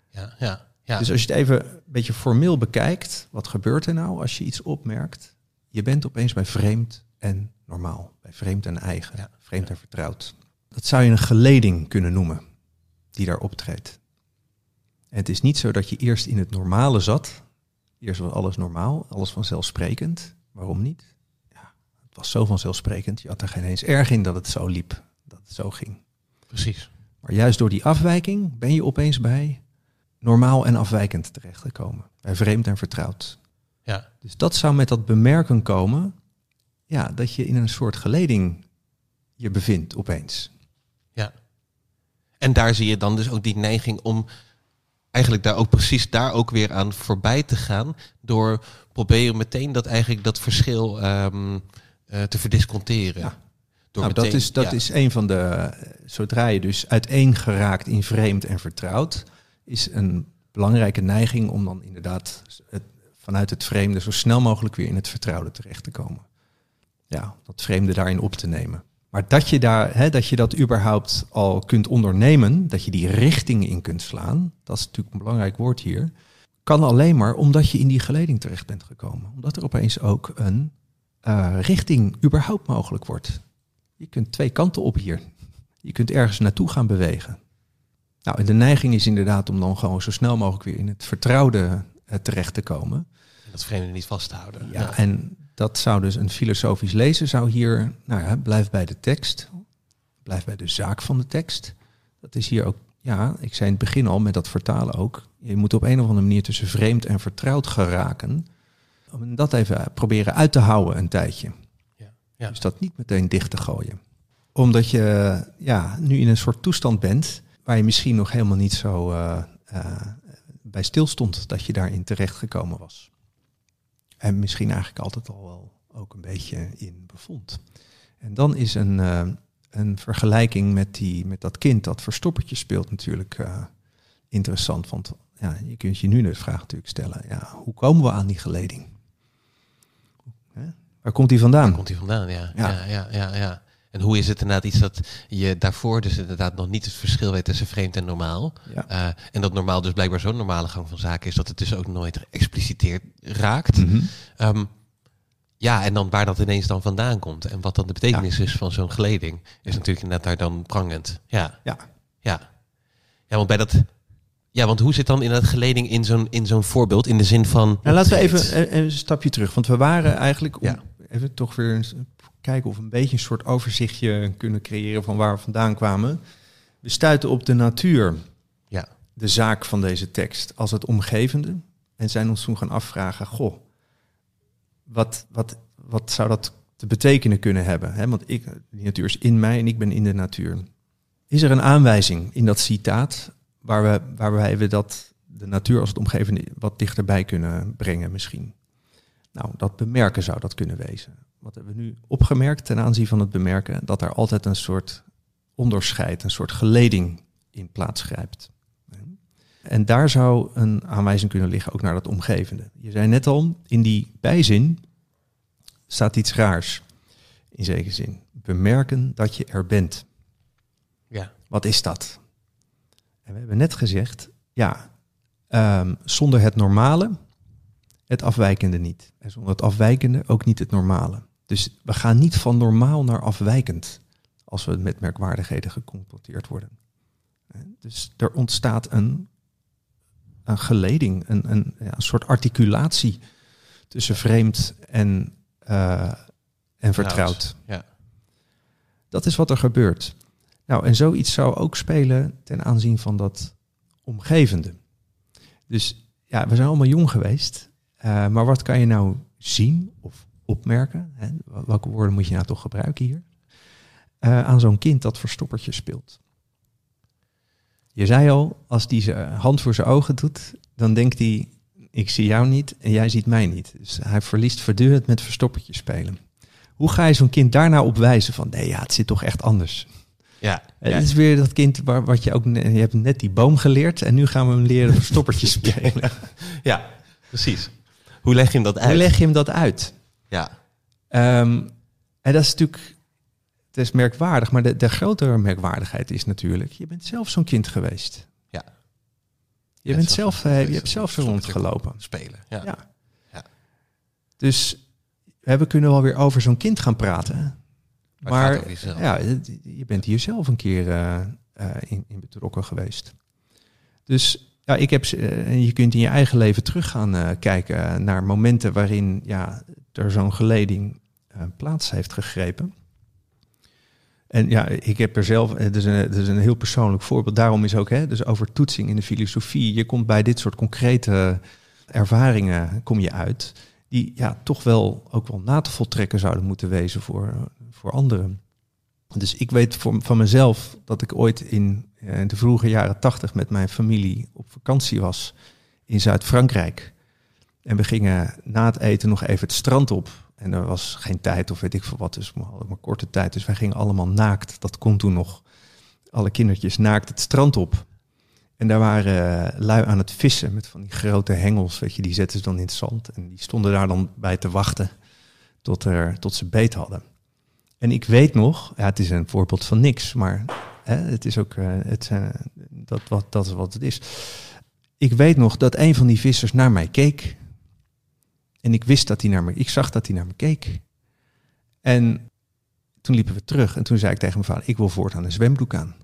B: Ja, ja, ja.
C: Dus als je het even een beetje formeel bekijkt, wat gebeurt er nou als je iets opmerkt? Je bent opeens bij vreemd en normaal. Vreemd en eigen.
B: Ja.
C: Vreemd en vertrouwd. Dat zou je een geleding kunnen noemen, die daar optreedt. En het is niet zo dat je eerst in het normale zat. Eerst was alles normaal, alles vanzelfsprekend. Waarom niet? Ja, het was zo vanzelfsprekend. Je had er geen eens erg in dat het zo liep, dat het zo ging.
B: precies.
C: Maar juist door die afwijking ben je opeens bij normaal en afwijkend terechtgekomen. Bij vreemd en vertrouwd.
B: Ja,
C: Dus dat zou met dat bemerken komen, ja, dat je in een soort geleding je bevindt opeens.
B: ja. En daar zie je dan dus ook die neiging om eigenlijk daar ook precies daar ook weer aan voorbij te gaan. Door proberen meteen dat eigenlijk dat verschil ehm, eh, te verdisconteren.
C: Ja.
B: Door
C: Nou, dat is, dat
B: ja,
C: is een van de, eh, zodra je dus uiteen geraakt in vreemd en vertrouwd, is een belangrijke neiging om dan inderdaad het vanuit het vreemde zo snel mogelijk weer in het vertrouwde terecht te komen. Ja, dat vreemde daarin op te nemen. Maar dat je, daar, hè, dat je dat überhaupt al kunt ondernemen, dat je die richting in kunt slaan, dat is natuurlijk een belangrijk woord hier, kan alleen maar omdat je in die geleding terecht bent gekomen. Omdat er opeens ook een uh, richting überhaupt mogelijk wordt. Je kunt twee kanten op hier. Je kunt ergens naartoe gaan bewegen. Nou, en de neiging is inderdaad om dan gewoon zo snel mogelijk weer in het vertrouwde uh, terecht te komen.
B: En dat vreemde niet vast te houden.
C: Ja, en dat zou dus een filosofisch lezer zou hier, nou ja, blijf bij de tekst, blijf bij de zaak van de tekst. Dat is hier ook, ja, ik zei in het begin al met dat vertalen ook. Je moet op een of andere manier tussen vreemd en vertrouwd geraken. Om dat even proberen uit te houden een tijdje. Ja, ja. Dus dat niet meteen dicht te gooien. Omdat je ja, nu in een soort toestand bent waar je misschien nog helemaal niet zo uh, uh, bij stilstond dat je daarin terecht gekomen was. En misschien eigenlijk altijd al wel ook een beetje in bevond. En dan is een, uh, een vergelijking met, die, met dat kind dat verstoppertje speelt natuurlijk uh, interessant. Want ja, je kunt je nu de vraag natuurlijk stellen, ja, hoe komen we aan die geleding? Hè? Waar komt die vandaan? Waar
B: komt die vandaan, ja. ja. ja, ja, ja, ja. En hoe is het inderdaad iets dat je daarvoor dus inderdaad nog niet het verschil weet tussen vreemd en normaal. Ja. Uh, en dat normaal dus blijkbaar zo'n normale gang van zaken is dat het dus ook nooit geëxpliciteerd raakt. Mm -hmm. um, ja, en dan waar dat ineens dan vandaan komt en wat dan de betekenis ja. is van zo'n geleding, is natuurlijk inderdaad daar dan prangend. Ja. Ja. Ja. Ja, want bij dat. Ja, want hoe zit dan in dat geleding in zo'n in zo'n voorbeeld in de zin van.
C: Nou, laten we even een stapje terug, want we waren eigenlijk ja. even toch weer kijken of we een beetje een soort overzichtje kunnen creëren van waar we vandaan kwamen. We stuiten op de natuur, ja. de zaak van deze tekst, als het omgevende. En zijn ons toen gaan afvragen, goh, wat, wat, wat zou dat te betekenen kunnen hebben? Want ik, die natuur is in mij en ik ben in de natuur. Is er een aanwijzing in dat citaat waar we, waarbij we dat, de natuur als het omgevende wat dichterbij kunnen brengen misschien? Nou, dat bemerken zou dat kunnen wezen wat hebben we nu opgemerkt ten aanzien van het bemerken? Dat er altijd een soort onderscheid, een soort geleding in plaats grijpt. En daar zou een aanwijzing kunnen liggen ook naar dat omgevende. Je zei net al, in die bijzin staat iets raars. In zekere zin. Bemerken dat je er bent. Ja. Wat is dat? En we hebben net gezegd, ja, um, zonder het normale, het afwijkende niet. En zonder het afwijkende ook niet het normale. Dus we gaan niet van normaal naar afwijkend als we met merkwaardigheden geconfronteerd worden. Dus er ontstaat een, een geleding, een, een, ja, een soort articulatie tussen vreemd en, uh, en vertrouwd. Ja. Dat is wat er gebeurt. Nou, en zoiets zou ook spelen ten aanzien van dat omgevende. Dus ja, we zijn allemaal jong geweest. Uh, maar wat kan je nou zien of opmerken. Hè, welke woorden moet je nou toch gebruiken hier? Uh, aan zo'n kind dat verstoppertje speelt. Je zei al, als die zijn hand voor zijn ogen doet, dan denkt hij, ik zie jou niet en jij ziet mij niet. Dus hij verliest voortdurend met verstoppertje spelen. Hoe ga je zo'n kind daarna op wijzen van, nee ja, het zit toch echt anders. Ja, ja. Het is weer dat kind waar, wat je ook, je hebt net die boom geleerd en nu gaan we hem leren verstoppertje (laughs) spelen.
B: ja, precies. Hoe leg je hem dat uit?
C: Hoe leg je hem dat uit?
B: Ja.
C: Um, en dat is natuurlijk, het is merkwaardig, maar de, de grotere merkwaardigheid is natuurlijk, je bent zelf zo'n kind geweest.
B: Ja.
C: Je, bent zelf, uh, je hebt zelf zo rondgelopen.
B: Spelen, ja. ja.
C: ja. Dus we kunnen wel weer over zo'n kind gaan praten. Maar, maar ja, je bent hier zelf een keer uh, uh, in, in betrokken geweest. Dus ja, ik heb, uh, je kunt in je eigen leven terug gaan kijken naar momenten waarin ja, er zo'n geleding uh, plaats heeft gegrepen. En ja, ik heb er zelf, het is, een, het is een heel persoonlijk voorbeeld. Daarom is ook, hè, dus over toetsing in de filosofie. Je komt bij dit soort concrete ervaringen, kom je uit. Die ja, toch wel ook wel na te voltrekken zouden moeten wezen voor, voor anderen. Dus ik weet van mezelf dat ik ooit in, in de vroege jaren tachtig met mijn familie op vakantie was in Zuid-Frankrijk. En we gingen na het eten nog even het strand op. En er was geen tijd of weet ik veel wat, dus we hadden maar korte tijd. Dus wij gingen allemaal naakt, dat kon toen nog. Alle kindertjes naakt het strand op. En daar waren eh, lui aan het vissen met van die grote hengels, weet je, die zetten ze dan in het zand. En die stonden daar dan bij te wachten tot, er, tot ze beet hadden. En ik weet nog, ja, het is een voorbeeld van niks, maar hè, het is ook, eh, het, uh, dat, wat, dat is wat het is. Ik weet nog dat een van die vissers naar mij keek. En ik wist dat hij naar me, ik zag dat hij naar me keek. En toen liepen we terug en toen zei ik tegen mijn vader, ik wil voortaan een zwembroek aan.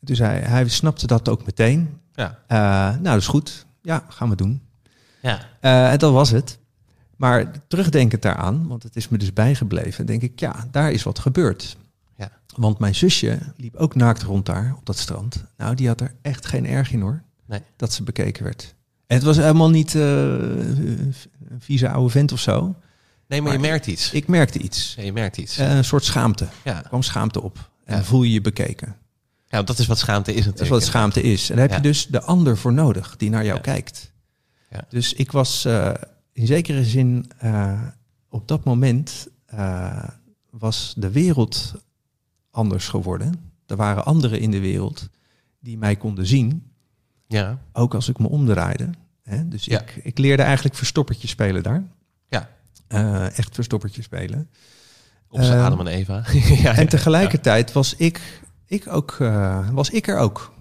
C: Zei hij, hij snapte dat ook meteen.
B: Ja.
C: Uh, nou, dat is goed. Ja, gaan we doen.
B: Ja.
C: Uh, en dat was het. Maar terugdenkend daaraan, want het is me dus bijgebleven, denk ik, ja, daar is wat gebeurd.
B: Ja.
C: Want mijn zusje liep ook naakt rond daar op dat strand. Nou, die had er echt geen erg in hoor,
B: Nee.
C: dat ze bekeken werd. En het was helemaal niet uh, een vieze oude vent of zo.
B: Nee, maar, je merkt iets.
C: Ik merkte iets.
B: Ja, je merkt iets.
C: Uh, een soort schaamte.
B: Ja.
C: Er kwam schaamte op. En
B: Ja.
C: voel je je bekeken.
B: Ja, dat is wat schaamte is
C: Dat is wat schaamte is. En daar heb je dus de ander voor nodig die naar jou kijkt.
B: Ja.
C: Dus ik was eh, in zekere zin eh, op dat moment eh, was de wereld anders geworden. Er waren anderen in de wereld die mij konden zien,
B: Ja.
C: ook als ik me omdraaide. Hè? Dus
B: Ja.
C: ik, ik leerde eigenlijk verstoppertje spelen daar.
B: Ja.
C: Eh, echt verstoppertje spelen.
B: Op zijn
C: Eh,
B: Adam en Eva. (laughs) ja,
C: En tegelijkertijd was ik, ik ook, eh, was ik er ook.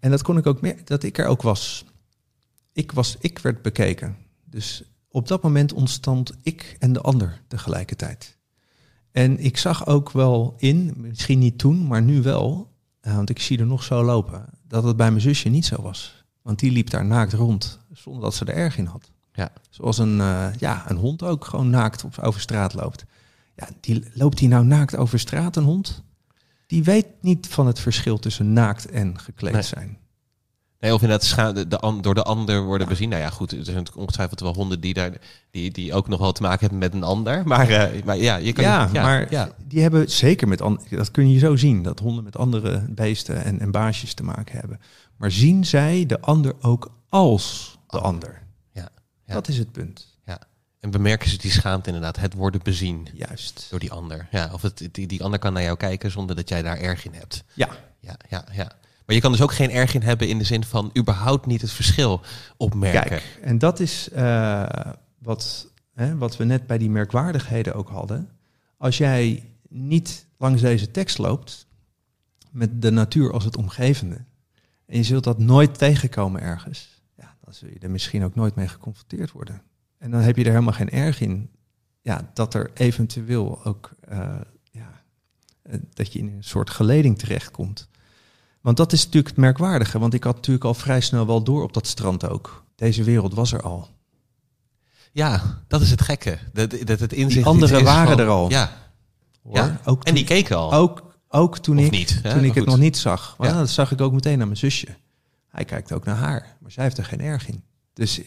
C: En dat kon ik ook meer, dat ik er ook was. Ik was, ik werd bekeken. Dus op dat moment ontstond ik en de ander tegelijkertijd. En ik zag ook wel in, misschien niet toen, maar nu wel, want ik zie er nog zo lopen, dat het bij mijn zusje niet zo was. Want die liep daar naakt rond, zonder dat ze er erg in had.
B: Ja.
C: Zoals een, eh, ja, een hond ook gewoon naakt op, over straat loopt. Ja, die, loopt die nou naakt over straat, een hond? Die weet niet van het verschil tussen naakt en gekleed
B: Nee.
C: zijn.
B: Nee, of inderdaad scha- de, door de ander worden bezien. Nou ja, goed, er zijn ongetwijfeld wel honden die, daar, die, die ook nog wel te maken hebben met een ander. (laughs) Maar, eh, maar ja, je kan...
C: Ja, maar
B: Ja,
C: die hebben zeker met an- dat kun je zo zien, dat honden met andere beesten en, en baasjes te maken hebben. Maar zien zij de ander ook als de
B: Oh.
C: ander?
B: Ja, ja.
C: Dat is het punt.
B: en bemerken ze die schaamte inderdaad. Het worden bezien
C: Juist.
B: door die ander. Ja, of het, die, die ander kan naar jou kijken zonder dat jij daar erg in hebt.
C: Ja,
B: Ja, ja, ja. Maar je kan dus ook geen erg in hebben in de zin van überhaupt niet het verschil opmerken.
C: kijk, en dat is eh, wat, hè, wat we net bij die merkwaardigheden ook hadden. Als jij niet langs deze tekst loopt, met de natuur als het omgevende, en je zult dat nooit tegenkomen ergens, ja, dan zul je er misschien ook nooit mee geconfronteerd worden. En dan heb je er helemaal geen erg in ja, dat er eventueel ook eh, ja, eh, dat je in een soort geleding terechtkomt. Want dat is natuurlijk het merkwaardige, want ik had natuurlijk al vrij snel wel door op dat strand ook. Deze wereld was er al.
B: Ja, dat is het gekke. Dat, dat het inzicht
C: Die anderen waren
B: van-
C: er al.
B: Ja,
C: Hoor.
B: ja.
C: Ook
B: en die keken al.
C: ook, ook toen
B: Of
C: ik,
B: niet,
C: toen ik het nog niet zag. Maar
B: Ja.
C: dat zag ik ook meteen naar mijn zusje. Hij kijkt ook naar haar, maar zij heeft er geen erg in. Dus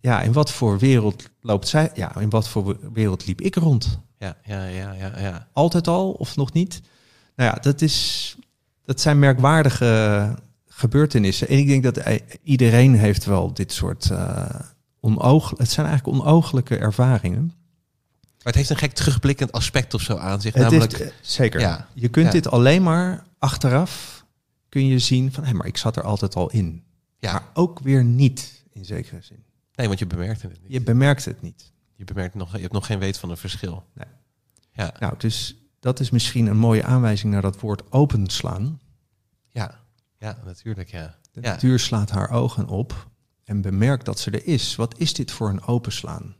C: ja, in wat voor wereld loopt zij? Ja, in wat voor wereld liep ik rond?
B: Ja, ja, ja, ja, ja.
C: Altijd al of nog niet? Nou ja, dat, is, dat zijn merkwaardige gebeurtenissen. En ik denk dat i- iedereen heeft wel dit soort uh, onoog... Het zijn eigenlijk onooglijke ervaringen.
B: Maar het heeft een gek terugblikkend aspect of zo aan zich.
C: Het
B: namelijk,
C: heeft, eh, zeker.
B: Ja.
C: Je kunt
B: Ja.
C: dit alleen maar achteraf kun je zien van... hé, maar ik zat er altijd al in.
B: ja,
C: Maar ook weer niet, in zekere zin.
B: nee, want je bemerkte het niet.
C: Je bemerkt het niet.
B: Je, bemerkt nog, je hebt nog geen weet van een verschil.
C: Nee.
B: Ja,
C: Nou, dus dat is misschien een mooie aanwijzing naar dat woord openslaan.
B: ja, ja, natuurlijk, ja.
C: De
B: Ja.
C: natuur slaat haar ogen op en bemerkt dat ze er is. Wat is dit voor een openslaan?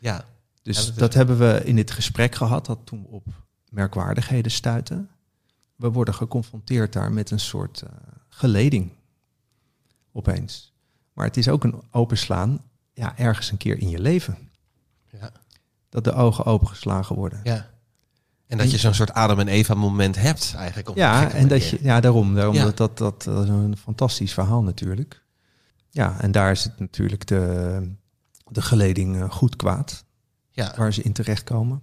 B: Ja,
C: Dus
B: Ja, dat
C: hebben we in dit gesprek gehad, dat toen we op merkwaardigheden stuiten. We worden geconfronteerd daar met een soort eh, geleding. Opeens. Maar het is ook een openslaan, ja, ergens een keer in je leven.
B: ja,
C: Dat de ogen opengeslagen worden.
B: ja. En dat je zo'n soort Adam en Eva moment hebt eigenlijk. Op
C: Ja, en dat je, ja, daarom. daarom
B: Ja.
C: Dat, dat, dat, dat is een fantastisch verhaal natuurlijk. Ja, en daar is het natuurlijk de, de geleding eh, goed kwaad,
B: Ja.
C: waar ze in terechtkomen.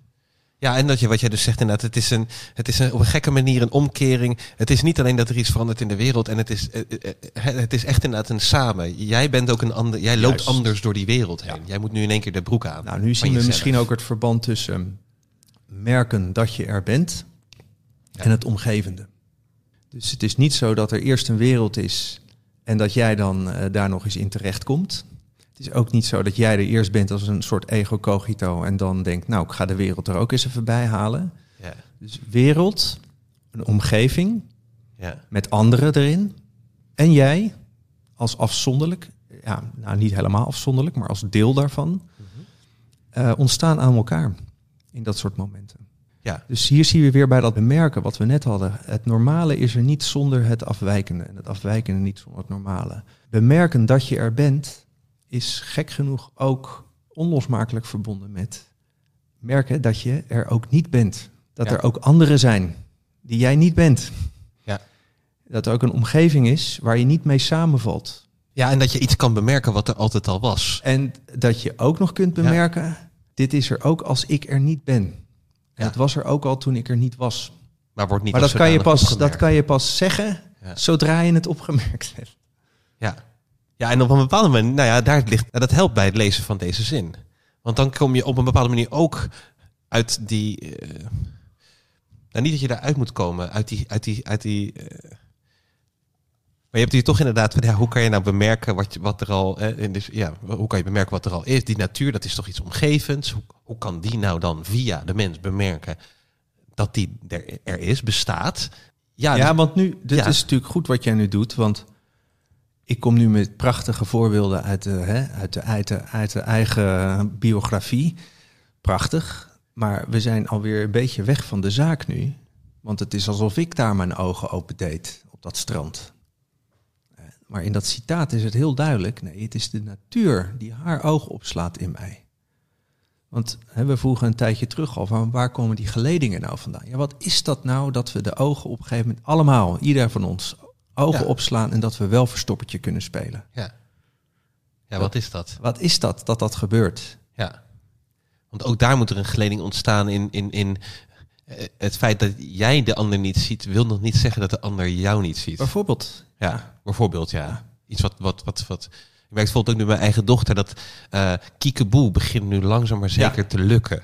B: Ja, en dat je, wat jij dus zegt inderdaad, het is, een, het is een, op een gekke manier een omkering. Het is niet alleen dat er iets verandert in de wereld. En het is, eh, eh, het is echt inderdaad een samen. Jij bent ook een ander, jij loopt
C: Juist.
B: anders door die wereld heen.
C: Ja.
B: Jij moet nu in één keer de broek aan.
C: Nou, nu zien we
B: jezelf.
C: misschien ook het verband tussen merken dat je er bent
B: Ja.
C: en het omgevende. Dus het is niet zo dat er eerst een wereld is en dat jij dan daar nog eens in terecht komt. Het is ook niet zo dat jij er eerst bent als een soort ego cogito en dan denkt, nou, ik ga de wereld er ook eens even bij halen.
B: Ja.
C: Dus wereld, een omgeving
B: Ja.
C: met anderen erin en jij als afzonderlijk, ja, nou niet helemaal afzonderlijk, maar als deel daarvan, eh, ontstaan aan elkaar in dat soort momenten.
B: Ja.
C: Dus hier zien we weer bij dat bemerken wat we net hadden. Het normale is er niet zonder het afwijkende en het afwijkende niet zonder het normale. Bemerken dat je er bent is gek genoeg ook onlosmakelijk verbonden met merken dat je er ook niet bent. Dat
B: Ja.
C: er ook anderen zijn die jij niet bent.
B: Ja.
C: Dat er ook een omgeving is waar je niet mee samenvalt.
B: ja, en dat je iets kan bemerken wat er altijd al was.
C: En dat je ook nog kunt bemerken, dit is er ook als ik er niet ben.
B: Ja.
C: het was er ook al toen ik er niet was.
B: Maar wordt niet
C: maar dat kan, je pas, dat kan je pas zeggen
B: Ja.
C: zodra je het opgemerkt hebt.
B: Ja. Ja, en op een bepaalde manier, nou ja, daar ligt, dat helpt bij het lezen van deze zin. Want dan kom je op een bepaalde manier ook uit die. eh, nou, niet dat je daaruit moet komen, uit die. Uit die, uit die eh, maar je hebt hier toch inderdaad van, ja, hoe kan je nou bemerken wat, je, wat er al, eh, in dus, ja, hoe kan je bemerken wat er al is? Die natuur, dat is toch iets omgevends? Hoe, hoe kan die nou dan via de mens bemerken dat die er, er is, bestaat? Ja,
C: Ja,
B: dus-
C: want nu, dit
B: Ja.
C: is natuurlijk goed wat jij nu doet, want ik kom nu met prachtige voorbeelden uit de, hè, uit de, uit de, eigen biografie. Prachtig, maar we zijn alweer een beetje weg van de zaak nu. Want het is alsof ik daar mijn ogen open deed op dat strand. Eh, Maar in dat citaat is het heel duidelijk. Nee, het is de natuur die haar ogen opslaat in mij. Want hè, we vroegen een tijdje terug al van waar komen die geledingen nou vandaan? Ja, wat is dat nou dat we de ogen op een gegeven moment allemaal, ieder van ons, ogen
B: Ja.
C: opslaan en dat we wel verstoppertje kunnen spelen?
B: ja. ja, wat is dat?
C: Wat is dat dat dat gebeurt?
B: Ja. Want ook daar moet er een geleding ontstaan in, in, in eh, het feit dat jij de ander niet ziet, wil nog niet zeggen dat de ander jou niet ziet.
C: Bijvoorbeeld.
B: Ja, bijvoorbeeld, ja. Iets wat, wat, wat, wat. Ik merk bijvoorbeeld ook nu mijn eigen dochter dat eh kiekeboe begint nu langzaam maar zeker
C: Ja.
B: te lukken.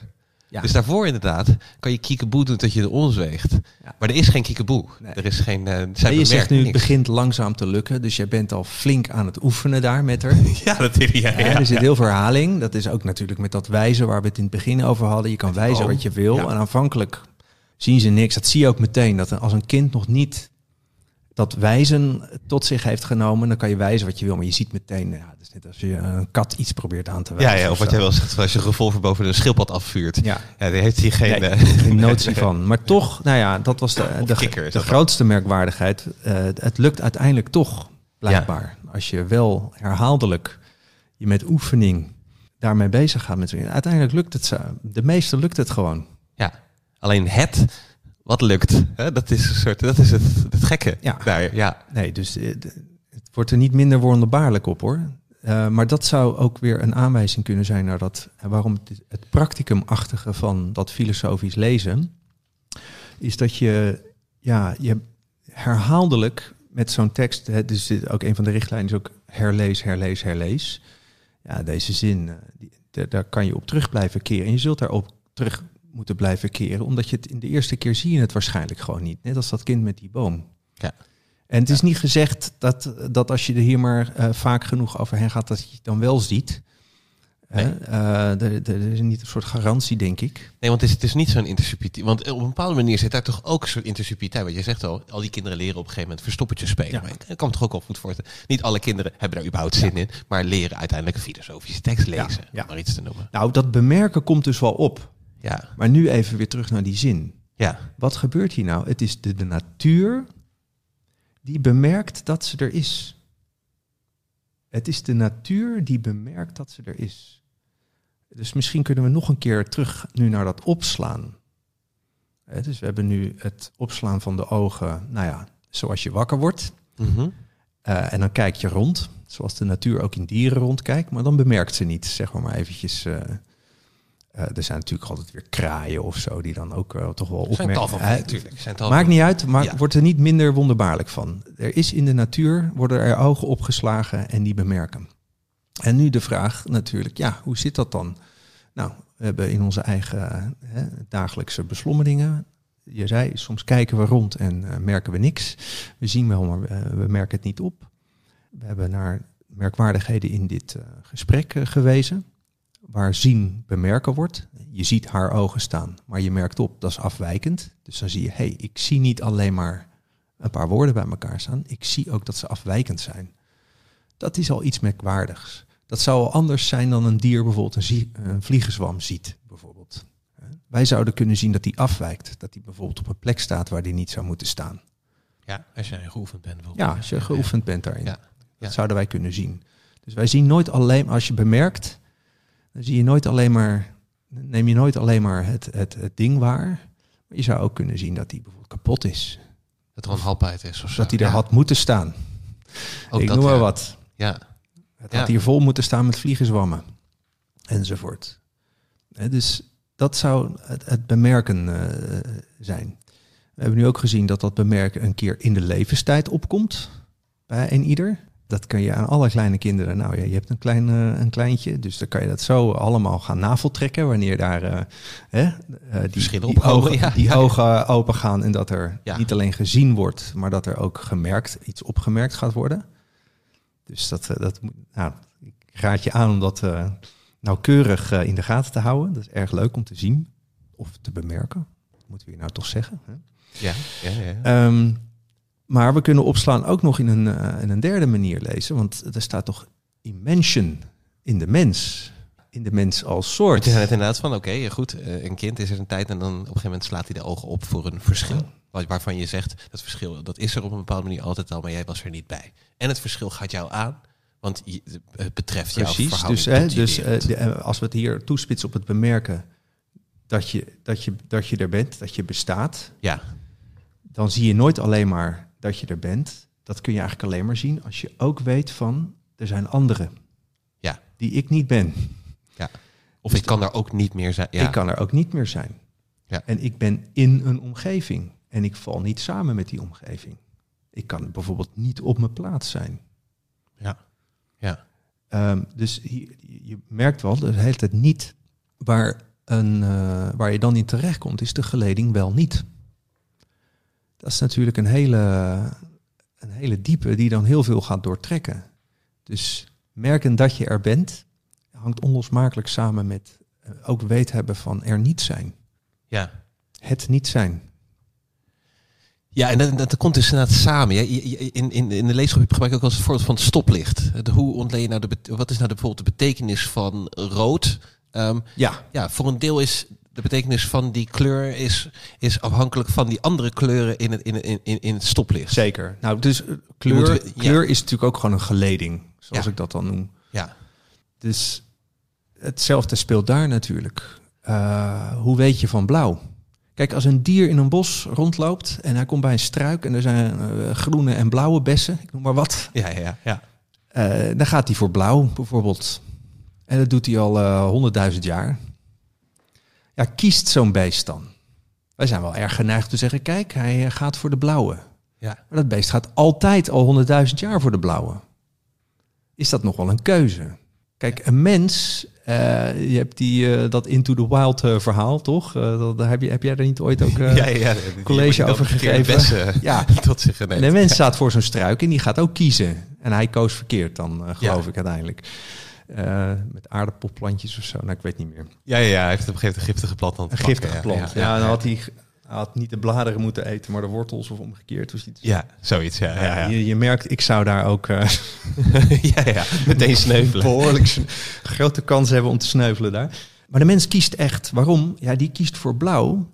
C: Ja.
B: Dus daarvoor inderdaad kan je kiekeboe doen tot je er onzweegt.
C: Ja.
B: Maar er is geen kiekeboe.
C: Nee.
B: Er is geen. eh
C: je zegt nu, het begint langzaam te lukken, dus jij bent al flink aan het oefenen daar met haar. (laughs)
B: Ja, dat is ja,
C: Ja,
B: ja.
C: er zit heel veel herhaling. Dat is ook natuurlijk met dat wijzen waar we het in het begin over hadden. Je kan wijzen wat je wil.
B: Ja.
C: En aanvankelijk zien ze niks. Dat zie je ook meteen. Dat als een kind nog niet dat wijzen tot zich heeft genomen, dan kan je wijzen wat je wil. Maar je ziet meteen, ja, het is net als je een kat iets probeert aan te
B: Ja,
C: wijzen.
B: ja, of wat jij wel zegt, als je een revolver boven een schildpad afvuurt.
C: Ja.
B: Ja, die heeft hij geen...
C: Nee,
B: eh,
C: geen (laughs) notie van. Maar toch, nou ja, dat was de, de,
B: kikker
C: de grootste merkwaardigheid. Eh, het lukt uiteindelijk toch, blijkbaar. Als je wel herhaaldelijk je met oefening daarmee bezig gaat. Met, uiteindelijk lukt het. zo. De meeste lukt het gewoon.
B: Ja, alleen het wat lukt, hè, dat is een soort, dat is het, het gekke
C: Ja.
B: daar. Ja,
C: Nee, dus eh, het wordt er niet minder wonderbaarlijk op hoor. Eh, maar dat zou ook weer een aanwijzing kunnen zijn naar dat, en waarom het, het practicumachtige van dat filosofisch lezen, is dat je, ja, je herhaaldelijk met zo'n tekst, hè, dus dit, ook een van de richtlijnen is ook herlees, herlees, herlees. Ja, deze zin, eh, die, da- daar kan je op terug blijven keren. En je zult daarop terug moeten blijven keren, omdat je het in de eerste keer zie je het waarschijnlijk gewoon niet. Net als dat kind met die boom.
B: Ja.
C: En het is niet gezegd dat, dat als je er hier maar eh, vaak genoeg overheen gaat, dat je het dan wel ziet.
B: Nee.
C: Eh, er, is niet een soort garantie, denk ik.
B: nee, want het is, het is niet zo'n intersubjectie. Want op een bepaalde manier zit daar toch ook een soort intersubjectiteit. Want je zegt al, al die kinderen leren op een gegeven moment verstoppertje spelen.
C: Ja.
B: Maar ik kan toch ook wel goed. Niet alle kinderen hebben daar überhaupt zin in, maar leren uiteindelijk een filosofische tekst lezen.
C: ja.
B: Om maar iets te noemen.
C: Nou, dat bemerken komt dus wel op.
B: Ja,
C: Maar nu even weer terug naar die zin.
B: ja,
C: Wat gebeurt hier nou? Het is de, de natuur die bemerkt dat ze er is. Het is de natuur die bemerkt dat ze er is. Dus misschien kunnen we nog een keer terug nu naar dat opslaan. Dus we hebben nu het opslaan van de ogen, nou ja, zoals je wakker wordt.
B: Mhm.
C: Eh, en dan kijk je rond, zoals de natuur ook in dieren rondkijkt, maar dan bemerkt ze niet, zeg maar maar eventjes. eh, eh, er zijn natuurlijk altijd weer kraaien of zo, die dan ook eh, toch wel
B: Er zijn tal
C: opmerken.
B: van,
C: Eh,
B: natuurlijk. Er zijn tal
C: Maakt
B: van-
C: niet uit, maar
B: Ja.
C: wordt er niet minder wonderbaarlijk van. Er is in de natuur, worden er ogen opgeslagen en die bemerken. En nu de vraag natuurlijk, ja, hoe zit dat dan? Nou, we hebben in onze eigen hè, dagelijkse beslommeringen, je zei, soms kijken we rond en eh, merken we niks. We zien wel, maar we, merken het niet op. We hebben naar merkwaardigheden in dit eh, gesprek eh, gewezen, waar zien bemerken wordt. Je ziet haar ogen staan, maar je merkt op, dat is afwijkend. Dus dan zie je, hé, hey, ik zie niet alleen maar een paar woorden bij elkaar staan, ik zie ook dat ze afwijkend zijn. Dat is al iets merkwaardigs. Dat zou al anders zijn dan een dier bijvoorbeeld een, zie- een vliegenzwam ziet, bijvoorbeeld. Wij zouden kunnen zien dat die afwijkt. Dat die bijvoorbeeld op een plek staat waar die niet zou moeten staan.
B: Ja, als jij geoefend bent.
C: Ja, als je geoefend bent daarin.
B: Ja. Ja.
C: Dat zouden wij kunnen zien. Dus wij zien nooit alleen, als je bemerkt, dan zie je nooit alleen maar, neem je nooit alleen maar het, het, het ding waar. Maar je zou ook kunnen zien dat die bijvoorbeeld kapot is.
B: Dat er een halpheid is of zo.
C: Dat die er
B: Ja,
C: had moeten staan.
B: ook
C: Ik
B: dat,
C: noem maar
B: ja.
C: wat.
B: Ja,
C: Het
B: Ja.
C: had hier vol moeten staan met vliegenzwammen. Enzovoort. Dus dat zou het, het bemerken eh, zijn. We hebben nu ook gezien dat dat bemerken een keer in de levenstijd opkomt. Bij een ieder. Dat kun je aan alle kleine kinderen. Nou ja, je hebt een, klein, eh, een kleintje. Dus dan kan je dat zo allemaal gaan naveltrekken. Wanneer daar eh, eh, die,
B: Verschillen
C: die, ogen,
B: ja.
C: die ogen open gaan. En dat er
B: Ja.
C: niet alleen gezien wordt, maar dat er ook gemerkt, iets opgemerkt gaat worden. Dus dat, eh, dat nou, ik raad je aan om dat nauwkeurig in de gaten te houden. Dat is erg leuk om te zien of te bemerken. Moeten we hier nou toch zeggen? Hè?
B: ja, ja, ja.
C: Ehm, maar we kunnen opslaan ook nog in een, eh, in een derde manier lezen. Want er staat toch immension in de mens. In de mens als
B: Het
C: soort.
B: is net inderdaad van, oké, goed, eh, een kind is er een tijd en dan op een gegeven moment slaat hij de ogen op voor een verschil. Waar- Waarvan je zegt, dat verschil, dat is er op een bepaalde manier altijd al, maar jij was er niet bij. En het verschil gaat jou aan, want het betreft jouw
C: Precies.
B: verhouding
C: Dus, hè, dus eh, de- eh, als we het hier toespitsen op het bemerken dat je, dat, je, dat je er bent, dat je bestaat,
B: ja,
C: dan zie je nooit alleen maar dat je er bent. Dat kun je eigenlijk alleen maar zien als je ook weet van er zijn anderen
B: ja,
C: die ik niet ben.
B: ja. Of ik kan er ook niet meer zijn. Ja,
C: Ik kan er ook niet meer zijn.
B: Ja.
C: En ik ben in een omgeving en ik val niet samen met die omgeving. Ik kan bijvoorbeeld niet op mijn plaats zijn.
B: ja, ja,
C: Ehm, dus je merkt wel, de hele tijd niet waar, een, eh, waar je dan in terechtkomt, is de geleding wel niet. Dat is natuurlijk een hele, een hele diepe die dan heel veel gaat doortrekken. Dus merken dat je er bent, hangt onlosmakelijk samen met eh, ook weet hebben van er niet zijn.
B: ja.
C: Het niet zijn.
B: Ja, en dat, dat komt dus inderdaad samen. In, in, in de leesgroep gebruik ik ook als het voorbeeld van het stoplicht. De, hoe ontleen je nou de, wat is nou de, bijvoorbeeld de betekenis van rood? Ehm,
C: Ja,
B: ja, voor een deel is de betekenis van die kleur is, is afhankelijk van die andere kleuren in het, in, in, in, in het stoplicht.
C: zeker. Nou, dus eh, kleur,
B: moet we- ja.
C: kleur is natuurlijk ook gewoon een geleding, zoals
B: Ja.
C: ik dat dan noem.
B: Ja,
C: Dus hetzelfde speelt daar natuurlijk. Eh, hoe weet je van blauw? Kijk, als een dier in een bos rondloopt en hij komt bij een struik en er zijn eh, groene en blauwe bessen, ik noem maar wat,
B: ja, ja. ja.
C: dan gaat hij voor blauw bijvoorbeeld. En dat doet hij al honderdduizend jaar. Ja, kiest zo'n beest dan? Wij zijn wel erg geneigd te zeggen, kijk, hij eh, gaat voor de blauwe.
B: ja.
C: Maar dat beest gaat altijd al honderdduizend jaar voor de blauwe. Is dat nog wel een keuze? Kijk, een mens, eh, je hebt die, eh, dat Into the Wild verhaal, toch? Dat, daar heb, je, heb jij er niet ooit ook (laughs)
B: ja, ja,
C: college over gegeven? (laughs) Ja, (laughs)
B: tot zich neemt.
C: en een mens staat voor zo'n struik en die gaat ook kiezen. En hij koos verkeerd dan, geloof
B: Ja.
C: ik uiteindelijk. Eh, met aardappelplantjes of zo, nou ik weet niet meer.
B: Ja, ja, ja, hij heeft op een gegeven moment een giftige plant aan het
C: Een giftige plant. Ja,
B: Ja, ja,
C: dan had hij, hij had niet de bladeren moeten eten, maar de wortels of omgekeerd. Dus iets.
B: ja, zoiets, ja. ja, ja.
C: Je, je merkt, ik zou daar ook... eh, (laughs)
B: ja, ja, meteen sneuvelen.
C: behoorlijk grote kans hebben om te sneuvelen daar. Maar de mens kiest echt. Waarom? Ja, die kiest voor blauw.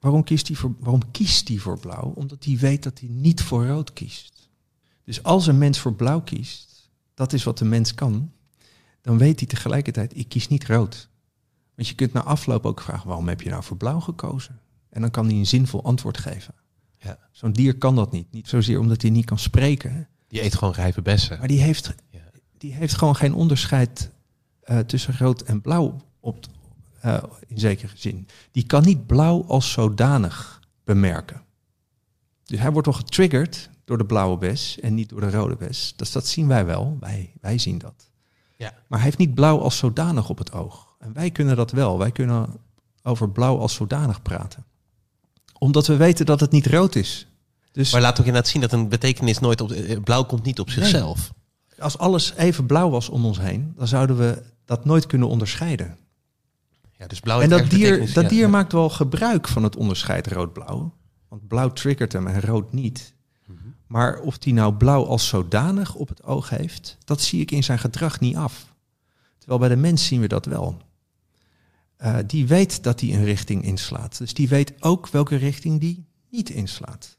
C: Waarom kiest hij voor, waarom kiest hij voor blauw? Omdat hij weet dat hij niet voor rood kiest. Dus als een mens voor blauw kiest, dat is wat de mens kan, dan weet hij tegelijkertijd, ik kies niet rood. Want je kunt na afloop ook vragen, waarom heb je nou voor blauw gekozen? En dan kan hij een zinvol antwoord geven.
B: Ja.
C: Zo'n dier kan dat niet. Niet zozeer omdat hij niet kan spreken,
B: Die eet gewoon rijpe bessen.
C: maar die heeft
B: Ja.
C: die heeft gewoon geen onderscheid eh, tussen rood en blauw op, eh, in zekere zin. Die kan niet blauw als zodanig bemerken. Dus hij wordt wel getriggerd door de blauwe bes en niet door de rode bes. Dus dat zien wij wel, wij, wij zien dat.
B: Ja.
C: Maar hij heeft niet blauw als zodanig op het oog. En wij kunnen dat wel. Wij kunnen over blauw als zodanig praten. Omdat we weten dat het niet rood is. Dus
B: Maar laat ook inderdaad zien dat een betekenis nooit op... eh, Blauw komt niet op zichzelf.
C: als alles even blauw was om ons heen, dan zouden we dat nooit kunnen onderscheiden.
B: Ja, dus blauw
C: en dat dier, dat
B: ja.
C: dier maakt wel gebruik van het onderscheid rood-blauw. Want blauw triggert hem en rood niet.
B: Mhm.
C: Maar of die nou blauw als zodanig op het oog heeft, dat zie ik in zijn gedrag niet af. Terwijl bij de mens zien we dat wel. Eh, die weet dat hij een richting inslaat. Dus die weet ook welke richting die niet inslaat.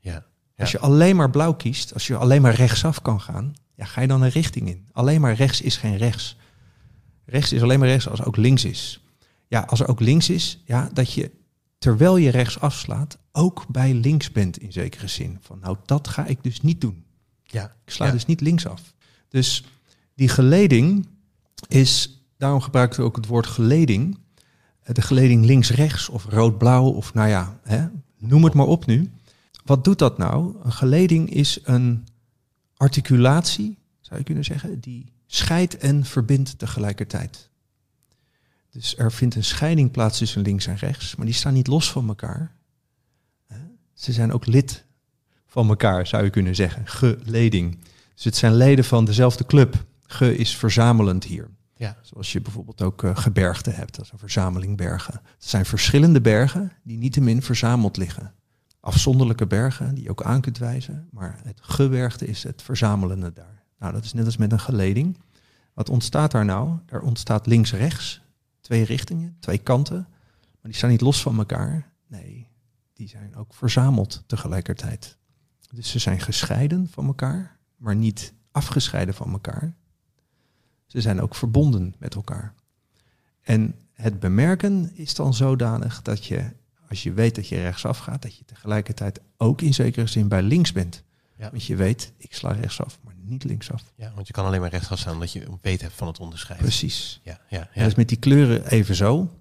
B: Ja. Ja.
C: Als je alleen maar blauw kiest, als je alleen maar rechtsaf kan gaan, ja, ga je dan een richting in. Alleen maar rechts is geen rechts. Rechts is alleen maar rechts als er ook links is. Ja, als er ook links is, ja, dat je terwijl je rechts afslaat, ook bij links bent in zekere zin. Van nou, dat ga ik dus niet doen.
B: Ja.
C: Ik sla
B: Ja.
C: dus niet links af. Dus die geleding is, daarom gebruiken we ook het woord geleding. Eh, De geleding links-rechts of rood-blauw of nou ja, hè, noem het maar op nu. Wat doet dat nou? Een geleding is een articulatie, zou je kunnen zeggen, die scheidt en verbindt tegelijkertijd. Dus er vindt een scheiding plaats tussen links en rechts, maar die staan niet los van elkaar. Ze zijn ook lid van elkaar, zou je kunnen zeggen. Geleding. Dus het zijn leden van dezelfde club. Ge is verzamelend hier.
B: Ja.
C: Zoals je bijvoorbeeld ook eh, gebergten hebt, dat is een verzameling bergen. Het zijn verschillende bergen die niettemin verzameld liggen. Afzonderlijke bergen die je ook aan kunt wijzen, maar het gebergte is het verzamelende daar. Nou, dat is net als met een geleding. Wat ontstaat daar nou? Er ontstaat links-rechts, twee richtingen, twee kanten, maar die staan niet los van elkaar. Nee, die zijn ook verzameld tegelijkertijd. Dus ze zijn gescheiden van elkaar, maar niet afgescheiden van elkaar. Ze zijn ook verbonden met elkaar. En het bemerken is dan zodanig dat je, als je weet dat je rechtsaf gaat, dat je tegelijkertijd ook in zekere zin bij links bent.
B: Ja.
C: Want je weet, ik sla rechtsaf, maar niet linksaf.
B: ja, want je kan alleen maar rechtsaf staan omdat je een weet hebt van het onderscheid.
C: Precies.
B: Ja, ja, ja.
C: dat is met die kleuren even zo.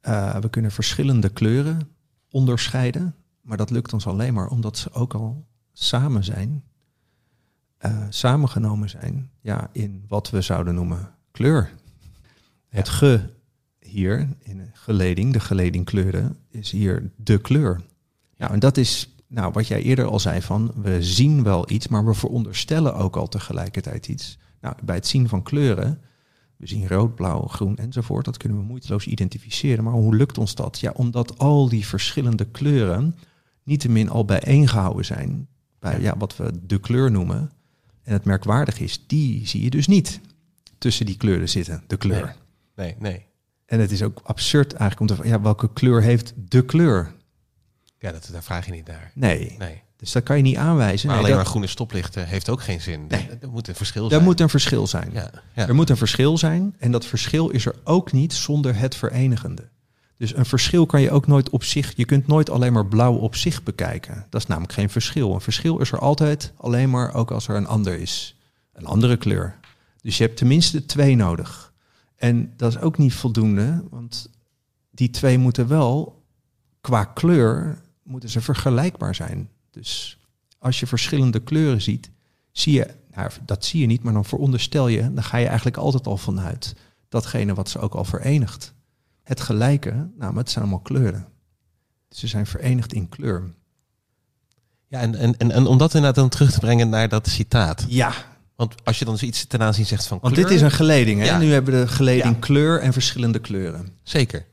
C: Eh, we kunnen verschillende kleuren onderscheiden, maar dat lukt ons alleen maar omdat ze ook al samen zijn, eh, samengenomen zijn, ja, in wat we zouden noemen kleur. Het ge hier in de geleding, de geledingkleuren, is hier de kleur. Ja, en dat is nou, wat jij eerder al zei van, we zien wel iets, maar we veronderstellen ook al tegelijkertijd iets. Nou, bij het zien van kleuren, we zien rood, blauw, groen enzovoort, dat kunnen we moeiteloos identificeren. Maar hoe lukt ons dat? Ja, omdat al die verschillende kleuren niettemin al bijeengehouden zijn bij ja, wat we de kleur noemen. En het merkwaardig is, die zie je dus niet tussen die kleuren zitten, de kleur.
B: Nee, nee.
C: En het is ook absurd eigenlijk om te vragen, ja, welke kleur heeft de kleur?
B: Ja, dat, daar vraag je niet naar.
C: Nee.
B: Nee.
C: Dus dat kan je niet aanwijzen.
B: Maar
C: Nee,
B: alleen
C: dat-
B: maar groene stoplichten heeft ook geen zin.
C: Nee.
B: Er moet een verschil
C: er
B: zijn.
C: moet een verschil zijn.
B: Ja, ja.
C: Er moet een verschil zijn en dat verschil is er ook niet zonder het verenigende. Dus een verschil kan je ook nooit op zich, je kunt nooit alleen maar blauw op zich bekijken. Dat is namelijk geen verschil. Een verschil is er altijd alleen maar ook als er een ander is. Een andere kleur. Dus je hebt tenminste twee nodig. En dat is ook niet voldoende, want die twee moeten wel qua kleur moeten ze vergelijkbaar zijn. Dus als je verschillende kleuren ziet, zie je, nou, dat zie je niet, maar dan veronderstel je, dan ga je eigenlijk altijd al vanuit datgene wat ze ook al verenigt. Het gelijke, nou, het zijn allemaal kleuren. Ze zijn verenigd in kleur.
B: Ja, en, en, en, en om dat inderdaad dan terug te brengen naar dat citaat.
C: Ja,
B: Want als je dan zoiets ten aanzien zegt van
C: want
B: kleur,
C: dit is een geleding. Hè?
B: Ja.
C: Nu hebben we de geleding
B: Ja.
C: kleur en verschillende kleuren.
B: Zeker.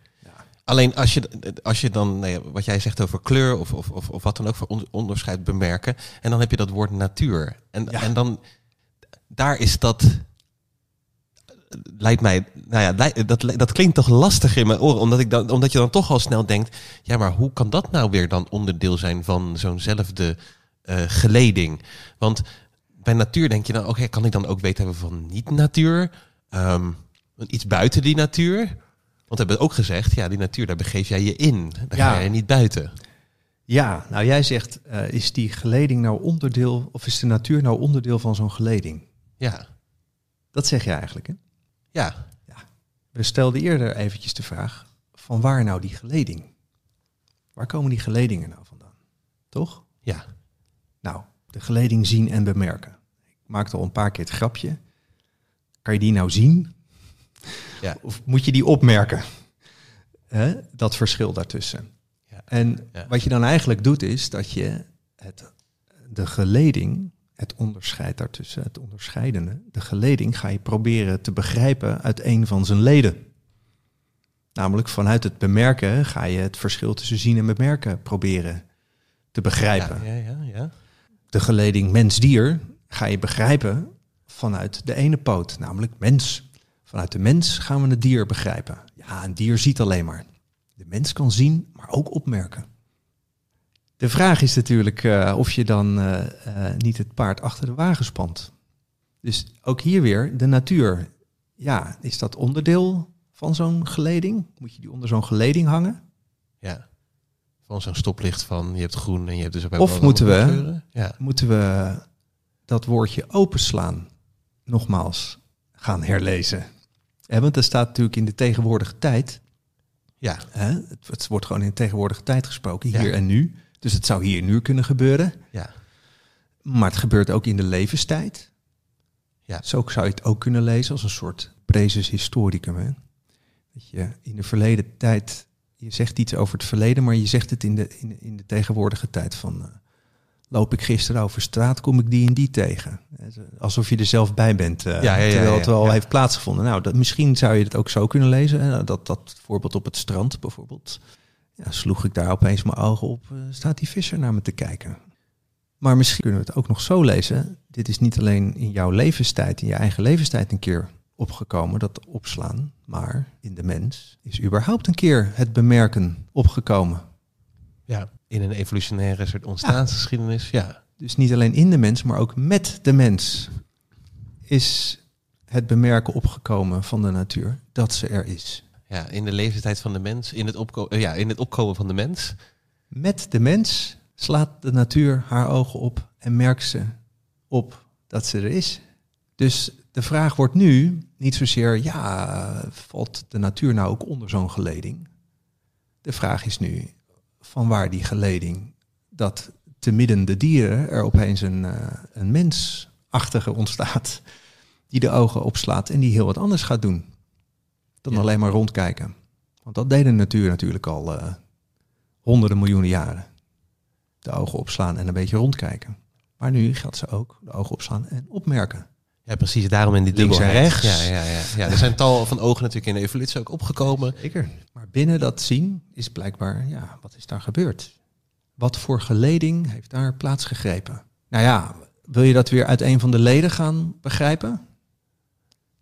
B: Alleen als je, als je dan, nou wat jij zegt over kleur of, of, of, of wat dan ook voor on- onderscheid bemerken. En dan heb je dat woord natuur. En,
C: Ja.
B: en dan, daar is dat, lijkt mij, nou ja, dat, dat klinkt toch lastig in mijn oren. Omdat, ik dan, omdat je dan toch al snel denkt, ja maar hoe kan dat nou weer dan onderdeel zijn van zo'nzelfde eh geleding? Want bij natuur denk je dan, oké, kan ik dan ook weten hebben van niet-natuur? Ehm, iets buiten die natuur? Want we hebben ook gezegd, ja, die natuur, daar begeef jij je in. Daar
C: Ja.
B: ga je niet buiten.
C: Ja, nou jij zegt, eh, is die geleding nou onderdeel, of is de natuur nou onderdeel van zo'n geleding?
B: Ja,
C: Dat zeg je eigenlijk, hè?
B: ja,
C: We stelden eerder eventjes de vraag, van waar nou die geleding? Waar komen die geledingen nou vandaan? Toch?
B: ja.
C: Nou, de geleding zien en bemerken. Ik maakte al een paar keer het grapje. Kan je die nou zien?
B: Ja.
C: Of moet je die opmerken? Hè? Dat verschil daartussen.
B: Ja.
C: En
B: Ja.
C: wat je dan eigenlijk doet, is dat je het, de geleding, het onderscheid daartussen, het onderscheidende, de geleding ga je proberen te begrijpen uit een van zijn leden. Namelijk vanuit het bemerken ga je het verschil tussen zien en bemerken proberen te begrijpen.
B: Ja, ja, ja, ja.
C: De geleding mens-dier ga je begrijpen vanuit de ene poot, namelijk mens. Vanuit de mens gaan we het dier begrijpen. Ja, een dier ziet alleen maar. De mens kan zien, maar ook opmerken. De vraag is natuurlijk eh, of je dan eh, eh, niet het paard achter de wagen spant. Dus ook hier weer de natuur. Ja, is dat onderdeel van zo'n geleding? Moet je die onder zo'n geleding hangen?
B: ja. Van zo'n stoplicht van je hebt groen en je hebt dus ook
C: Of moeten we-.
B: Ja.
C: Moeten we dat woordje openslaan nogmaals gaan herlezen? Hè, want er staat natuurlijk in de tegenwoordige tijd
B: Ja.
C: Hè? Het, het wordt gewoon in de tegenwoordige tijd gesproken,
B: Ja.
C: hier en nu. Dus het zou hier en nu kunnen gebeuren.
B: Ja.
C: Maar het gebeurt ook in de levenstijd.
B: Ja.
C: Zo zou je het ook kunnen lezen als een soort presus historicum. Hè? Dat je in de verleden tijd, je zegt iets over het verleden, maar je zegt het in de, in, de- in de tegenwoordige tijd van... loop ik gisteren over straat, kom ik die en die tegen. Alsof je er zelf bij bent, eh,
B: Ja, ja, ja,
C: terwijl het wel
B: ja.
C: heeft plaatsgevonden. Nou, dat, misschien zou je het ook zo kunnen lezen. Hè? Dat, dat voorbeeld op het strand bijvoorbeeld. Ja, sloeg ik daar opeens mijn ogen op, eh, staat die visser naar me te kijken. Maar misschien kunnen we het ook nog zo lezen. Dit is niet alleen in jouw levenstijd, in je eigen levenstijd een keer opgekomen, dat opslaan. Maar in de mens is überhaupt een keer het bemerken opgekomen.
B: ja. In een evolutionaire soort ontstaansgeschiedenis. Ja.
C: Dus niet alleen in de mens, maar ook met de mens is het bemerken opgekomen van de natuur dat ze er is.
B: ja. In de leeftijd van de mens. In het, opko ja, in het opkomen van de mens.
C: Met de mens slaat de natuur haar ogen op en merkt ze op dat ze er is. Dus de vraag wordt nu niet zozeer, ja, valt de natuur nou ook onder zo'n geleding? De vraag is nu, van waar die geleding dat te midden de dieren er opeens een, eh, een mensachtige ontstaat die de ogen opslaat en die heel wat anders gaat doen dan
B: Ja.
C: alleen maar rondkijken. Want dat deed de natuur natuurlijk al eh, honderden miljoenen jaren. De ogen opslaan en een beetje rondkijken. Maar nu gaat ze ook de ogen opslaan en opmerken.
B: Ja, precies. Daarom in die
C: Links en
B: dubbelheid.
C: rechts.
B: Ja, ja, ja. ja, er zijn tal van ogen natuurlijk in de evolutie ook opgekomen.
C: Zeker. Maar binnen dat zien is blijkbaar, ja, wat is daar gebeurd? Wat voor geleding heeft daar plaatsgegrepen? Nou ja, wil je dat weer uit een van de leden gaan begrijpen?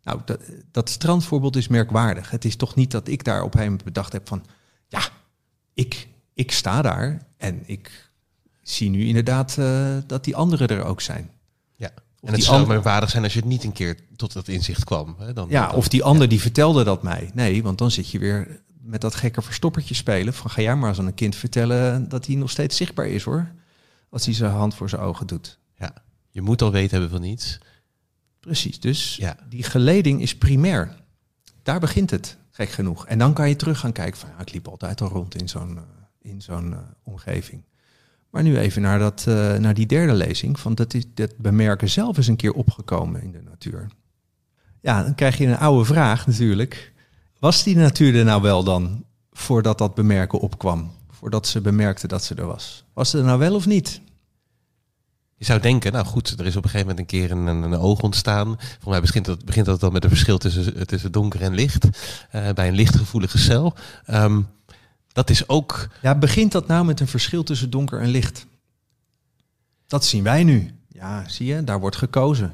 C: Nou, dat, dat strandvoorbeeld is merkwaardig. Het is toch niet dat ik daar op een gegeven moment bedacht heb van... ja, ik, ik sta daar en ik zie nu inderdaad eh, dat die anderen er ook zijn.
B: En het zou
C: ander-
B: merkwaardig zijn als je het niet een keer tot dat inzicht kwam. Hè? Dan,
C: Ja,
B: dan-
C: of die ander die vertelde dat mij. Nee, want dan zit je weer met dat gekke verstoppertje spelen. Van ga jij maar eens aan een kind vertellen dat hij nog steeds zichtbaar is hoor. Als hij zijn hand voor zijn ogen doet.
B: Ja. Je moet al weten hebben van iets.
C: Precies, dus
B: Ja.
C: die geleding is primair. Daar begint het, gek genoeg. En dan kan je terug gaan kijken van ja, ik liep altijd al rond in zo'n eh, in zo'n eh, omgeving. Maar nu even naar, dat, eh, naar die derde lezing. Van dat, is, dat bemerken zelf is een keer opgekomen in de natuur. Ja, dan krijg je een oude vraag natuurlijk. Was die natuur er nou wel dan voordat dat bemerken opkwam? Voordat ze bemerkte dat ze er was? Was ze er nou wel of niet?
B: Je zou denken, nou goed, er is op een gegeven moment een keer een, een, oog ontstaan. Volgens mij begint dat, begint dat dan met een verschil tussen, tussen donker en licht. eh, bij een lichtgevoelige cel. Ehm, dat is ook,
C: Ja, begint dat nou met een verschil tussen donker en licht? Dat zien wij nu. Ja, zie je, daar wordt gekozen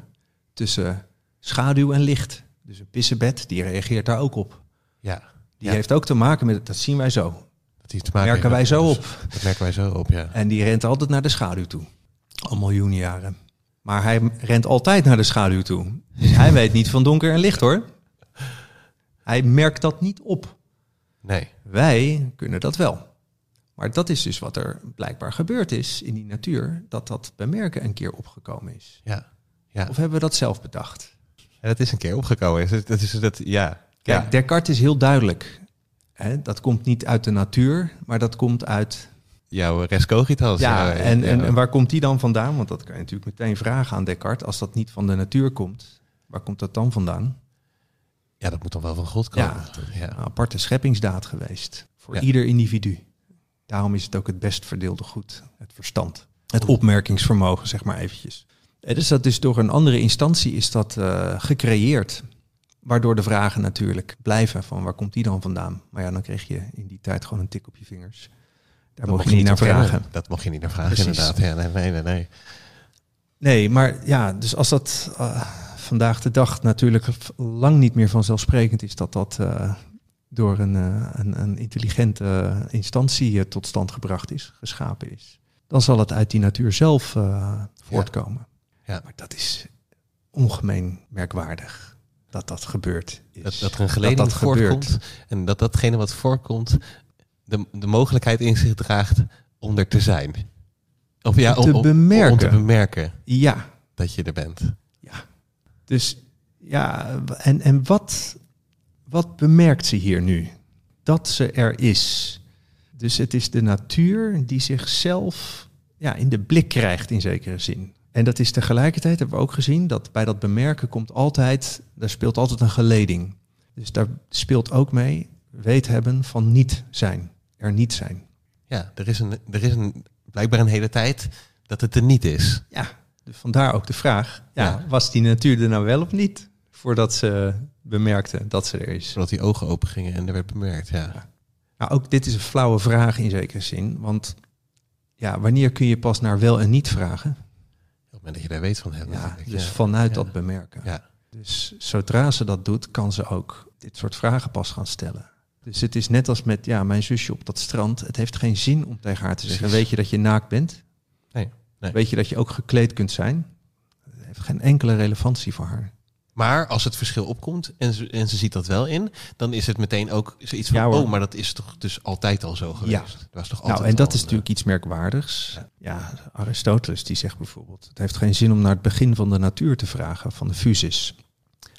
C: tussen schaduw en licht. Dus een pissebed, die reageert daar ook op.
B: ja,
C: Die
B: Ja.
C: heeft ook te maken met, dat zien wij zo.
B: dat te maken
C: Merken wij zo op.
B: Dat merken wij zo op, ja.
C: En die rent altijd naar de schaduw toe. Al miljoenen jaren. Maar hij rent altijd naar de schaduw toe. Dus (laughs) hij weet niet van donker en licht hoor. Hij merkt dat niet op.
B: Nee,
C: Wij kunnen dat wel. Maar dat is dus wat er blijkbaar gebeurd is in die natuur, dat dat bemerken een keer opgekomen is.
B: ja. ja.
C: Of hebben we dat zelf bedacht?
B: Ja, dat is een keer opgekomen. Dat is, dat is dat, ja.
C: Kijk,
B: ja.
C: Descartes is heel duidelijk. Dat komt niet uit de natuur, maar dat komt uit...
B: Jouw res cogitas.
C: Ja, en, en waar komt die dan vandaan? Want dat kan je natuurlijk meteen vragen aan Descartes. Als dat niet van de natuur komt, waar komt dat dan vandaan?
B: Ja, dat moet dan wel van God komen.
C: Ja,
B: Ja,
C: Een aparte scheppingsdaad geweest. Voor
B: Ja.
C: ieder individu. Daarom is het ook het best verdeelde goed, het verstand. Het opmerkingsvermogen, zeg maar eventjes. En dus dat is door een andere instantie is dat eh, gecreëerd. Waardoor de vragen natuurlijk blijven van waar komt die dan vandaan? Maar ja, dan kreeg je in die tijd gewoon een tik op je vingers. Daar mocht je niet naar vragen.
B: Dat mocht je niet naar vragen,
C: Precies.
B: inderdaad. Ja, nee, nee, nee, nee.
C: Nee, maar ja, dus als dat eh, vandaag de dag natuurlijk lang niet meer vanzelfsprekend is dat dat eh, door een, eh, een, een intelligente instantie eh, tot stand gebracht is, geschapen is, dan zal het uit die natuur zelf voortkomen.
B: Ja.
C: Maar dat is ongemeen merkwaardig dat dat gebeurd is.
B: Dat, dat er een geleding
C: dat
B: voortkomt en dat datgene wat voorkomt de, de mogelijkheid in zich draagt om er te zijn. Of ja,
C: Om
B: om,
C: te bemerken.
B: Om te bemerken
C: Ja,
B: dat je er bent.
C: Dus ja, en, en wat, wat bemerkt ze hier nu? Dat ze er is. Dus het is de natuur die zichzelf ja, in de blik krijgt in zekere zin. En dat is tegelijkertijd, hebben we ook gezien, dat bij dat bemerken komt altijd, daar speelt altijd een geleding. Dus daar speelt ook mee weet hebben van niet zijn, er niet zijn.
B: Ja, er is, een, er is een, blijkbaar een hele tijd dat het er niet is.
C: Ja, vandaar ook de vraag, ja,
B: Ja.
C: was die natuur er nou wel of niet? Voordat ze bemerkte dat ze er is.
B: Zodat die ogen open gingen en er werd bemerkt. Ja.
C: Nou, ook dit is een flauwe vraag in zekere zin. Want ja, wanneer kun je pas naar wel en niet vragen?
B: Op het moment dat je daar weet van hebt.
C: Ja, dus
B: ja.
C: vanuit dat bemerken.
B: Ja.
C: Dus zodra ze dat doet, kan ze ook dit soort vragen pas gaan stellen. Dus het is net als met ja, mijn zusje op dat strand. Het heeft geen zin om tegen haar te zeggen. Weet je dat je naakt bent?
B: Nee.
C: Weet je dat je ook gekleed kunt zijn? Heeft geen enkele relevantie voor haar.
B: Maar als het verschil opkomt en ze, en ze ziet dat wel in, dan is het meteen ook zoiets van,
C: Ja,
B: oh, maar dat is toch dus altijd al zo geweest.
C: Ja.
B: Dat was toch altijd
C: Nou, en dat
B: al
C: is
B: een,
C: natuurlijk iets merkwaardigs.
B: Ja.
C: Ja. Aristoteles die zegt bijvoorbeeld: het heeft geen zin om naar het begin van de natuur te vragen, van de fusis.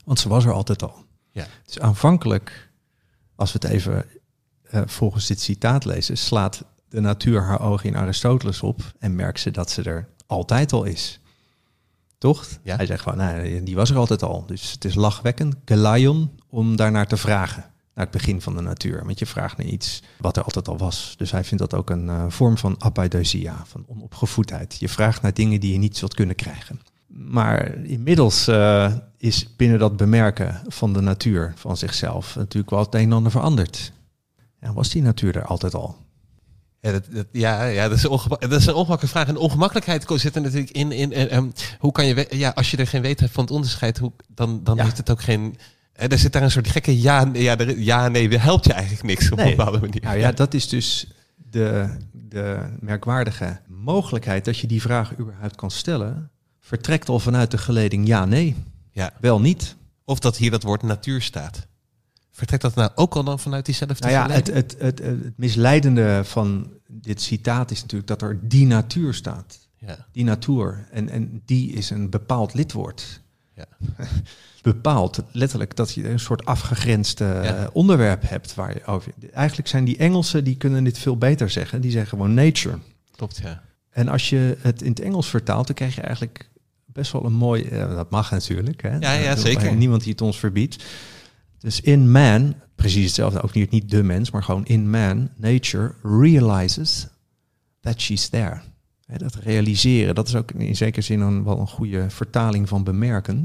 C: Want ze was er altijd al.
B: Ja.
C: Dus aanvankelijk, als we het even eh, volgens dit citaat lezen, slaat de natuur haar ogen in Aristoteles op en merkt ze dat ze er altijd al is. Toch?
B: Ja.
C: Hij zegt van, nou, die was er altijd al. Dus het is lachwekkend, gelaion, om daarnaar te vragen. Naar het begin van de natuur. Want je vraagt naar iets wat er altijd al was. Dus hij vindt dat ook een eh, vorm van apaidosia, van onopgevoedheid. Je vraagt naar dingen die je niet zult kunnen krijgen. Maar inmiddels eh, is binnen dat bemerken van de natuur, van zichzelf, natuurlijk wel het een en ander veranderd. Ja, was die natuur er altijd al?
B: Ja, dat, dat- ja, ja dat, is dat is een ongemakkelijke vraag. En ongemakkelijkheid zit er natuurlijk in. in eh, ehm, hoe kan je, ja, als je er geen weet hebt van het onderscheid, hoe, dan, dan
C: Ja.
B: heeft het ook geen. Er zit daar een soort gekke ja, ja, ja nee, dat helpt je eigenlijk niks op
C: Nee.
B: een bepaalde manier.
C: Nou ja, dat is dus de, de merkwaardige mogelijkheid dat je die vraag überhaupt kan stellen, vertrekt al vanuit de geleding ja, nee,
B: Ja.
C: wel niet.
B: Of dat hier dat woord natuur staat. Vertrekt dat nou ook al dan vanuit diezelfde
C: Nou ja, het, het, het, het misleidende van dit citaat is natuurlijk dat er die natuur staat.
B: ja.
C: Die natuur. En, en die is een bepaald lidwoord.
B: Ja. (laughs)
C: Bepaald, letterlijk, dat je een soort afgegrensd eh,
B: Ja.
C: onderwerp hebt waar je over. Eigenlijk zijn die Engelsen, die kunnen dit veel beter zeggen. Die zeggen gewoon nature.
B: Klopt, ja.
C: En als je het in het Engels vertaalt, dan krijg je eigenlijk best wel een mooi. eh, dat mag natuurlijk. Hè?
B: Ja, ja,
C: Er
B: zeker.
C: Niemand die het ons verbiedt. Dus in man, precies hetzelfde, ook niet, niet de mens, maar gewoon in man, nature realizes that she's there. Dat realiseren, dat is ook in zekere zin een, wel een goede vertaling van bemerken.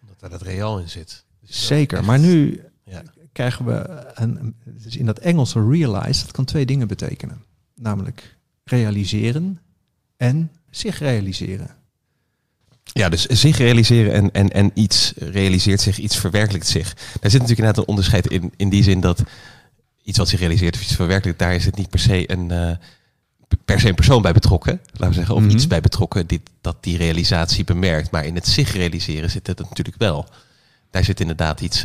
B: Omdat daar dat real in zit. Dus dat
C: Zeker.
B: echt-
C: Maar nu
B: Ja.
C: krijgen we een, een- dus in dat Engelse realize, dat kan twee dingen betekenen. Namelijk realiseren en zich realiseren.
B: Ja, dus zich realiseren en, en, en iets realiseert zich, iets verwerkelijkt zich. Daar zit natuurlijk inderdaad een onderscheid in, in die zin dat iets wat zich realiseert of iets verwerkelijkt, daar is het niet per se een, eh, per se een persoon bij betrokken, laten we zeggen, of
C: Mhm.
B: iets bij betrokken die, dat die realisatie bemerkt. Maar in het zich realiseren zit het natuurlijk wel. Daar zit inderdaad iets,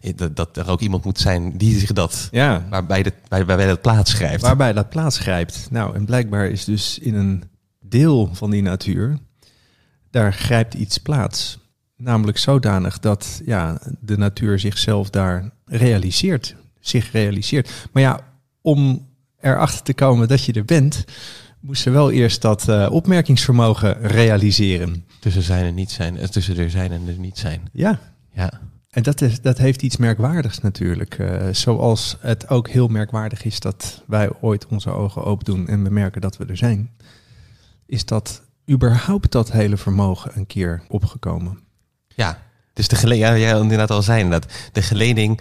B: in- dat, dat er ook iemand moet zijn die zich dat,
C: Ja,
B: waarbij, de, waar- waarbij dat plaats schrijft.
C: waarbij dat plaats grijpt. Nou, en blijkbaar is dus in een deel van die natuur, daar grijpt iets plaats. Namelijk zodanig dat ja, de natuur zichzelf daar realiseert. Zich realiseert. Maar ja, om erachter te komen dat je er bent, moest ze wel eerst dat eh, opmerkingsvermogen realiseren.
B: Tussen zijn en niet zijn, eh, tussen er zijn en er niet zijn.
C: Ja,
B: Ja.
C: En dat, is, dat heeft iets merkwaardigs natuurlijk. Eh, zoals het ook heel merkwaardig is dat wij ooit onze ogen open doen en we merken dat we er zijn. Is dat überhaupt dat hele vermogen een keer opgekomen?
B: Ja, dus de geleding, ja, jij inderdaad al zei dat de geleding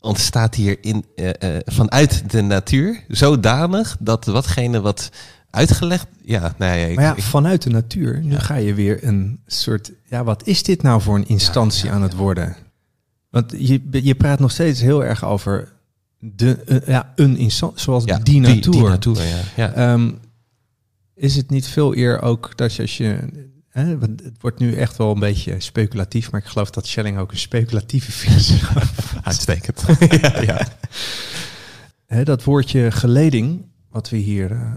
B: ontstaat hier in, eh, eh, vanuit de natuur zodanig dat watgene wat uitgelegd, ja, nou ja, ik-
C: Maar ja, vanuit de natuur, nu
B: Ja.
C: ga je weer een soort, ja, wat is dit nou voor een instantie
B: Ja,
C: aan het worden? Want je, je praat nog steeds heel erg over de, eh, ja, een instantie, zoals
B: ja,
C: die natuur.
B: Die, natuur, ja. ja.
C: Is het niet veel eer ook dat je als je. Hè, het wordt nu echt wel een beetje speculatief, maar ik geloof dat Schelling ook een speculatieve filosoof (laughs)
B: Uitstekend. (laughs) ja, ja.
C: Hè, dat woordje geleding, wat we hier eh,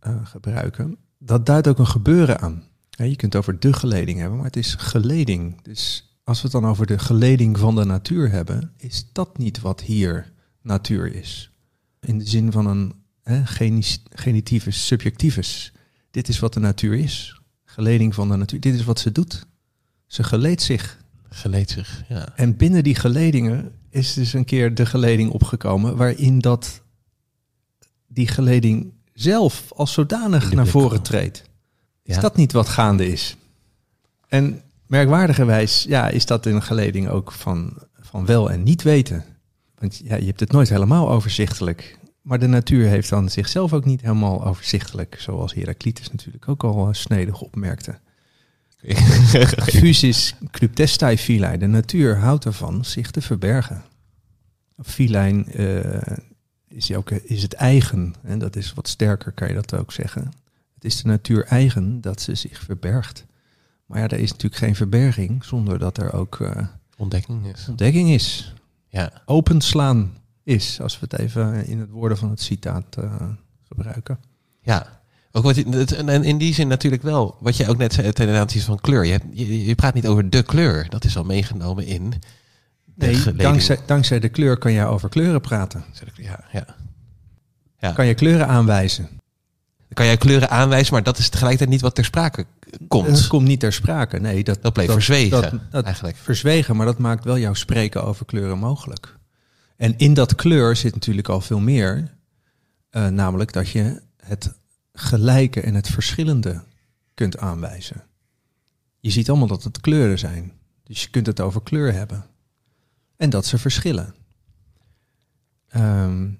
C: eh, gebruiken, dat duidt ook een gebeuren aan. Hè, je kunt het over de geleding hebben, maar het is geleding. Dus als we het dan over de geleding van de natuur hebben, is dat niet wat hier natuur is. In de zin van een hè, genis- genitivus subjectivus. Dit is wat de natuur is. Geleding van de natuur. Dit is wat ze doet. Ze geleed zich.
B: Geleed zich, ja.
C: En binnen die geledingen is dus een keer de geleding opgekomen waarin dat die geleding zelf als zodanig naar voren treedt. Is
B: Ja.
C: dat niet wat gaande is? En merkwaardigerwijs ja, is dat een geleding ook van, van wel en niet weten. Want ja, je hebt het nooit helemaal overzichtelijk. Maar de natuur heeft dan zichzelf ook niet helemaal overzichtelijk. Zoals Heraclitus natuurlijk ook al eh, snedig opmerkte. (laughs) Fusis cryptestae filei. De natuur houdt ervan zich te verbergen. Filijn eh, is, ook, is het eigen. En dat is wat sterker, kan je dat ook zeggen. Het is de natuur eigen dat ze zich verbergt. Maar ja, er is natuurlijk geen verberging zonder dat er ook eh,
B: Ontdekking is.
C: ontdekking is.
B: Ja,
C: Openslaan is, als we het even in het woorden van het citaat eh, gebruiken.
B: ja. Ook wat, het- en in die zin natuurlijk wel, wat je ook net zei ten aanzien van kleur. Je, je, je praat niet over de kleur. Dat is al meegenomen in de
C: Nee,
B: geleding.
C: dankzij, dankzij de kleur kan je over kleuren praten.
B: Ja, ja. Ja.
C: Kan je kleuren aanwijzen.
B: Dan kan jij kleuren aanwijzen, maar dat is tegelijkertijd niet wat ter sprake komt.
C: Dat komt niet ter sprake. Nee, dat,
B: Dat bleef verzwegen,
C: Dat, dat
B: eigenlijk.
C: verzwegen, maar dat maakt wel jouw spreken over kleuren mogelijk. En in dat kleur zit natuurlijk al veel meer. eh, namelijk dat je het gelijke en het verschillende kunt aanwijzen. Je ziet allemaal dat het kleuren zijn. Dus je kunt het over kleur hebben. En dat ze verschillen. Ehm,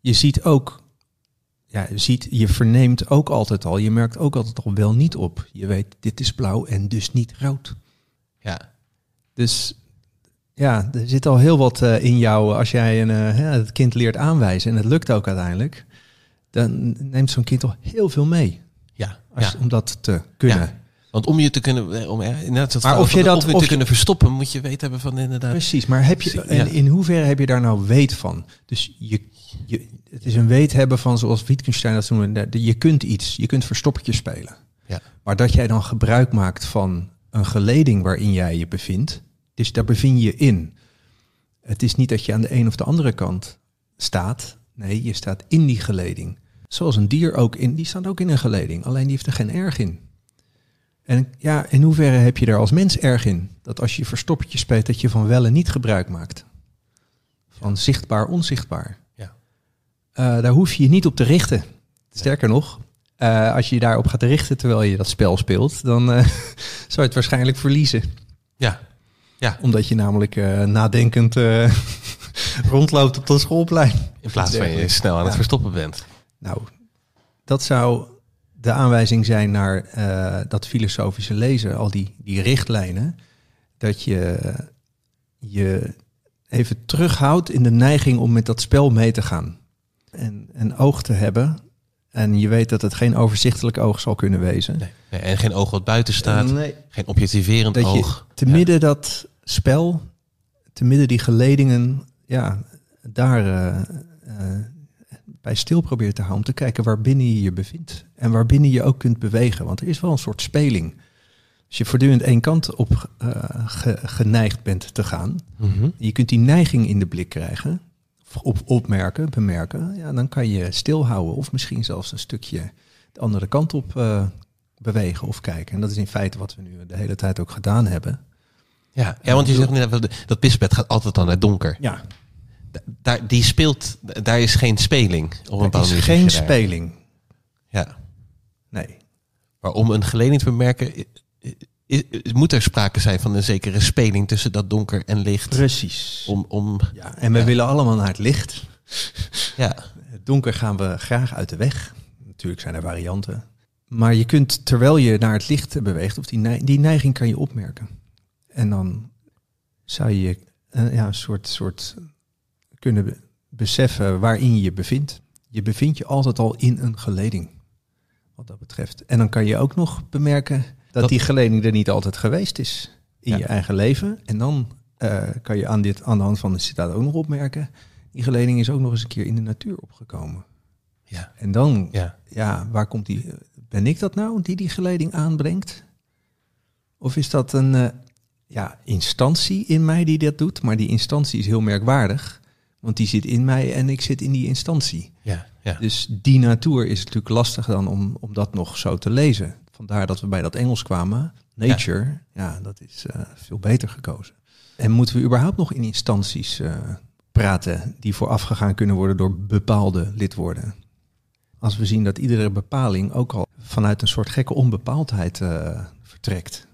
C: je ziet ook, ja, je, ziet, je verneemt ook altijd al, je merkt ook altijd al wel niet op. Je weet, dit is blauw en dus niet rood.
B: Ja.
C: Dus ja, er zit al heel wat eh, in jou. Als jij een, eh, het kind leert aanwijzen en het lukt ook uiteindelijk, dan neemt zo'n kind al heel veel mee.
B: Ja,
C: Als,
B: ja.
C: Om dat te kunnen.
B: Ja. Want om je te kunnen, eh, om, eh, inderdaad, dat
C: Maar of je dat-
B: of je te kunnen verstoppen, moet je weten hebben van inderdaad.
C: Precies, maar heb je, en in hoeverre heb je daar nou weet van? Dus je, je, het is een weet hebben van, zoals Wittgenstein dat noemde, de- je kunt iets, je kunt verstoppertje spelen.
B: Ja.
C: Maar dat jij dan gebruik maakt van een geleding waarin jij je bevindt, dus daar bevind je je in. Het is niet dat je aan de een of de andere kant staat. Nee, je staat in die geleding. Zoals een dier ook in, die staat ook in een geleding, alleen die heeft er geen erg in. En ja, in hoeverre heb je er als mens erg in? Dat als je verstoppertje speelt, dat je van wel en niet gebruik maakt. Van zichtbaar, onzichtbaar.
B: Ja.
C: Eh, daar hoef je je niet op te richten. Sterker nog, eh, als je je daarop gaat richten terwijl je dat spel speelt, dan eh, (laughs) zou je het waarschijnlijk verliezen.
B: Ja. Ja.
C: Omdat je namelijk eh, nadenkend eh, (laughs) rondloopt op dat schoolplein.
B: In plaats van je snel aan het verstoppen bent.
C: Nou, dat zou de aanwijzing zijn naar eh, dat filosofische lezen, al die, die richtlijnen, dat je je even terughoudt in de neiging om met dat spel mee te gaan. En een oog te hebben. En je weet dat het geen overzichtelijk oog zal kunnen wezen.
B: Nee. En geen oog wat buiten staat.
C: Nee.
B: Geen objectiverend
C: Dat je
B: oog.
C: te
B: Ja.
C: midden dat spel, te midden die geledingen, ja, daar eh, eh, bij stil probeert te houden. Om te kijken waar binnen je je bevindt. En waar binnen je ook kunt bewegen. Want er is wel een soort speling. Als je voortdurend één kant op eh, ge- geneigd bent te gaan.
B: Mhm.
C: Je kunt die neiging in de blik krijgen. Op, opmerken, bemerken. Ja, dan kan je stilhouden. Of misschien zelfs een stukje de andere kant op eh, bewegen of kijken. En dat is in feite wat we nu de hele tijd ook gedaan hebben.
B: Ja, ja want je zegt net, dat- dat pisbed gaat altijd dan naar donker.
C: Ja,
B: Da- Daar, die speelt, daar is geen speling. Op een bepaalde
C: is geen speling.
B: Ja.
C: Nee.
B: Maar om een geleding te bemerken, i- i- i- moet er sprake zijn van een zekere speling tussen dat donker en licht.
C: Precies.
B: Om, om
C: Ja, en we willen allemaal naar het licht.
B: ja,
C: Het donker gaan we graag uit de weg. Natuurlijk zijn er varianten. Maar je kunt, terwijl je naar het licht beweegt, of die, nei- die neiging kan je opmerken. En dan zou je eh, ja, een soort, soort kunnen be- beseffen waarin je je bevindt. Je bevindt je altijd al in een geleding, wat dat betreft. En dan kan je ook nog bemerken dat, die geleding er niet altijd geweest is in
B: Ja.
C: je eigen leven. En dan eh, kan je aan, dit, aan de hand van de citaat ook nog opmerken, die geleding is ook nog eens een keer in de natuur opgekomen.
B: ja,
C: En dan, ja,
B: ja.
C: waar komt die? Ben ik dat nou die die geleding aanbrengt? Of is dat een eh, ja, instantie in mij die dat doet? Maar die instantie is heel merkwaardig, want die zit in mij en ik zit in die instantie.
B: ja, ja.
C: Dus die natuur is natuurlijk lastig dan om, om dat nog zo te lezen. Vandaar dat we bij dat Engels kwamen. Nature, ja, dat is eh, veel beter gekozen. En moeten we überhaupt nog in instanties eh, praten die voorafgegaan kunnen worden door bepaalde lidwoorden? Als we zien dat iedere bepaling ook al vanuit een soort gekke onbepaaldheid eh, vertrekt.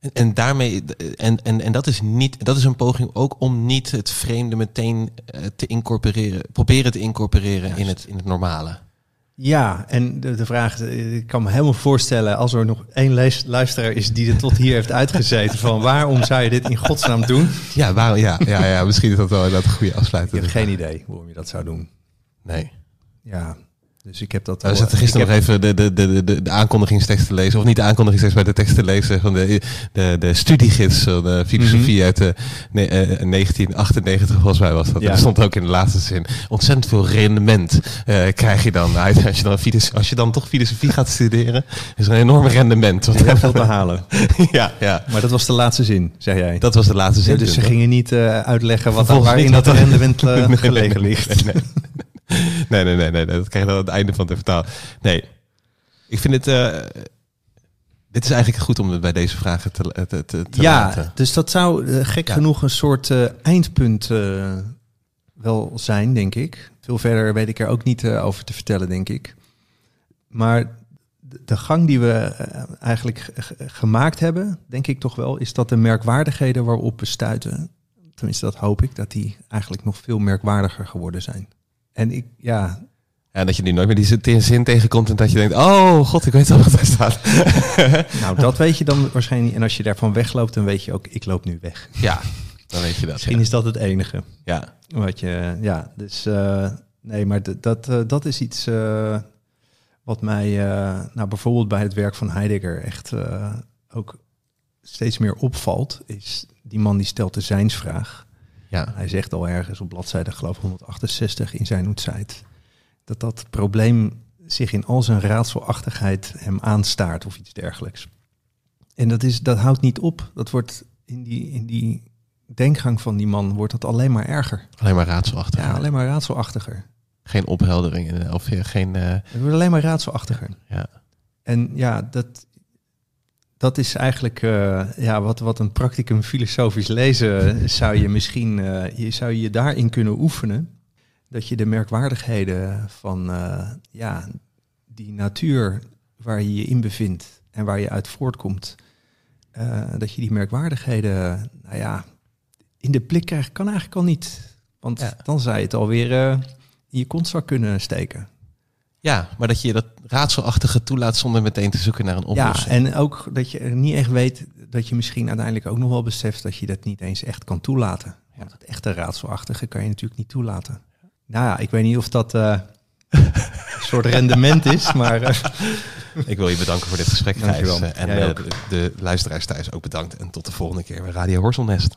B: En, en daarmee, en, en, en dat is niet, dat is een poging ook om niet het vreemde meteen te incorporeren, proberen te incorporeren in het, in het normale.
C: Ja, en de, de vraag, eh, ik kan me helemaal voorstellen als er nog één luisteraar is die er tot hier heeft uitgezeten van waarom zou je dit in godsnaam doen?
B: Ja, waarom, ja, ja, ja, misschien is dat wel dat een goede
C: Ik
B: afsluiting.
C: heb geen idee waarom je dat zou doen.
B: Nee.
C: Ja, dus ik heb dat
B: We
C: al-
B: zaten gisteren nog even de, de, de, de, de aankondigingstekst te lezen. Of niet de aankondigingstekst, maar de tekst te lezen van de, de, de studiegids van de filosofie
C: Mhm.
B: uit de, ne- eh, 1998 volgens mij was dat. Er stond ook in de laatste zin. Ontzettend veel rendement eh, krijg je dan uit. Als je dan, als je dan toch filosofie gaat studeren, is er een enorm rendement.
C: Heb heel veel te halen. (laughs)
B: ja, ja,
C: Maar dat was de laatste zin, zei jij.
B: dat was de laatste zin.
C: Dus ze gingen niet eh, uitleggen wat waarin dat
B: wat
C: rendement eh, (laughs) gelegen
B: nee,
C: ligt.
B: Nee, nee. Nee, nee. Dat krijg je dan aan het einde van de vertaal. Nee, ik vind het. eh, dit is eigenlijk goed om het bij deze vragen te, te, te, te
C: ja,
B: laten.
C: dus dat zou eh, gek
B: Ja.
C: genoeg een soort eh, eindpunt wel zijn, denk ik. Veel verder weet ik er ook niet over te vertellen, denk ik. Maar de- gang die we eigenlijk gemaakt hebben, denk ik toch wel, is dat de merkwaardigheden waarop we stuiten, tenminste dat hoop ik, dat die eigenlijk nog veel merkwaardiger geworden zijn. En ik, ja,
B: Ja, dat je nu nooit meer die zin- tegenkomt en dat je denkt: oh god, ik weet al wat daar staat. (laughs)
C: nou dat weet je dan waarschijnlijk. niet. En als je daarvan wegloopt, dan weet je ook, ik loop nu weg.
B: ja, dan weet je dat.
C: Misschien
B: ja.
C: is dat het enige.
B: Ja.
C: Wat je, ja, dus eh, nee, maar dat, eh, dat is iets eh, wat mij, nou bijvoorbeeld bij het werk van Heidegger echt ook steeds meer opvalt. Is die man die stelt de zijnsvraag.
B: Ja.
C: Hij zegt al ergens op bladzijde, geloof ik, 168 in zijn Oetzeit, dat dat probleem zich in al zijn raadselachtigheid hem aanstaart of iets dergelijks. En dat, is, dat houdt niet op. Dat wordt in die, in die denkgang van die man wordt dat alleen maar erger.
B: Alleen maar raadselachtig.
C: Ja, alleen maar raadselachtiger.
B: Geen opheldering. Of eh, geen. eh,
C: Het wordt alleen maar raadselachtiger.
B: ja.
C: En ja, dat, dat is eigenlijk eh, ja, wat, wat een practicum filosofisch lezen zou je misschien eh, je, zou je daarin kunnen oefenen. Dat je de merkwaardigheden van eh, ja, die natuur waar je je in bevindt en waar je uit voortkomt, dat je die merkwaardigheden, nou ja, in de blik krijgt, kan eigenlijk al niet. Want
B: Ja.
C: dan zou je het alweer in je kontzak kunnen steken.
B: Ja, maar dat je dat raadselachtige toelaat zonder meteen te zoeken naar een
C: Ja,
B: oplossing.
C: en ook dat je er niet echt weet dat je misschien uiteindelijk ook nog wel beseft dat je dat niet eens echt kan toelaten. Want het echte raadselachtige kan je natuurlijk niet toelaten. Nou ja, ik weet niet of dat eh, (laughs) een soort rendement is, maar eh, (laughs)
B: Ik wil je bedanken voor dit gesprek.
C: Dankjewel.
B: Eh, En de, de luisteraars thuis ook bedankt. En tot de volgende keer bij Radio Horselnest.